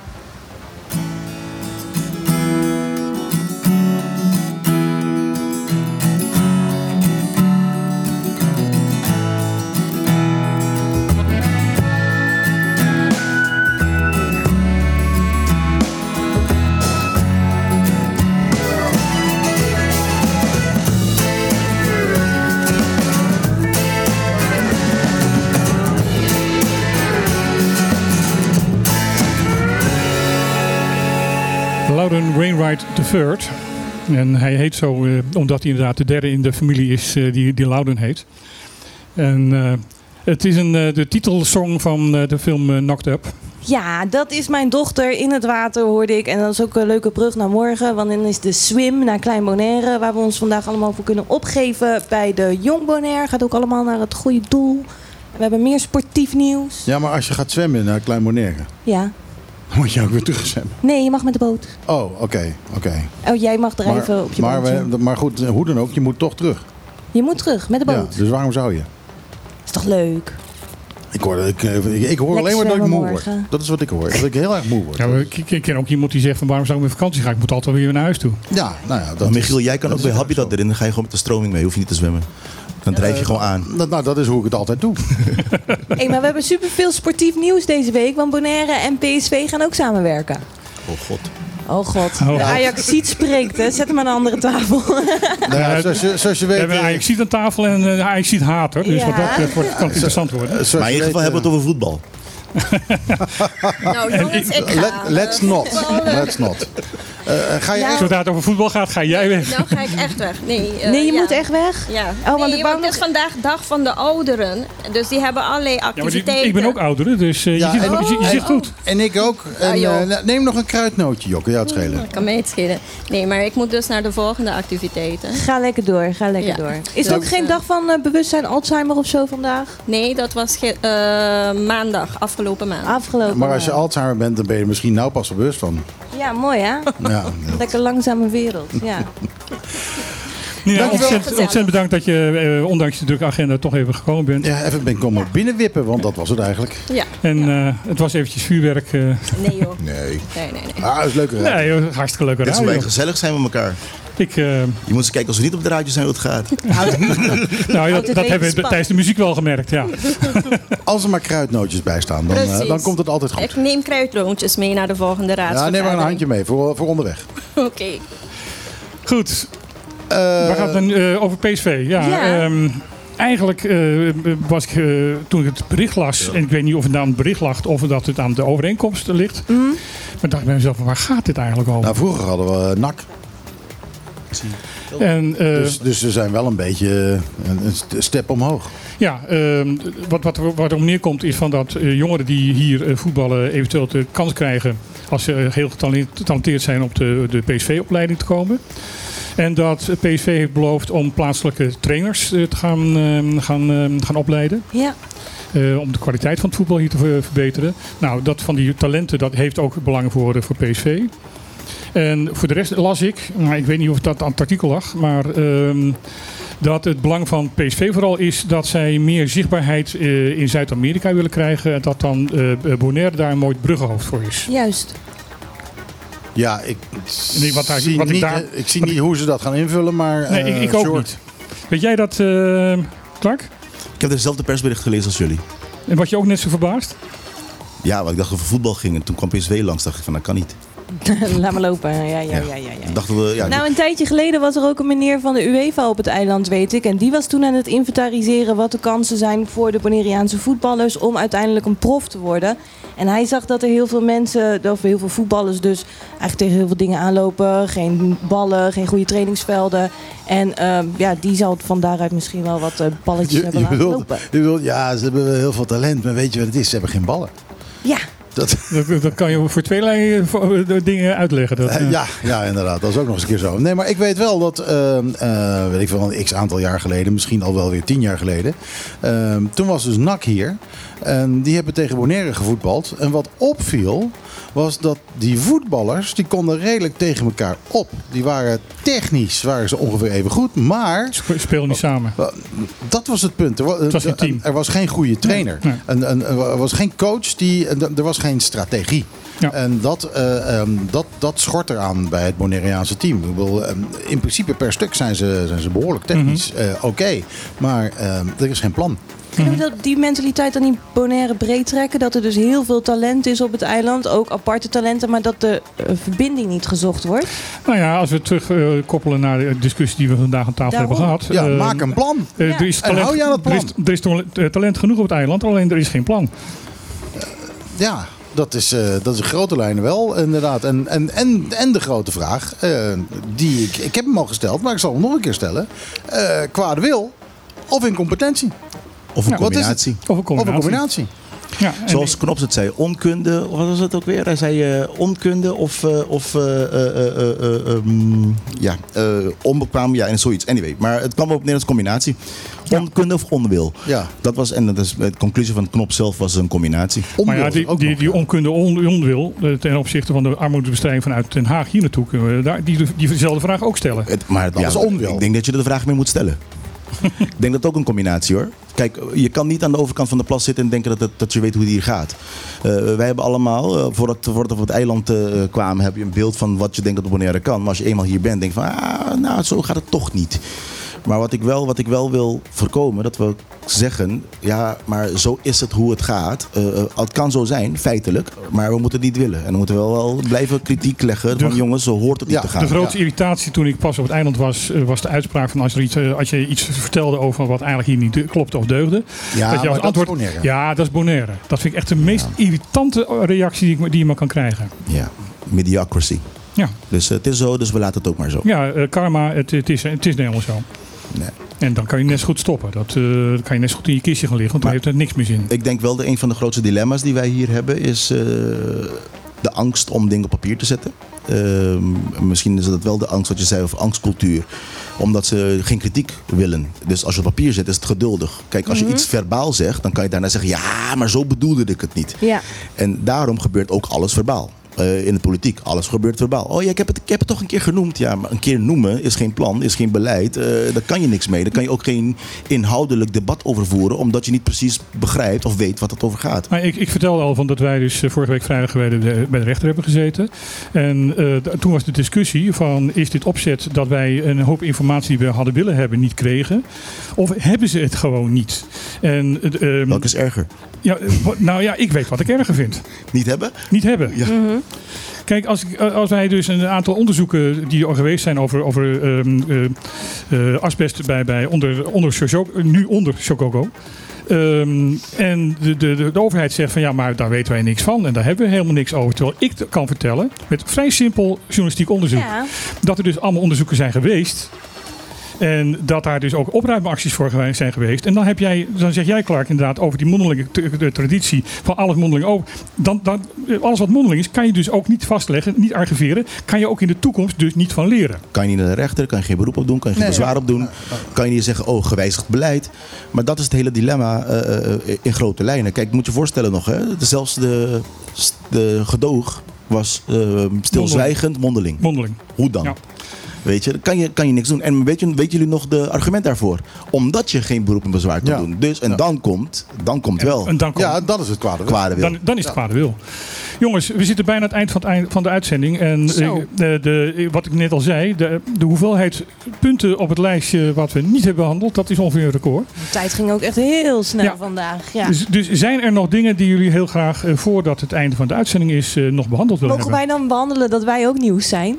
III. En hij heet zo eh, omdat hij inderdaad de derde in de familie is eh, die, die Loudon heet. En eh, het is een, de titelsong van eh, de film Knocked Up. Ja, dat is mijn dochter in het water, hoorde ik. En dat is ook een leuke brug naar morgen. Want dan is de swim naar Klein Bonaire. Waar we ons vandaag allemaal voor kunnen opgeven bij de Jong Bonaire. Gaat ook allemaal naar het goede doel. We hebben meer sportief nieuws. ja, maar als je gaat zwemmen naar Klein Bonaire, Ja. Dan moet je ook weer terug zwemmen. Nee, je mag met de boot. Oh, oké, oké. Oh, jij mag drijven Maar, op je maar, bootje. we- maar goed, hoe dan ook, je moet toch terug. Je moet terug met de Ja, boot. dus waarom zou je? Is toch leuk? Ik hoor, ik, ik, ik hoor alleen maar dat ik moe word. Dat is wat ik hoor. Dat ik heel erg moe word. Ja, ik, ken ook iemand die zegt van waarom zou ik met vakantie gaan? Ik moet altijd weer naar huis toe. Ja, nou ja. Dat Michiel, is- jij kan dat ook bij Habitat erin. Dan ga je gewoon met de stroming mee. Hoef je niet te zwemmen. Dan drijf je gewoon aan. Dat, nou, dat is hoe ik het altijd doe. [LAUGHS] Hey, maar we hebben superveel sportief nieuws deze week. Want Bonaire en PSV gaan ook samenwerken. Oh god. Oh god, Oh. de spreekt hè. Zet hem aan een andere tafel. [LAUGHS] Nou ja, zoals, je, zoals je We weet... hebben een eh, Ajax aan tafel en een Ajax hater. Dus Ja. wat dat betreft kan het interessant worden. Maar in ieder geval hebben we het over voetbal. [LAUGHS] Nou jongens, ik eh, ga. let- let's not. [LAUGHS] Let's not. Eh, ga je Ja. echt... Zodra het over voetbal gaat, ga jij weg. Nou ga ik echt weg. Nee, eh, Nee, je ja. moet echt weg. Ja. want nee, ik wou want het is vandaag dag van de ouderen. Dus die hebben allerlei Ja, die- activiteiten. ik ben ook ouder, dus eh, Ja, je, zit, en- je, je zit goed. En ik ook. En, Ah, eh, neem nog een kruidnootje, Jokke. Ja, het schelen. Dat kan mij het schelen. Nee, maar ik moet dus naar de volgende activiteiten. Ga lekker door, ga lekker Ja. door. Is er ook geen eh, dag van eh, bewustzijn Alzheimer of zo vandaag? Nee, dat was eh, maandag, afgelopen maandag. Afgelopen. Maar als je maand. Alzheimer bent, dan ben je er misschien nou pas bewust van. Ja, mooi hè? Ja, Lekker langzame wereld. Ja. [LAUGHS] Nina, Dankjewel. ontzettend, bedankt dat je, eh, ondanks de drukke agenda, toch even gekomen bent. ja even ben ik komen binnenwippen, want dat was het eigenlijk. Ja. En eh, het was eventjes vuurwerk. eh Nee joh. [LAUGHS] Nee. Nee, nee, nee. Ah, dat is leuke radio. nee, joh, hartstikke leuke Dit is radio. gezellig zijn met elkaar. Ik, eh, Je moet eens kijken als we niet op de radio zijn hoe het gaat. [LAUGHS] [LAUGHS] nou, ja, het dat, dat hebben we tijdens de muziek wel gemerkt, ja. Als er maar kruidnootjes bij staan, dan, dan komt het altijd goed. Ik neem kruidroontjes mee naar de volgende Ja, raadsvergadering. neem maar een handje mee voor, voor onderweg. Oké. Goed, waar gaat het dan eh, over PSV? Ja, Ja. ehm, eigenlijk eh, was ik, eh, toen ik het bericht las, en ik weet niet of het aan het bericht lag of dat het aan de overeenkomst ligt. Mhm. Maar dacht ik bij mezelf, waar gaat dit eigenlijk over? nou, vroeger hadden we eh, NAC. en, eh, Dus, dus we zijn wel een beetje eh, een, een st- step omhoog. Ja, ehm, wat, wat, wat erop neerkomt is van dat eh, jongeren die hier eh, voetballen eventueel de kans krijgen als ze eh, heel getale- getalenteerd zijn op de, de PSV-opleiding te komen. En dat PSV heeft beloofd om plaatselijke trainers eh, te gaan, ehm, gaan, ehm, gaan opleiden. ja. eh, om de kwaliteit van het voetbal hier te ver- verbeteren. Nou, dat van die talenten dat heeft ook belang voor, eh, voor PSV. En voor de rest las ik, maar ik weet niet of dat aan het artikel lag, maar ehm, dat het belang van PSV vooral is dat zij meer zichtbaarheid eh, in Zuid-Amerika willen krijgen. En dat dan eh Bonaire daar een mooi bruggenhoofd voor is. Juist. Ja, ik, Nee, wat daar- zie, wat ik niet, daar- ik zie niet hoe ze dat gaan invullen, maar... Nee, eh, ik, ik ook niet. Weet jij dat, eh Clark? Ik heb dezelfde persbericht gelezen als jullie. En was je ook net zo verbaasd? Ja, want ik dacht over voetbal ging. En toen kwam PSV langs. dacht ik van, dat kan niet. [LAUGHS] Laat maar lopen. Ja, ja, ja, ja, ja. Ik dacht, we, ja, Nou, een tijdje geleden was er ook een meneer van de UEFA op het eiland, weet ik. En die was toen aan het inventariseren wat de kansen zijn voor de Bonaireaanse voetballers om uiteindelijk een prof te worden. En hij zag dat er heel veel mensen, of heel veel voetballers dus eigenlijk tegen heel veel dingen aanlopen. Geen ballen, geen goede trainingsvelden. En ehm, ja, die zal van daaruit misschien wel wat eh, balletjes Je, hebben je laten bedoelt, lopen. je bedoelt, ja, ze hebben heel veel talent, maar weet je wat het is? Ze hebben geen ballen. Ja, [LAUGHS] Dat Dat, kan je voor eh, voor- eh, dingen uitleggen. Dat, eh, Eh, ja, ja, inderdaad. Dat is ook nog eens een keer zo. Nee, maar ik weet wel dat, ehm, eh, weet ik veel, een x aantal jaar geleden, misschien al wel weer tien jaar geleden. ehm, toen was dus NAC hier. En die hebben tegen Bonaire gevoetbald. En wat opviel, was dat die voetballers, die konden redelijk tegen elkaar op. Die waren technisch, waren ze ongeveer even goed. Maar sp- speel niet samen. Dat was het punt. Er was, was geen team. er was geen goede trainer. Nee, En, en, er was geen coach. Die, er was geen strategie. Ja. En dat, eh, ehm, dat, dat schort eraan bij het Bonaireaanse team. Ik bedoel, ehm, in principe per stuk zijn ze, zijn ze behoorlijk technisch Mhm. eh, oké. Maar ehm, er is geen plan. Kunnen we dat, die mentaliteit dan niet Bonaire breed trekken? Dat er dus heel veel talent is op het eiland, ook aparte talenten, maar dat de eh, verbinding niet gezocht wordt? Nou ja, als we terug eh, koppelen naar de discussie die we vandaag aan tafel Daarom. hebben gehad. Ja, eh, maak een plan. eh, Ja. er, is En hou je aan het er, is, plan. er is eh, talent genoeg op het eiland, alleen er is geen plan. Ja, dat is, eh, dat is in grote lijnen wel, inderdaad. En, en, en, en de grote vraag, eh, die ik, ik heb hem al gesteld, maar ik zal hem nog een keer stellen. Eh kwade wil of incompetentie? Of een Ja, wat is het? combinatie. Of een Of combinatie. een combinatie? Ja, Zoals Knops het zei, onkunde, wat was het ook weer? Hij zei eh, onkunde of, eh, of eh, eh, eh, eh, eh, ehm, ja, eh, onbekwaam, ja, en zoiets. Anyway, maar het kwam op neer als combinatie. Onkunde of onwil. Ja. Dat was, en dat is, de conclusie van Knop zelf was een combinatie. Maar ja, Onwil die, die, onkunde on, onwil ten opzichte van de armoedebestrijding vanuit Den Haag hier naartoe kunnen we daar, die, diezelfde vraag ook stellen. Het, maar Dat ja, is onwil. Ik denk dat je er de vraag mee moet stellen. [LAUGHS] ik denk dat het ook een combinatie hoor. Kijk, je kan niet aan de overkant van de plas zitten en denken dat, het- je weet hoe die hier gaat. Eh, wij hebben allemaal, eh, voordat, voordat we op het eiland eh, kwamen, heb je een beeld van wat je denkt dat Bonaire kan. Maar als je eenmaal hier bent, denk je van, ah, nou, zo gaat het toch niet. Maar wat ik, wel, wat ik wel wil voorkomen, dat we zeggen, ja, maar zo is het hoe het gaat. Eh, eh, het kan zo zijn, feitelijk, maar we moeten het niet willen. En we moeten wel, wel blijven kritiek leggen De- van jongens, zo hoort het Ja, niet te gaan. De grootste irritatie toen ik pas op het eiland was, eh, was de uitspraak van als, er iets, als je iets vertelde over wat eigenlijk hier niet klopte of deugde. Ja, dat je dat is antwoord. Bonaire. ja, dat is Bonaire. Dat vind ik echt de meest irritante reactie die, ik, die je maar kan krijgen. Ja, mediocrity. Ja, Dus het is zo, dus we laten het ook maar zo. ja karma, het, het, is, het is helemaal zo. Nee. En dan kan je net zo goed stoppen. Dat, eh, dan kan je net zo goed in je kistje gaan liggen, want dan heeft er niks meer zin. Ik denk wel dat een van de grootste dilemma's die wij hier hebben is eh, de angst om dingen op papier te zetten. Ehm, misschien is dat wel de angst wat je zei, of angstcultuur. Omdat ze geen kritiek willen. Dus als je op papier zet, is het geduldig. Kijk, als je iets verbaal zegt, dan kan je daarna zeggen: ja, maar zo bedoelde ik het niet. Ja. En daarom gebeurt ook alles verbaal. Eh, in de politiek, alles gebeurt verbaal. Oh ja, ik heb, het, ik heb het toch een keer genoemd. Ja, maar een keer noemen is geen plan, is geen beleid. Eh, daar kan je niks mee. Daar kan je ook geen inhoudelijk debat over voeren, omdat je niet precies begrijpt of weet wat het over gaat. Maar ik, ik vertelde al van dat wij dus eh, vorige week vrijdag bij de, bij de rechter hebben gezeten. En toen was de discussie van is dit opzet dat wij een hoop informatie die we hadden willen hebben niet kregen? Of hebben ze het gewoon niet? En, eh, ehm, Welke is erger? Ja, eh, nou ja, ik weet wat ik erger vind. Niet hebben? Niet hebben. Ja. Kijk, als, ik- als wij dus een aantal onderzoeken die al geweest zijn over, over ehm, eh, eh, asbest bij, bij onder, onder nu onder Shokogo. Ehm, en de, de, de, de overheid zegt van ja, maar daar weten wij niks van en daar hebben we helemaal niks over. Terwijl ik t- kan vertellen, met vrij simpel journalistiek onderzoek, Ja. dat er dus allemaal onderzoeken zijn geweest. En dat daar dus ook opruimacties voor geweest zijn geweest. En dan, heb jij, dan zeg jij, Clark, inderdaad over die mondelinge traditie van alles mondeling over. Dan, dan, alles wat mondeling is, kan je dus ook niet vastleggen, niet archiveren. Kan je ook in de toekomst dus niet van leren. Kan je niet naar de rechter, kan je geen beroep op doen, kan je geen Nee. bezwaar op doen. Kan je niet zeggen, oh, gewijzigd beleid. Maar dat is het hele dilemma eh, eh, in grote lijnen. Kijk, moet je voorstellen nog, hè, zelfs de, de gedoog was eh, stilzwijgend mondeling. Mondeling. Hoe dan? Ja. Weet je, dan kan je, kan je niks doen. En weet, je, weet jullie nog de argument daarvoor? Omdat je geen beroep en bezwaar kan Ja. doen. Dus, en Ja. dan komt, dan komt wel En dan komt, Ja, dat is het kwade. wil. kwade wil. dan, dan is het kwade wil. Jongens, we zitten bijna aan het eind van, het eind van de uitzending. En eh, de, de, wat ik net al zei, de, de hoeveelheid punten op het lijstje wat we niet hebben behandeld, dat is ongeveer een record. De tijd ging ook echt heel snel Ja. vandaag. Ja. Dus, dus zijn er nog dingen die jullie heel graag eh, voordat het einde van de uitzending is eh, nog behandeld willen Mogen hebben? wij dan behandelen dat wij ook nieuws zijn?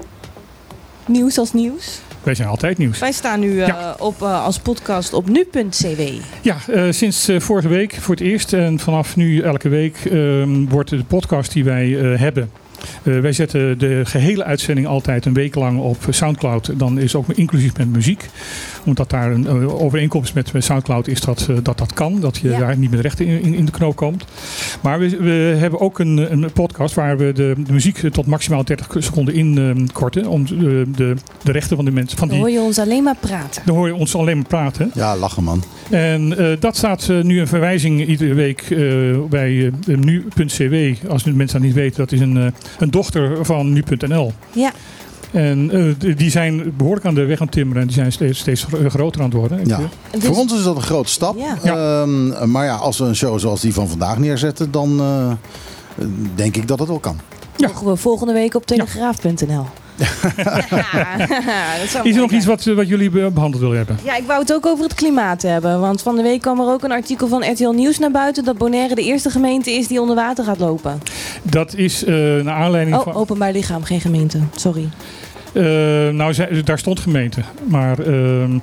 Nieuws als nieuws? Wij zijn altijd nieuws. Wij staan nu eh, Ja. op, eh, als podcast op nu.cw. Ja, eh, sinds vorige week voor het eerst en vanaf nu elke week ehm, wordt de podcast die wij hebben wij zetten de gehele uitzending altijd een week lang op Soundcloud. Dan is ook inclusief met muziek. Omdat daar een eh, overeenkomst met met Soundcloud is dat eh, dat, dat kan. Dat je Ja. daar niet met rechten in, in, de knoop komt. Maar we, we hebben ook een, een podcast waar we de, de muziek tot maximaal 30 seconden inkorten. om de, de, de rechten van de mensen. Van Dan die, hoor je ons alleen maar praten. dan hoor je ons alleen maar praten. Ja, lachen man. En eh, dat staat eh, nu een verwijzing iedere week eh, bij eh, nu.cw. Als de mensen dat niet weten, dat is een, eh, een dochter van nu.nl. Ja. En eh, die zijn behoorlijk aan de weg aan het timmeren. En die zijn steeds, steeds gro- groter aan het worden. Ja. Dus- Voor ons is dat een grote stap. Ja. Ehm, maar ja, als we een show zoals die van vandaag neerzetten, dan eh, denk ik dat het wel kan. Mogen we volgende week op telegraaf.nl. Ja, [LAUGHS] dat Is er nog iets wat, wat jullie be- behandeld willen hebben? Ja, ik wou het ook over het klimaat hebben. Want van de week kwam er ook een artikel van RTL Nieuws naar buiten... dat Bonaire de eerste gemeente is die onder water gaat lopen. Dat is eh naar aanleiding Oh, van... openbaar lichaam, geen gemeente. Sorry. Eh, nou, daar stond gemeente. Maar ehm,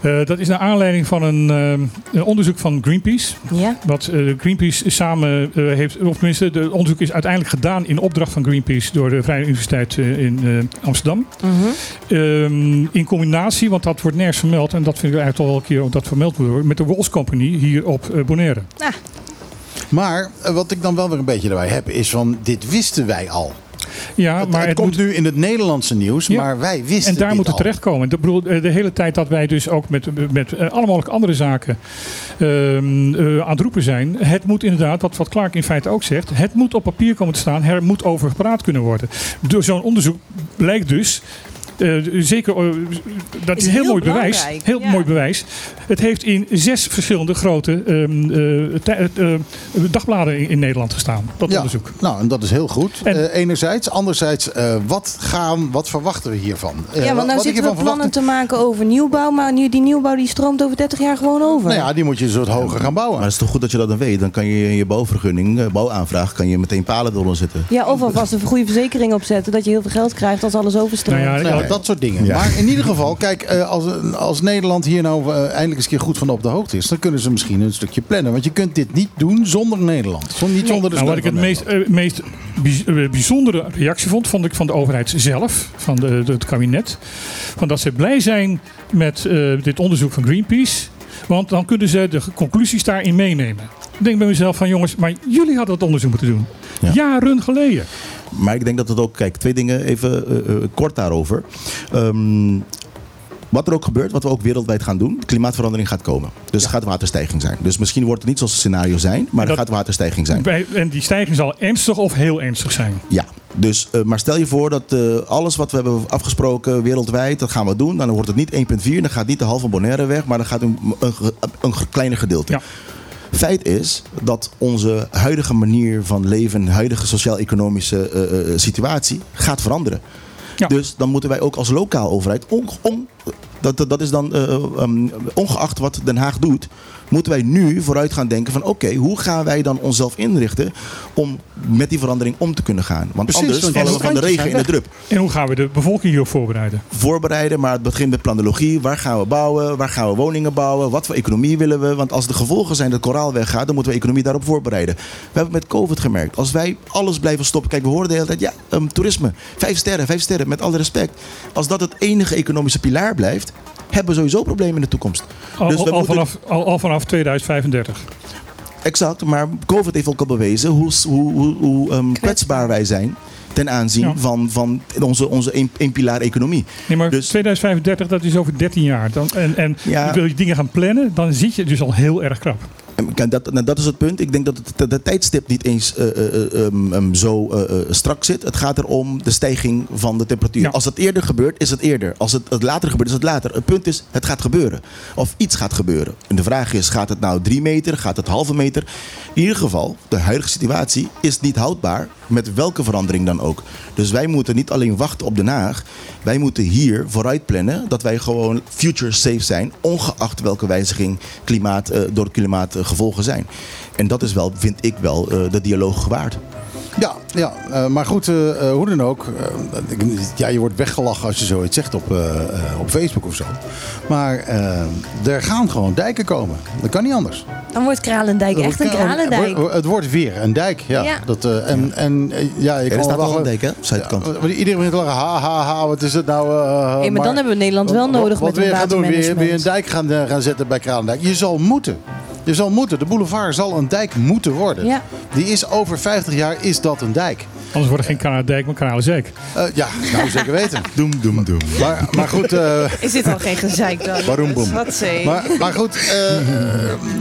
eh, dat is naar aanleiding van een, ehm, een onderzoek van Greenpeace. Ja? Wat eh, Greenpeace samen eh, heeft, of tenminste, de onderzoek is uiteindelijk gedaan in opdracht van Greenpeace door de Vrije Universiteit eh, in eh, Amsterdam. Mhm. Ehm, in combinatie, want dat wordt nergens vermeld, en dat vind ik eigenlijk al wel een keer dat vermeld moet worden, met de Walls Company hier op eh, Bonaire. Maar eh, wat ik dan wel weer een beetje erbij heb, is van dit wisten wij al. Ja, het maar het het komt moet- nu in het Nederlandse nieuws, Ja. maar wij wisten En daar moet het terechtkomen. Ik bedoel, eh, de hele tijd dat wij dus ook met, met eh, allemaal andere zaken ehm, eh, aan het roepen zijn. Het moet inderdaad, wat, wat Clark in feite ook zegt, het moet op papier komen te staan. Er moet over gepraat kunnen worden. Door zo'n onderzoek blijkt dus. Eh, zeker, eh, dat is, Is een heel, heel mooi bewijs. Heel ja. mooi bewijs. Het heeft in zes verschillende grote ehm, eh, dagbladen in, in Nederland gestaan. Dat Ja, onderzoek. nou, en dat is heel goed. En- Eh, enerzijds. Anderzijds, eh, wat, gaan, wat verwachten we hiervan? Eh, ja, wat- want nou zitten we plannen verwacht- te maken over nieuwbouw. Maar nu, die nieuwbouw die stroomt over 30 jaar gewoon over. Nou ja, die moet je een soort hoger gaan bouwen. Maar het is toch goed dat je dat dan weet. Dan kan je in je bouwvergunning, bouwaanvraag, kan je meteen palen eronder zitten. Ja, of alvast een goede verzekering opzetten. Dat je heel veel geld krijgt als alles overstroomt. Nou ja, Nou ja, dat soort dingen. Ja. Maar in ieder geval, kijk, eh, als, als Nederland hier nou eh, eindelijk eens een keer goed van op de hoogte is, dan kunnen ze misschien een stukje plannen. Want je kunt dit niet doen zonder Nederland. Zonder, niet zonder de Nou, wat ik het meest, eh, meest bij- bijzondere reactie vond, vond ik van de overheid zelf, van de, de- het kabinet. Van dat ze blij zijn met eh, dit onderzoek van Greenpeace. Want dan kunnen ze de conclusies daarin meenemen. Ik denk bij mezelf van jongens, maar jullie hadden het onderzoek moeten doen. Ja. Jaren geleden. Maar ik denk dat het ook, kijk, twee dingen even eh, eh, kort daarover. Ehm, wat er ook gebeurt, wat we ook wereldwijd gaan doen, klimaatverandering gaat komen. Dus er gaat waterstijging zijn. Dus misschien wordt het niet zoals het scenario zijn, maar Dat- er gaat waterstijging zijn. Bij- en die stijging zal ernstig of heel ernstig zijn. Ja, dus, eh, maar stel je voor dat alles wat we hebben afgesproken wereldwijd, dat gaan we doen. Dan wordt het niet 1,4, dan gaat niet de halve Bonaire weg, maar dan gaat een, een, een kleiner gedeelte. Ja. Feit is dat onze huidige manier van leven, huidige sociaal-economische eh, eh, situatie gaat veranderen. Ja. Dus dan moeten wij ook als lokaal overheid, on, on- dat, dat, dat is dan eh, ehm, ongeacht wat Den Haag doet, moeten wij nu vooruit gaan denken van oké, hoe gaan wij dan onszelf inrichten om met die verandering om te kunnen gaan? Want Precies, anders vallen we van de regen in de drup. En hoe gaan we de bevolking hierop voorbereiden? Voorbereiden, maar het begint met planologie. Waar gaan we bouwen? Waar gaan we woningen bouwen? Wat voor economie willen we? Want als de gevolgen zijn dat koraal weggaat, dan moeten we economie daarop voorbereiden. We hebben met COVID gemerkt. Als wij alles blijven stoppen. Kijk, we horen de hele tijd, ja, ehm, toerisme. Vijf sterren, vijf sterren, met alle respect. Als dat het enige economische pilaar blijft, hebben we sowieso problemen in de toekomst. Al, Dus we al, moeten- vanaf, al, al vanaf 2035. Exact, maar COVID heeft ook al bewezen hoe, hoe, hoe, hoe ehm, kwetsbaar wij zijn ten aanzien Ja. van, van onze, onze één, één pilaar economie. Nee, maar Dus- 2035, dat is over 13 jaar. Dan, en en Ja. wil je dingen gaan plannen, dan zit je dus al heel erg krap. En kijk, Dat, nou, dat is het punt. Ik denk dat het, het tijdstip niet eens eh, eh, eh, ehm, ehm, zo strak zit. Het gaat erom de stijging van de temperatuur. Ja. Als het eerder gebeurt, is het eerder. Als het, het later gebeurt, is het later. Het punt is, het gaat gebeuren. Of iets gaat gebeuren. En de vraag is, gaat het nou drie meter? Gaat het halve meter? In ieder geval, de huidige situatie is niet houdbaar. Met welke verandering dan ook. Dus wij moeten niet alleen wachten op Den Haag. Wij moeten hier vooruit plannen dat wij gewoon future safe zijn. Ongeacht welke wijziging klimaat, door klimaat gevolgen zijn. En dat is wel, vind ik wel, eh, de dialoog gewaard. Ja, ja eh, maar goed, eh, eh, hoe dan ook. ik- ja, je wordt weggelachen als je zoiets zegt op, eh, eh, op Facebook of zo. Maar er gaan gewoon dijken komen. Dat kan niet anders. Dan wordt Kralendijk echt een Kralendijk. Het wordt- Het wordt weer een dijk, ja. Ja. Dat, eh, en, en ja, je Er staat wel een dijk, hè? Zuidkant. Ja, want iedereen begint te lachen. Ha, ha, ha, wat is het nou? Hey, maar dan hebben we Nederland wel nodig wat met een weer gaan doen, weer, weer een dijk gaan, gaan zetten bij Kralendijk. Je zal moeten. Je zal moeten. De boulevard zal een dijk moeten worden. Ja. Die is over 50 jaar is dat een dijk. Anders wordt er geen Kanadijk, maar Kanalezeek. Eh, ja, nou zeker weten. [LAUGHS] Doem, doem, doem. Maar, maar goed, eh, Is dit al geen gezeik dan? Waarom boem? Wat zeg maar, maar goed eh,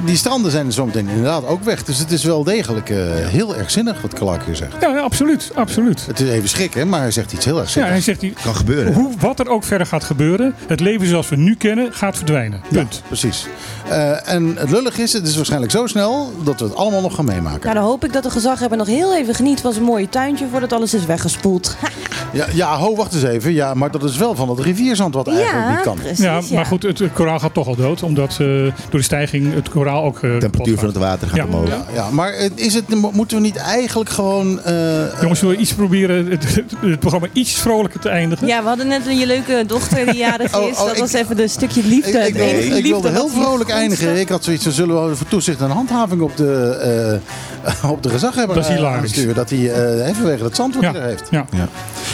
die stranden zijn er zometeen inderdaad ook weg. Dus het is wel degelijk eh, heel erg zinnig wat Clark hier zegt. Ja, ja, absoluut, absoluut. Het is even schrikken, maar hij zegt iets heel erg Ja, zinnigs. hij zegt, die, Kan gebeuren. hoe, wat er ook verder gaat gebeuren, het leven zoals we nu kennen, gaat verdwijnen. Punt. Ja, precies. Eh, en het lullig is, het is waarschijnlijk zo snel dat we het allemaal nog gaan meemaken. Nou, dan hoop ik dat de gezaghebber nog heel even geniet van zijn mooie voordat alles is weggespoeld. [LAUGHS] Ja, ja, ho, wacht eens even. Ja, maar dat is wel van het rivierzand wat eigenlijk ja, niet kan. precies. Ja, maar goed, het, het koraal gaat toch al dood, omdat eh, door de stijging het koraal ook. eh, De temperatuur van het water gaat Ja. omhoog. Ja, ja, maar is het, moeten we niet eigenlijk gewoon... eh, Jongens, zullen we iets proberen het, programma iets vrolijker te eindigen? Ja, we hadden net een je leuke dochter die jarig Oh, is. oh, dat ik- was even een stukje liefde. Ik, ik, wilde, ik liefde wilde heel vrolijk eindigen. Ik had zoiets, dan zullen we voor toezicht en handhaving op de, eh, op de gezaghebber Dat is hilarisch. Dat hij eh, even wegen het zand wat Ja. hij er heeft. Ja. Ja.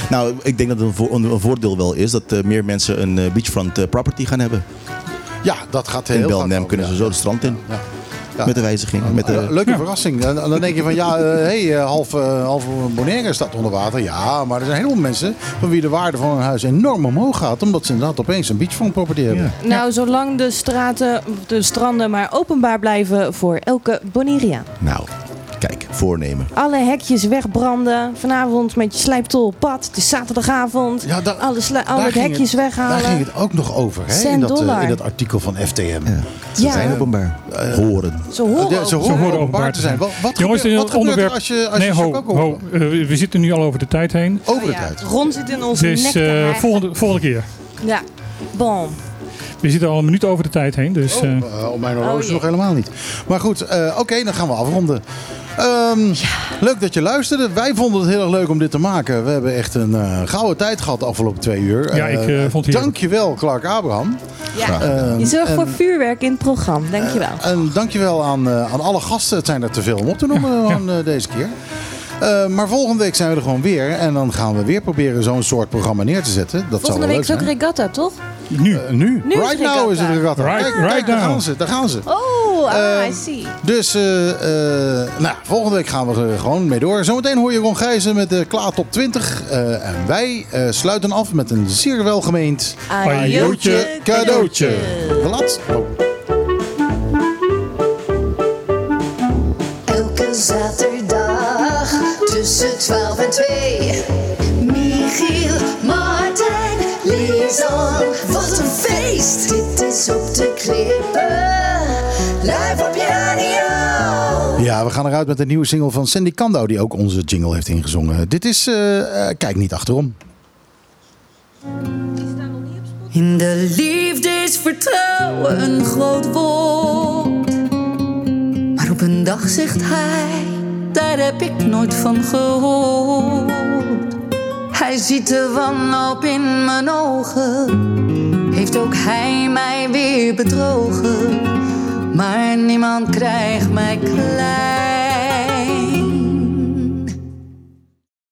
Nou, ik denk dat het een, vo- een voordeel wel is dat eh, meer mensen een eh, beachfront eh, property gaan hebben. Ja, dat gaat heel In Belnem kunnen ja. ze zo de strand in. Ja. Ja. Met de wijziging. Met de, leuke verrassing. En dan denk je van ja, hé, hey, half, eh, half Bonaire staat onder water. Ja, maar er zijn heel veel mensen van wie de waarde van hun huis enorm omhoog gaat. Omdat ze inderdaad opeens een beachfront property hebben. Nou, zolang de straten, de stranden maar openbaar blijven voor elke Bonaireaan. nou, kijk, voornemen. Alle hekjes wegbranden. Vanavond met je slijptol op pad. Het is zaterdagavond. Ja, da- alle sli- hekjes het- weghalen. Daar ging het ook nog over, hè, in, dat, eh, in dat artikel van FTM. Ja. Ze Ja. zijn openbaar. Horen. Ze horen Ja, ook. ze horen openbaar te zijn. Wat, wat Jongens, gebeurt, wat dit gebeurt onderwerp. er als je, als nee, je ho, Chicago ho, eh, we zitten nu al over de tijd heen. over de Oh tijd? Ron zit in onze nek Dus eh, hijgen. volgende, volgende keer. Ja, bon. We zitten al een minuut over de tijd heen. Dus, eh, Eh, op mijn horloge Oh, is jee. nog helemaal niet. Maar goed, eh, oké, dan gaan we afronden. Ehm, Leuk dat je luisterde. Wij vonden het heel erg leuk om dit te maken. We hebben echt een eh, gouden tijd gehad de afgelopen twee uur. Ja, ik, eh, vond het. Dankjewel, Clark Abraham. Ja. Ehm, Je zorgt en- voor vuurwerk in het programma. Dankjewel. En dankjewel aan, eh, aan alle gasten. Het zijn er te veel om op te noemen eh, deze keer. Eh, maar volgende week zijn we er gewoon weer. En dan gaan we weer proberen zo'n soort programma neer te zetten. Dat Volgende zou week wel is ook leuk zijn. regatta, toch? Nu. Eh, nu. Nu is right now is het regatta. Right- Kijk, right kijk, daar now. gaan ze. Daar gaan ze. Oh, ah, Ehm, I see. Dus eh, eh, nou, volgende week gaan we er gewoon mee door. Zometeen hoor je Ron Gijzen met de Klaar Top 20. Eh, en wij eh, sluiten af met een zeer welgemeend Ajootje, cadeautje. Wat? Oh. Elke zaterdag tussen 12 en 2. Michiel, Martijn, Lisan. Feest! Dit is op de klippen. Live op je radio. Ja, we gaan eruit met een nieuwe single van Sandy Kando, die ook onze jingle heeft ingezongen. Dit is eh, eh, Kijk niet achterom. In de liefde is vertrouwen een groot woord. Maar op een dag zegt hij, daar heb ik nooit van gehoord. Hij ziet de wanhoop in mijn ogen. Heeft ook hij mij weer bedrogen. Maar niemand krijgt mij klein.